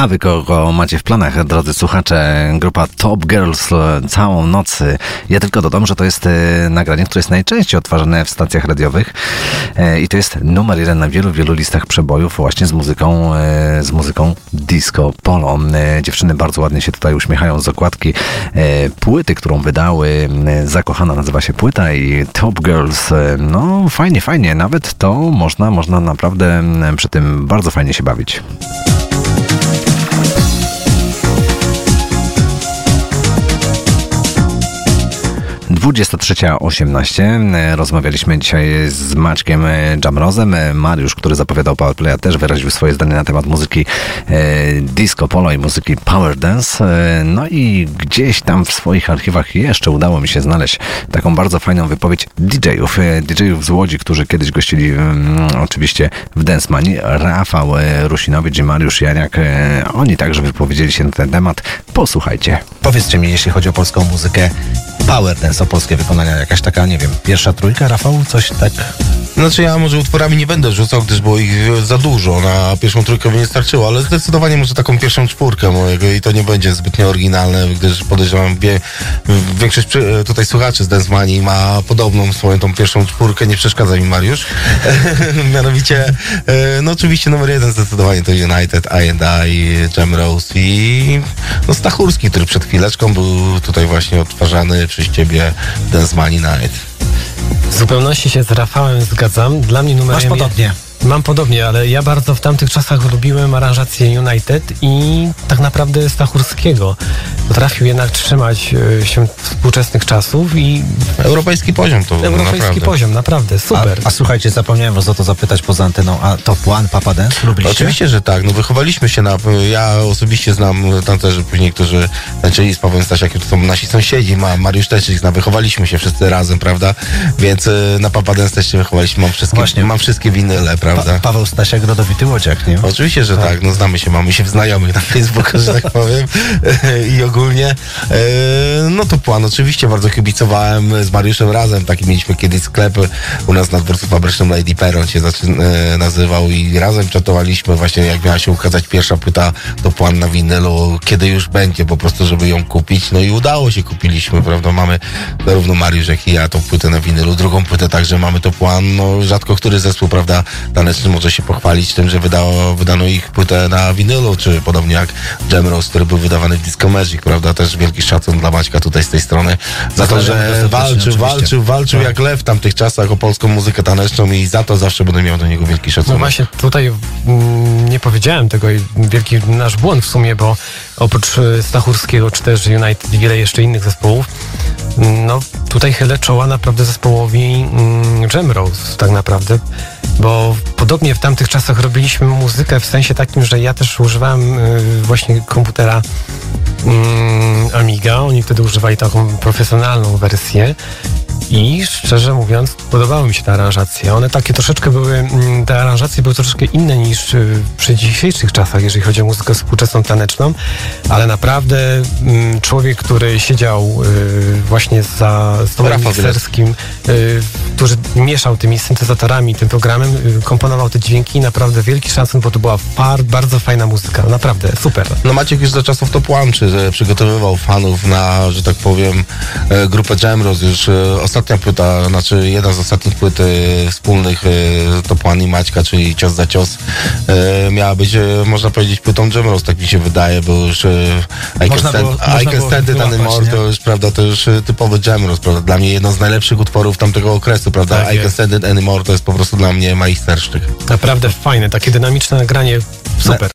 Speaker 3: A wy kogo macie w planach, drodzy słuchacze, grupa Top Girls e, całą noc. Ja tylko dodam, że to jest e, nagranie, które jest najczęściej odtwarzane w stacjach radiowych e, i to jest numer jeden na wielu, wielu listach przebojów właśnie z muzyką, z muzyką disco polo. Dziewczyny bardzo ładnie się tutaj uśmiechają z okładki płyty, którą wydały. Zakochana nazywa się płyta i Top Girls. No fajnie, fajnie. Nawet to można, można naprawdę przy tym bardzo fajnie się bawić. 23.18. Rozmawialiśmy dzisiaj z Maćkiem Jamrozem. Mariusz, który zapowiadał Powerplaya, też wyraził swoje zdanie na temat muzyki e, disco polo i muzyki power dance. E, No i gdzieś tam w swoich archiwach jeszcze udało mi się znaleźć taką bardzo fajną wypowiedź DJ-ów. e, DJ-ów z Łodzi, którzy kiedyś gościli mm, oczywiście w Dance Money. Rafał Rusinowicz i Mariusz Janiak. Oni także wypowiedzieli się na ten temat. Posłuchajcie. Powiedzcie mi, jeśli chodzi o polską muzykę, power dance, polskie wykonania, jakaś taka, nie wiem, pierwsza trójka, Rafał, coś tak?
Speaker 38: Znaczy ja może utworami nie będę wrzucał, gdyż było ich za dużo. Na pierwszą trójkę by nie starczyło, ale zdecydowanie może taką pierwszą czwórkę mojego i to nie będzie zbytnio oryginalne, gdyż podejrzewam wie, większość przy- tutaj słuchaczy z Money ma podobną swoją tą pierwszą czwórkę. Nie przeszkadza mi Mariusz. Mianowicie, e, no oczywiście numer jeden zdecydowanie to United, I&I, Jam Rose i no Stachurski, który przed chwileczką był tutaj właśnie odtwarzany przez ciebie Dance Money Night.
Speaker 39: W zupełności się z Rafałem zgadzam. Dla mnie numerem
Speaker 40: Masz podobnie.
Speaker 39: Mam podobnie, ale ja bardzo w tamtych czasach lubiłem aranżację United i tak naprawdę Stachurskiego. Potrafił jednak trzymać e, się współczesnych czasów i...
Speaker 38: Europejski poziom to
Speaker 39: Europejski
Speaker 38: naprawdę.
Speaker 39: poziom, naprawdę, super.
Speaker 40: A, a słuchajcie, zapomniałem was o to zapytać poza anteną, a Top One, Papa Dance, lubiliście?
Speaker 38: Oczywiście, że tak. No wychowaliśmy się na... Ja osobiście znam tancerzy później, którzy tańczyli z Pawłem Stasiakiem, to są nasi sąsiedzi, ma, Mariusz też ich zna. Wychowaliśmy się wszyscy razem, prawda? Więc y, na Papa Dance też się wychowaliśmy. Mam wszystkie,
Speaker 40: Właśnie.
Speaker 38: mam wszystkie winyle, prawda?
Speaker 40: Pa- Paweł Stasiak, rodowity łodziak, nie?
Speaker 38: Oczywiście, że tak. No znamy się, mamy się w znajomych na Facebooku, że tak powiem. I ogólnie, e, no to plan. Oczywiście bardzo kibicowałem z Mariuszem razem. Taki mieliśmy kiedyś sklep u nas na dworcu fabrycznym Lady Peron się e, nazywał i razem czatowaliśmy właśnie jak miała się ukazać pierwsza płyta to plan na winylu, kiedy już będzie po prostu, żeby ją kupić. No i udało się, kupiliśmy, prawda? Mamy zarówno Mariusz, jak i ja tą płytę na winylu. Drugą płytę także mamy to plan. No rzadko który zespół, prawda, taneczny może się pochwalić tym, że wydało, wydano ich płytę na winylu, czy podobnie jak Jamros, który był wydawany w Disco Magic, prawda? Też wielki szacun dla Maćka tutaj z tej strony za to, że walczył, walczył, walczył
Speaker 40: Tak.
Speaker 38: jak lew w tamtych czasach o polską muzykę taneczną i za to zawsze będę miał do niego wielki
Speaker 39: No
Speaker 38: szacunek.
Speaker 39: właśnie tutaj mm, nie powiedziałem tego i wielki nasz błąd w sumie, bo oprócz e, Stachurskiego czy też United i wiele jeszcze innych zespołów, mm, no tutaj chylę czoła naprawdę zespołowi mm, Jam Rose tak naprawdę, bo podobnie w tamtych czasach robiliśmy muzykę w sensie takim, że ja też używałem y, właśnie komputera mm, Amiga, oni wtedy używali taką profesjonalną wersję i szczerze mówiąc, podobały mi się te aranżacje. One takie troszeczkę były, mm, te aranżacje były troszeczkę inne niż y, przy dzisiejszych czasach, jeżeli chodzi o muzykę współczesną taneczną, ale naprawdę mm, człowiek, który siedział y, właśnie za stołem mikserskim, y, który mieszał tymi syntezatorami, tym programem, komponował te dźwięki i naprawdę wielki szacun, bo to była far, bardzo fajna muzyka. Naprawdę, super.
Speaker 38: No Maciek już za czasów Top One, czy że przygotowywał fanów na, że tak powiem, e, grupę Jamros. Już e, ostatnia płyta, znaczy jedna z ostatnich płyt e, wspólnych e, Top One i Maćka, czyli Cios za Cios, e, miała być, można powiedzieć, płytą Jamros, tak mi się wydaje, bo już I Can
Speaker 40: Można
Speaker 38: Stand, I can stand It Anymore, to już, prawda, to już typowy Jamros, prawda, dla mnie jedno z najlepszych utworów tamtego okresu, prawda,
Speaker 39: Tak
Speaker 38: I Can. Stand It Anymore to jest po prostu dla mnie majstersztyk.
Speaker 39: Naprawdę fajne, takie dynamiczne nagranie, super.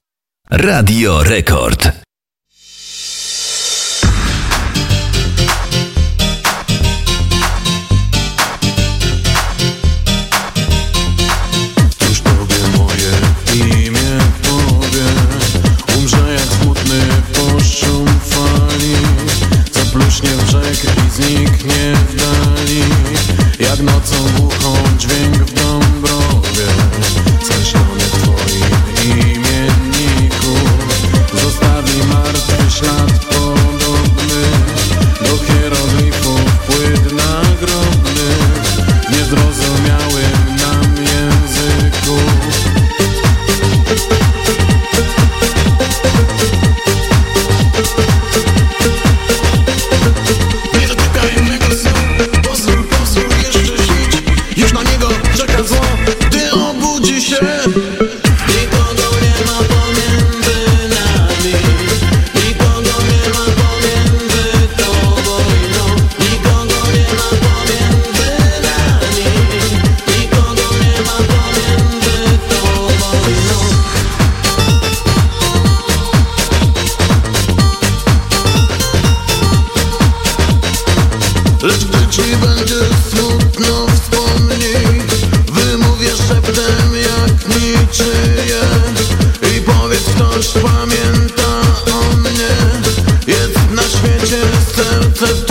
Speaker 9: Radio Rekord.
Speaker 41: Jak nocą głuchą dźwięk w Dąbrowie. Skreślony w twoim imienniku Zostawi martwy ślad podobny Do hieroglifów płyt nagrobnych niezrozumiałym
Speaker 35: I powiedz ktoś pamięta o mnie. Jest na świecie serce,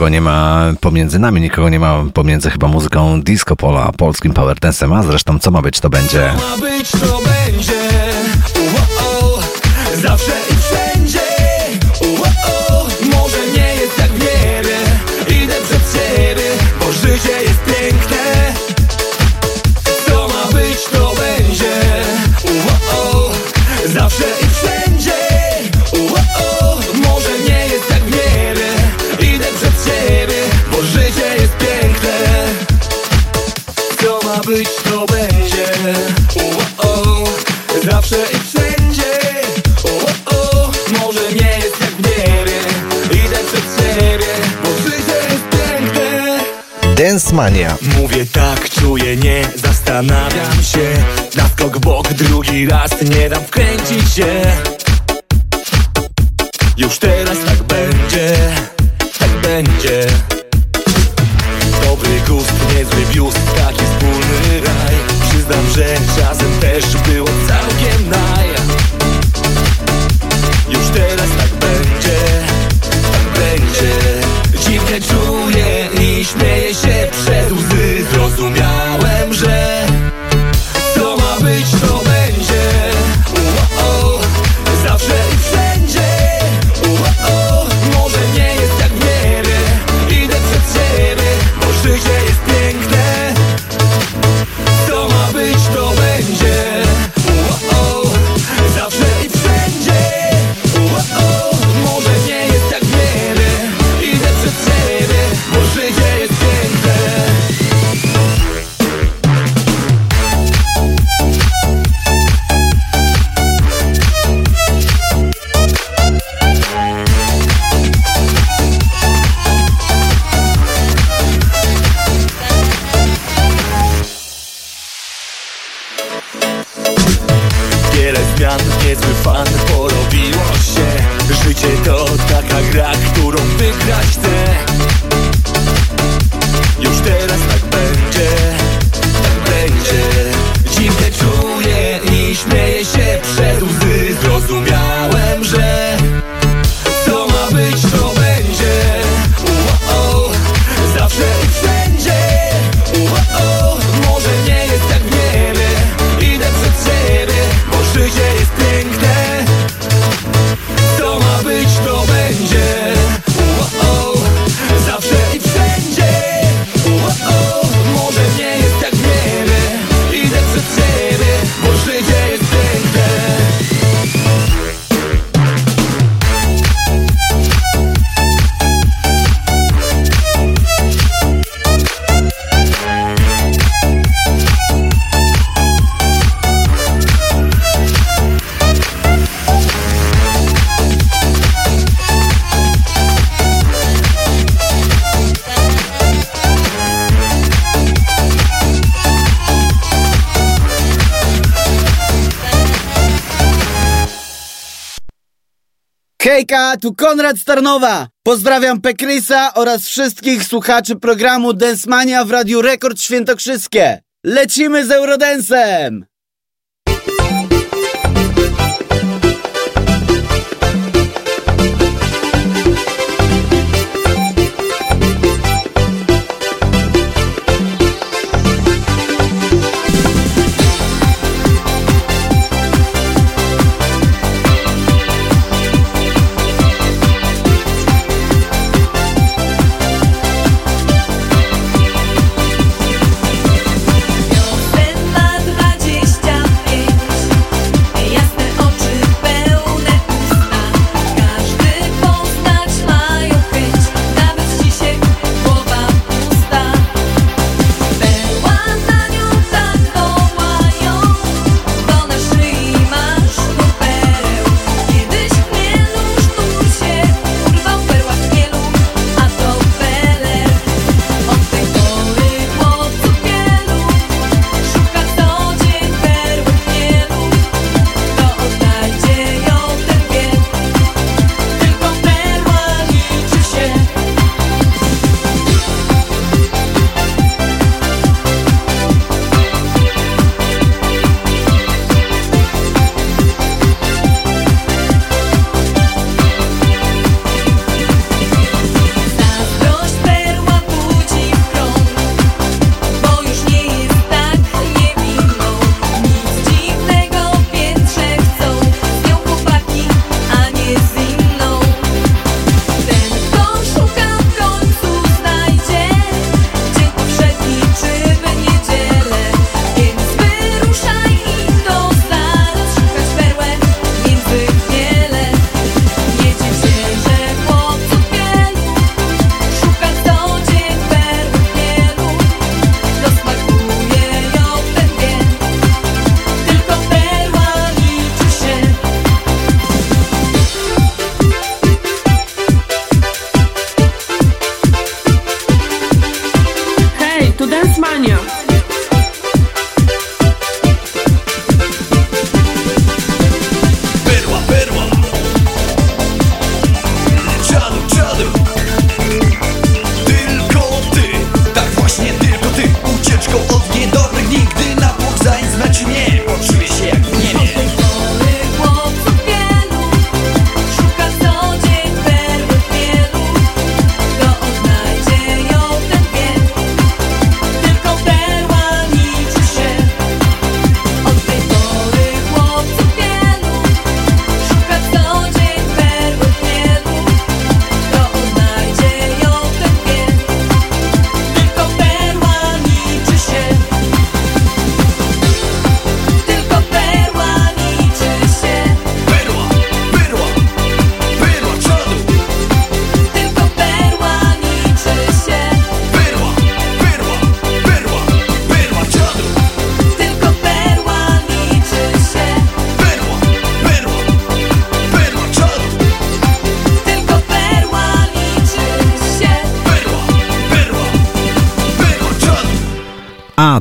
Speaker 35: nikogo nie ma pomiędzy nami, nikogo nie ma pomiędzy
Speaker 3: chyba muzyką disco pola a polskim powerdance'em, a zresztą co ma być to będzie.
Speaker 13: Co ma być, to Mówię tak, czuję, nie zastanawiam się. Na skok bok drugi raz nie dam wkręcić się. Już teraz
Speaker 42: Tu Konrad Starnowa. Pozdrawiam Pekrysa oraz wszystkich słuchaczy programu Densmania w Radiu Rekord Świętokrzyskie. Lecimy z Eurodensem!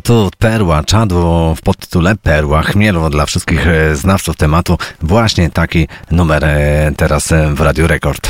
Speaker 43: tu perła czadło w podtytule Perła Chmielowo dla wszystkich e, znawców tematu. Właśnie taki numer e, teraz e, w Radio Rekord.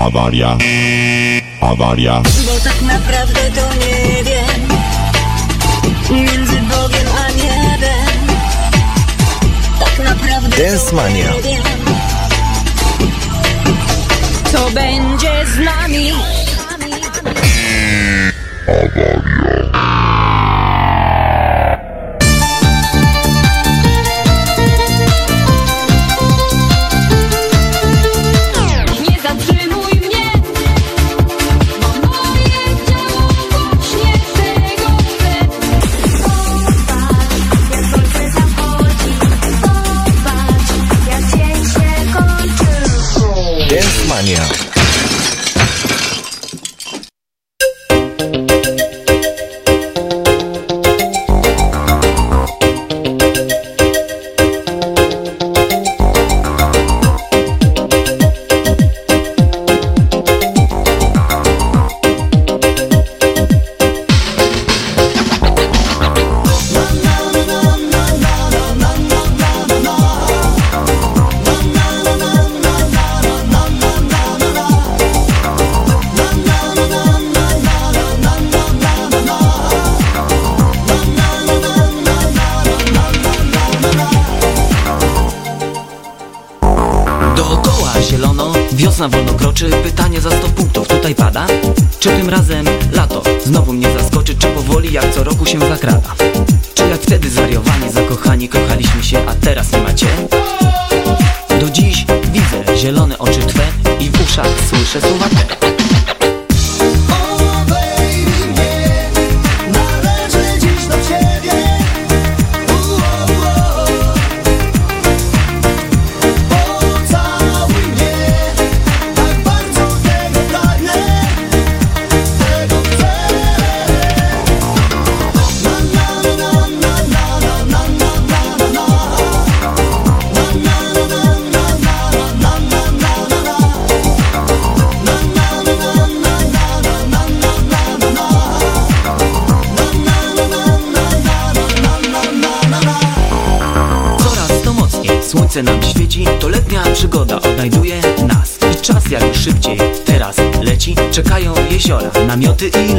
Speaker 44: Awaria. Awaria.
Speaker 8: Bo tak naprawdę to nie wiem. Między Bogiem a niebem. Tak naprawdę
Speaker 36: Dance Mania.
Speaker 8: nie. Co będzie z nami?
Speaker 43: Awaria. namioty i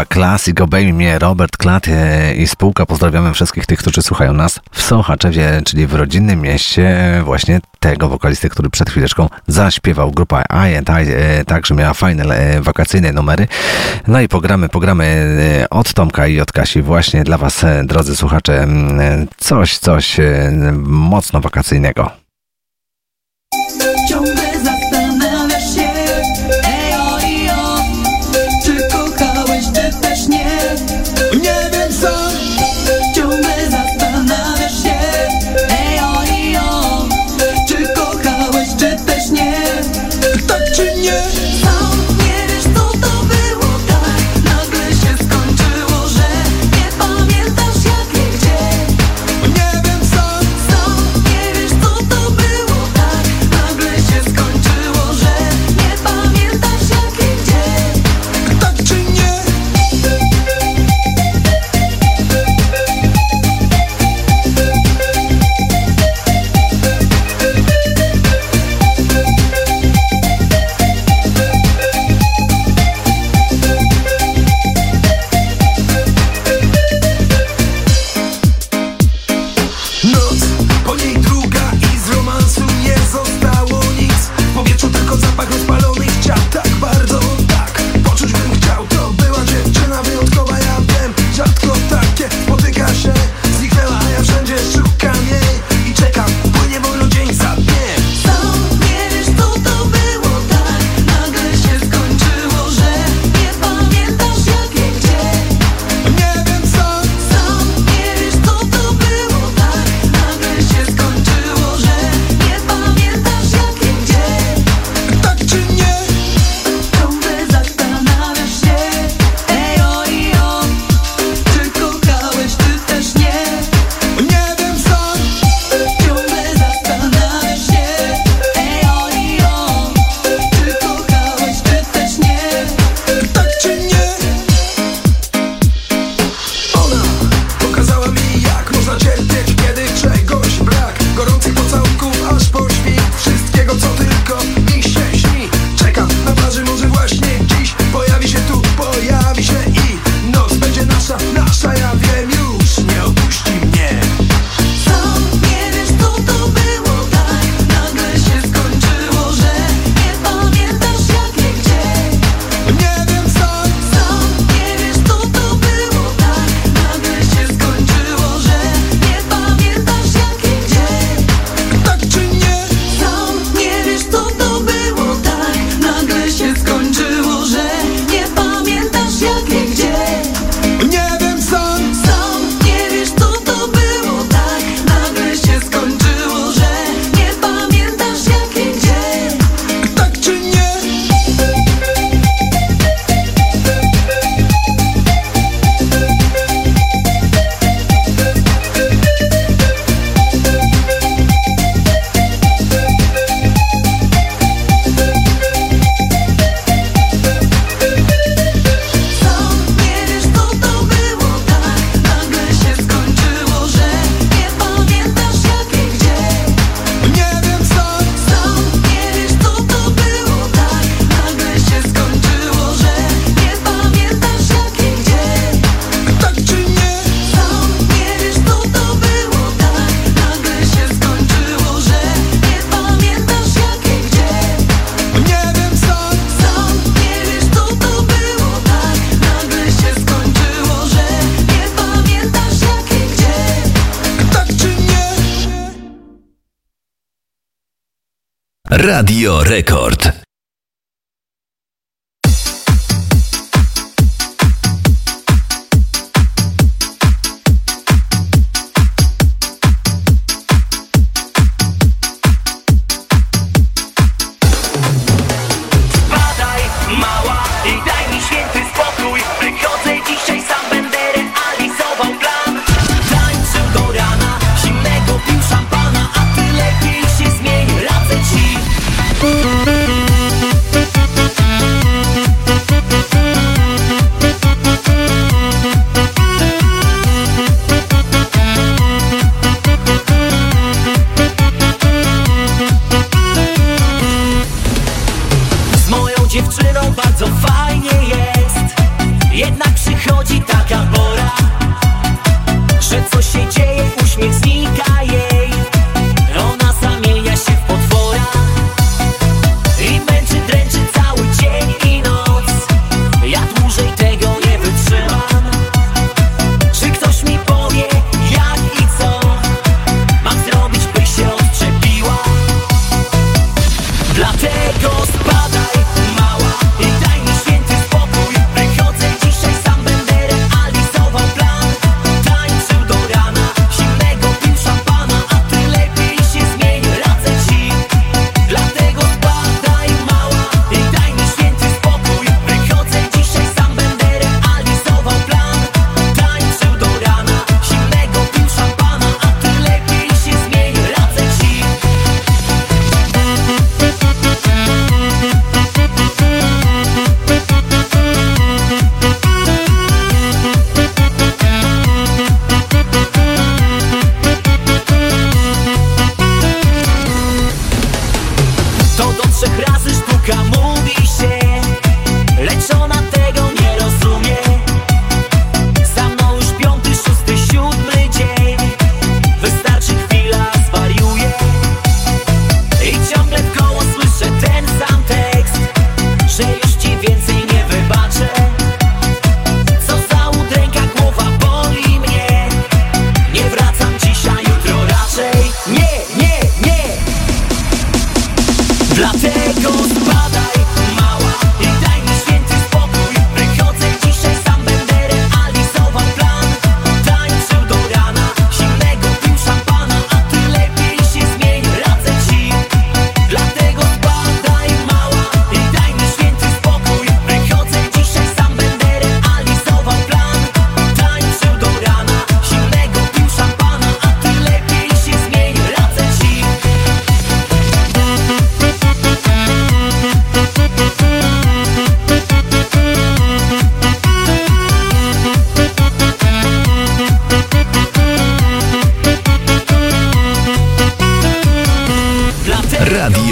Speaker 3: grupa Classic obejmie Robert Klat e, i spółka. Pozdrawiamy wszystkich tych, którzy słuchają nas w Sochaczewie, czyli w rodzinnym mieście e, właśnie tego wokalisty, który przed chwileczką zaśpiewał. Grupa I, I także miała fajne wakacyjne numery. No i pogramy, pogramy od Tomka i od Kasi właśnie dla Was, drodzy słuchacze, mm, coś, coś mocno wakacyjnego.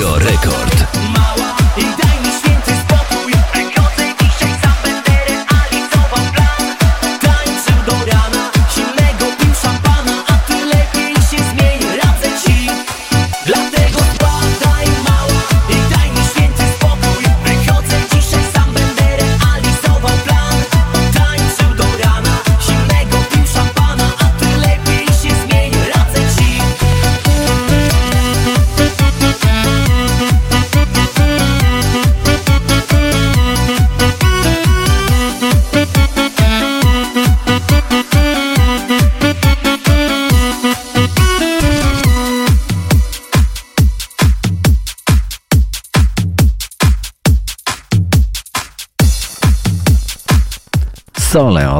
Speaker 43: Radio Rekord.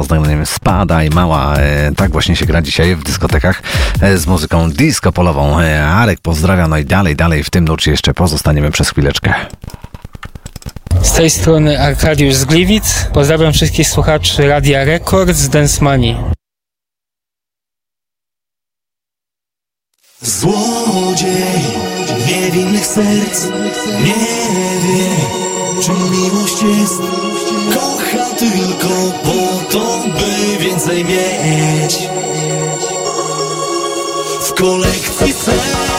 Speaker 12: poznanym Spada i Mała.
Speaker 3: E, tak właśnie się gra dzisiaj w dyskotekach e, z muzyką disco polową. E, Arek pozdrawiam, no i dalej, dalej w tym nurcie jeszcze pozostaniemy przez chwileczkę.
Speaker 45: Z tej strony Arkadiusz z Gliwic. Pozdrawiam wszystkich słuchaczy Radia Rekord z Dance Money.
Speaker 12: Złodziej niewinnych serc nie wie, czym miłość jest tylko po to, by więcej mieć. W kolekcji sen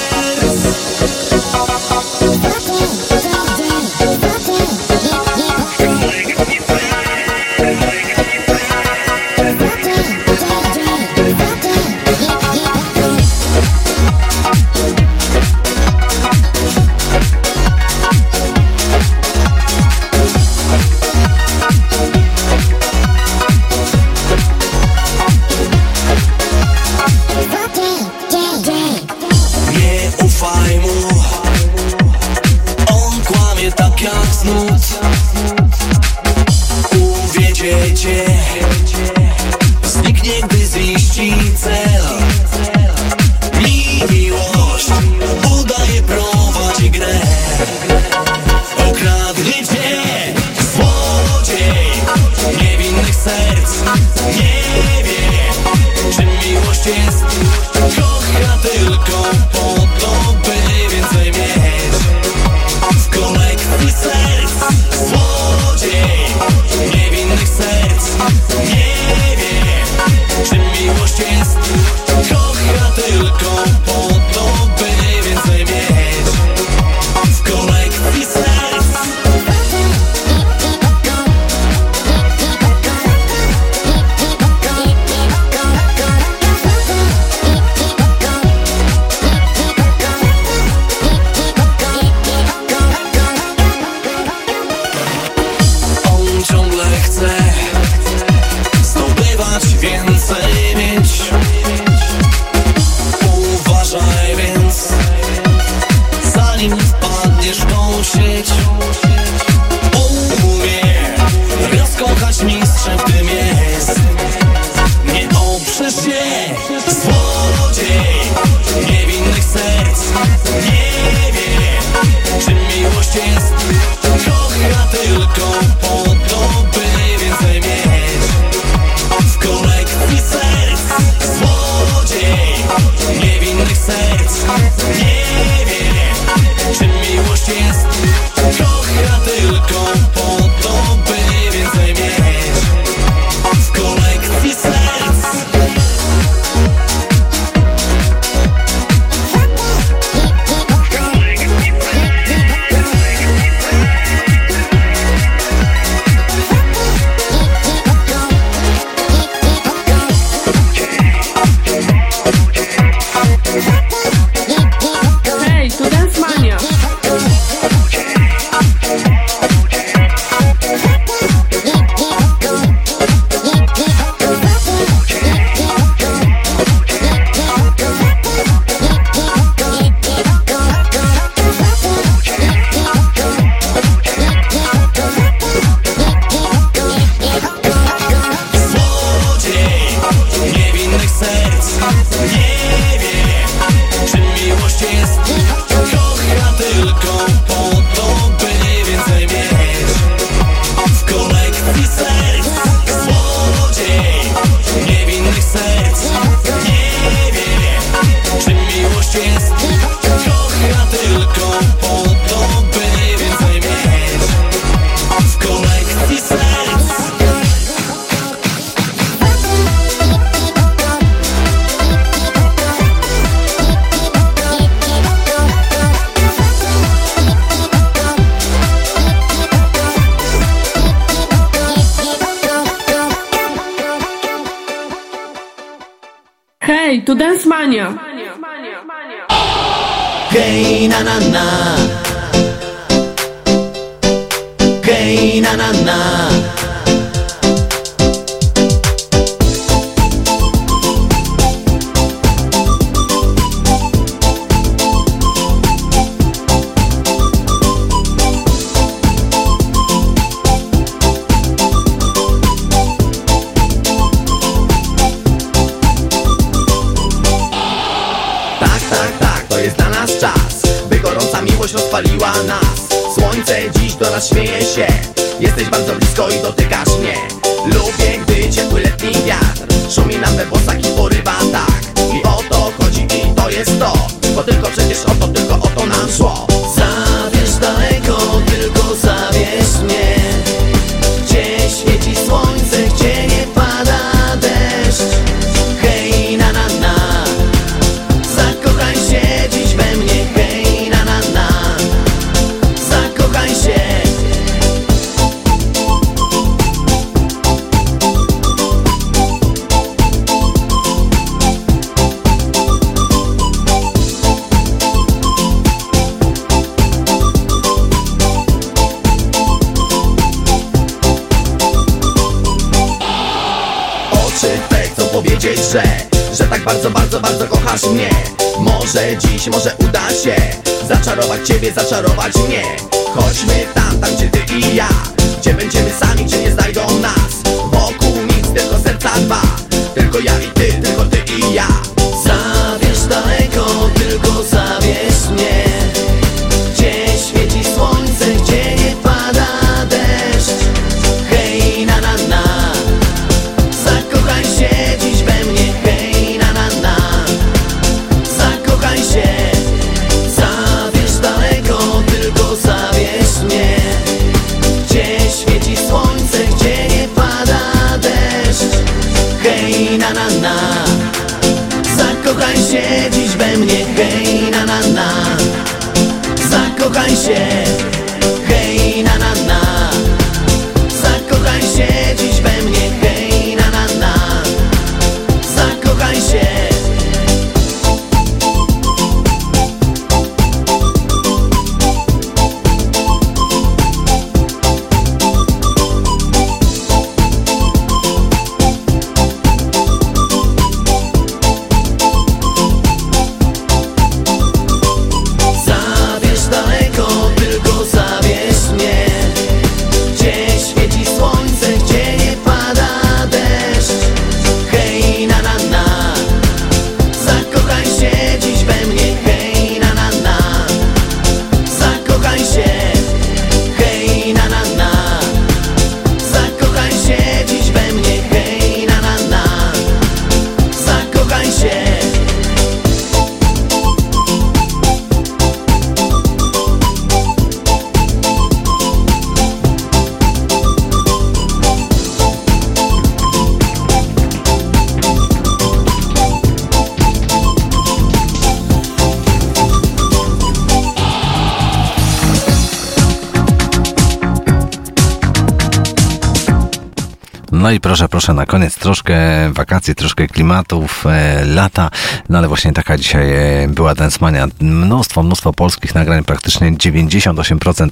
Speaker 12: na na na. Zakochaj się dziś we mnie, hej na na na. Zakochaj się,
Speaker 3: No i proszę, proszę, na koniec troszkę wakacji, troszkę klimatów, e, lata, no ale właśnie taka dzisiaj e, była Densmania. Mnóstwo, mnóstwo polskich nagrań, praktycznie 98%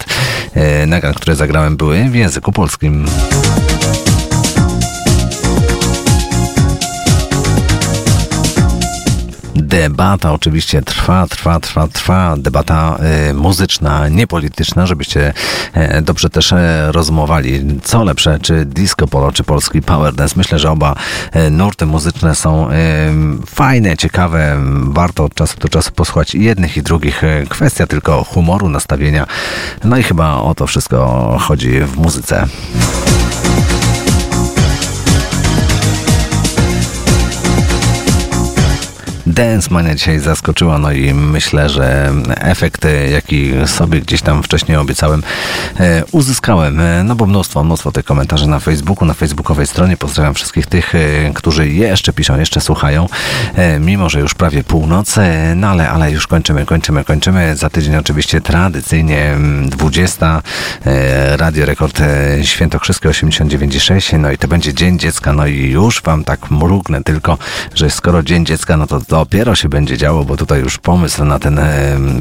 Speaker 3: e, nagrań, które zagrałem były w języku polskim. Debata oczywiście trwa, trwa, trwa, trwa. Debata e, muzyczna, niepolityczna, żebyście e, dobrze też e, rozmowali. Co lepsze, czy disco polo, czy polski power dance? Myślę, że oba e, nurty muzyczne są fajne, ciekawe. Warto od czasu do czasu posłuchać jednych i drugich. Kwestia tylko humoru, nastawienia. No i chyba o to wszystko chodzi w muzyce. Dance Mania dzisiaj zaskoczyła, no i myślę, że efekt, jaki sobie gdzieś tam wcześniej obiecałem, e, uzyskałem. E, No bo mnóstwo, mnóstwo tych komentarzy na Facebooku, na facebookowej stronie. Pozdrawiam wszystkich tych, e, którzy jeszcze piszą, jeszcze słuchają, mimo że już prawie północ, no ale, ale już kończymy, kończymy, kończymy. Za tydzień oczywiście tradycyjnie mm, 20 e, Radio Rekord Świętokrzyskie 89,6 no i to będzie Dzień Dziecka, no i już wam tak mrugnę tylko, że skoro Dzień Dziecka, no to dopiero się będzie działo, bo tutaj już pomysł na ten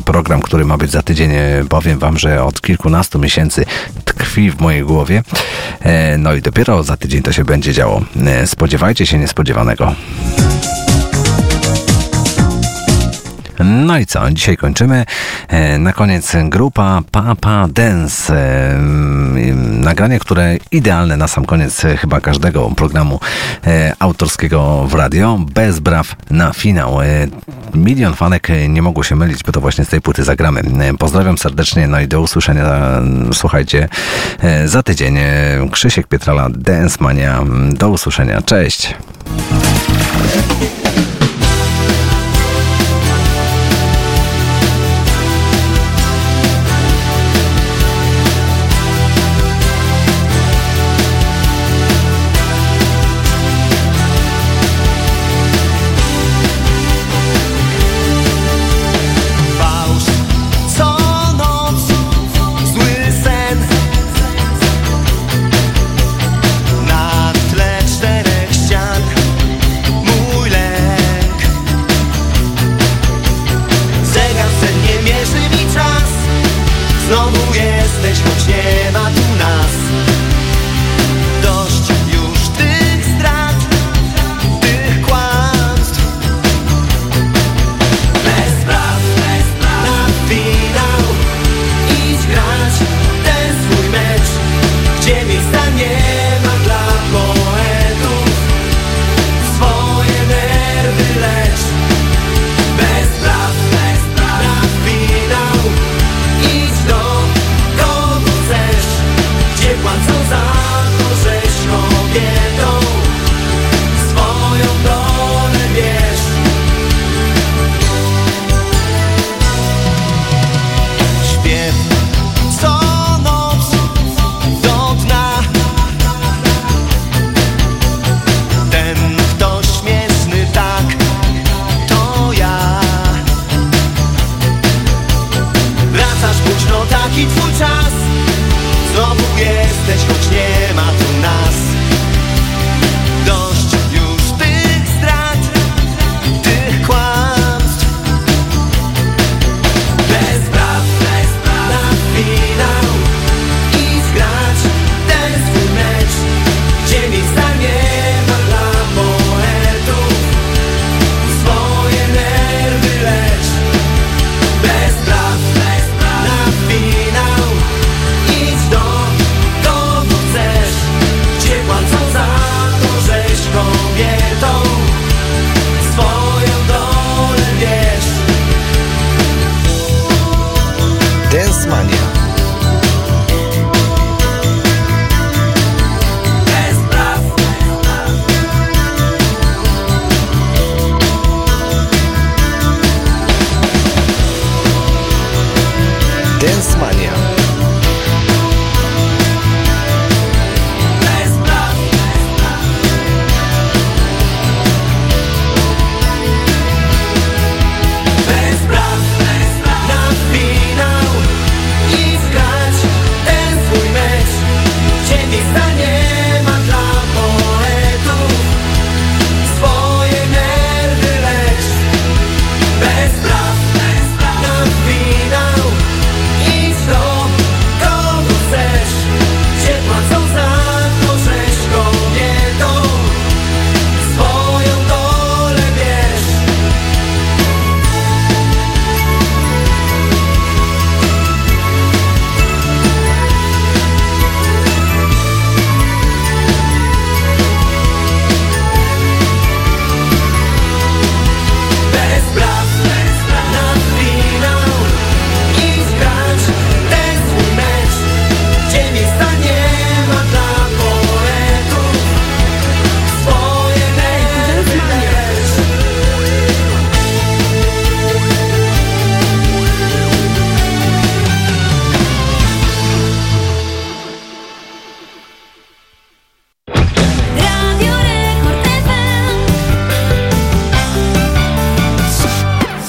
Speaker 3: program, który ma być za tydzień, e, powiem wam, że od kilkunastu miesięcy tkwi w mojej głowie. E, No i dopiero za tydzień to się będzie działo. E, Spodziewajcie się niespodziewanego. No i co? Dzisiaj kończymy. E, Na koniec grupa Papa Dance. E, Nagranie, które idealne na sam koniec e, chyba każdego programu autorskiego w radio. Bez braw na finał. Milion fanek nie mogło się mylić, bo to właśnie z tej płyty zagramy. Pozdrawiam serdecznie, no i do usłyszenia. Słuchajcie, za tydzień. Krzysiek Pietrala, Dance Mania. Do usłyszenia. Cześć.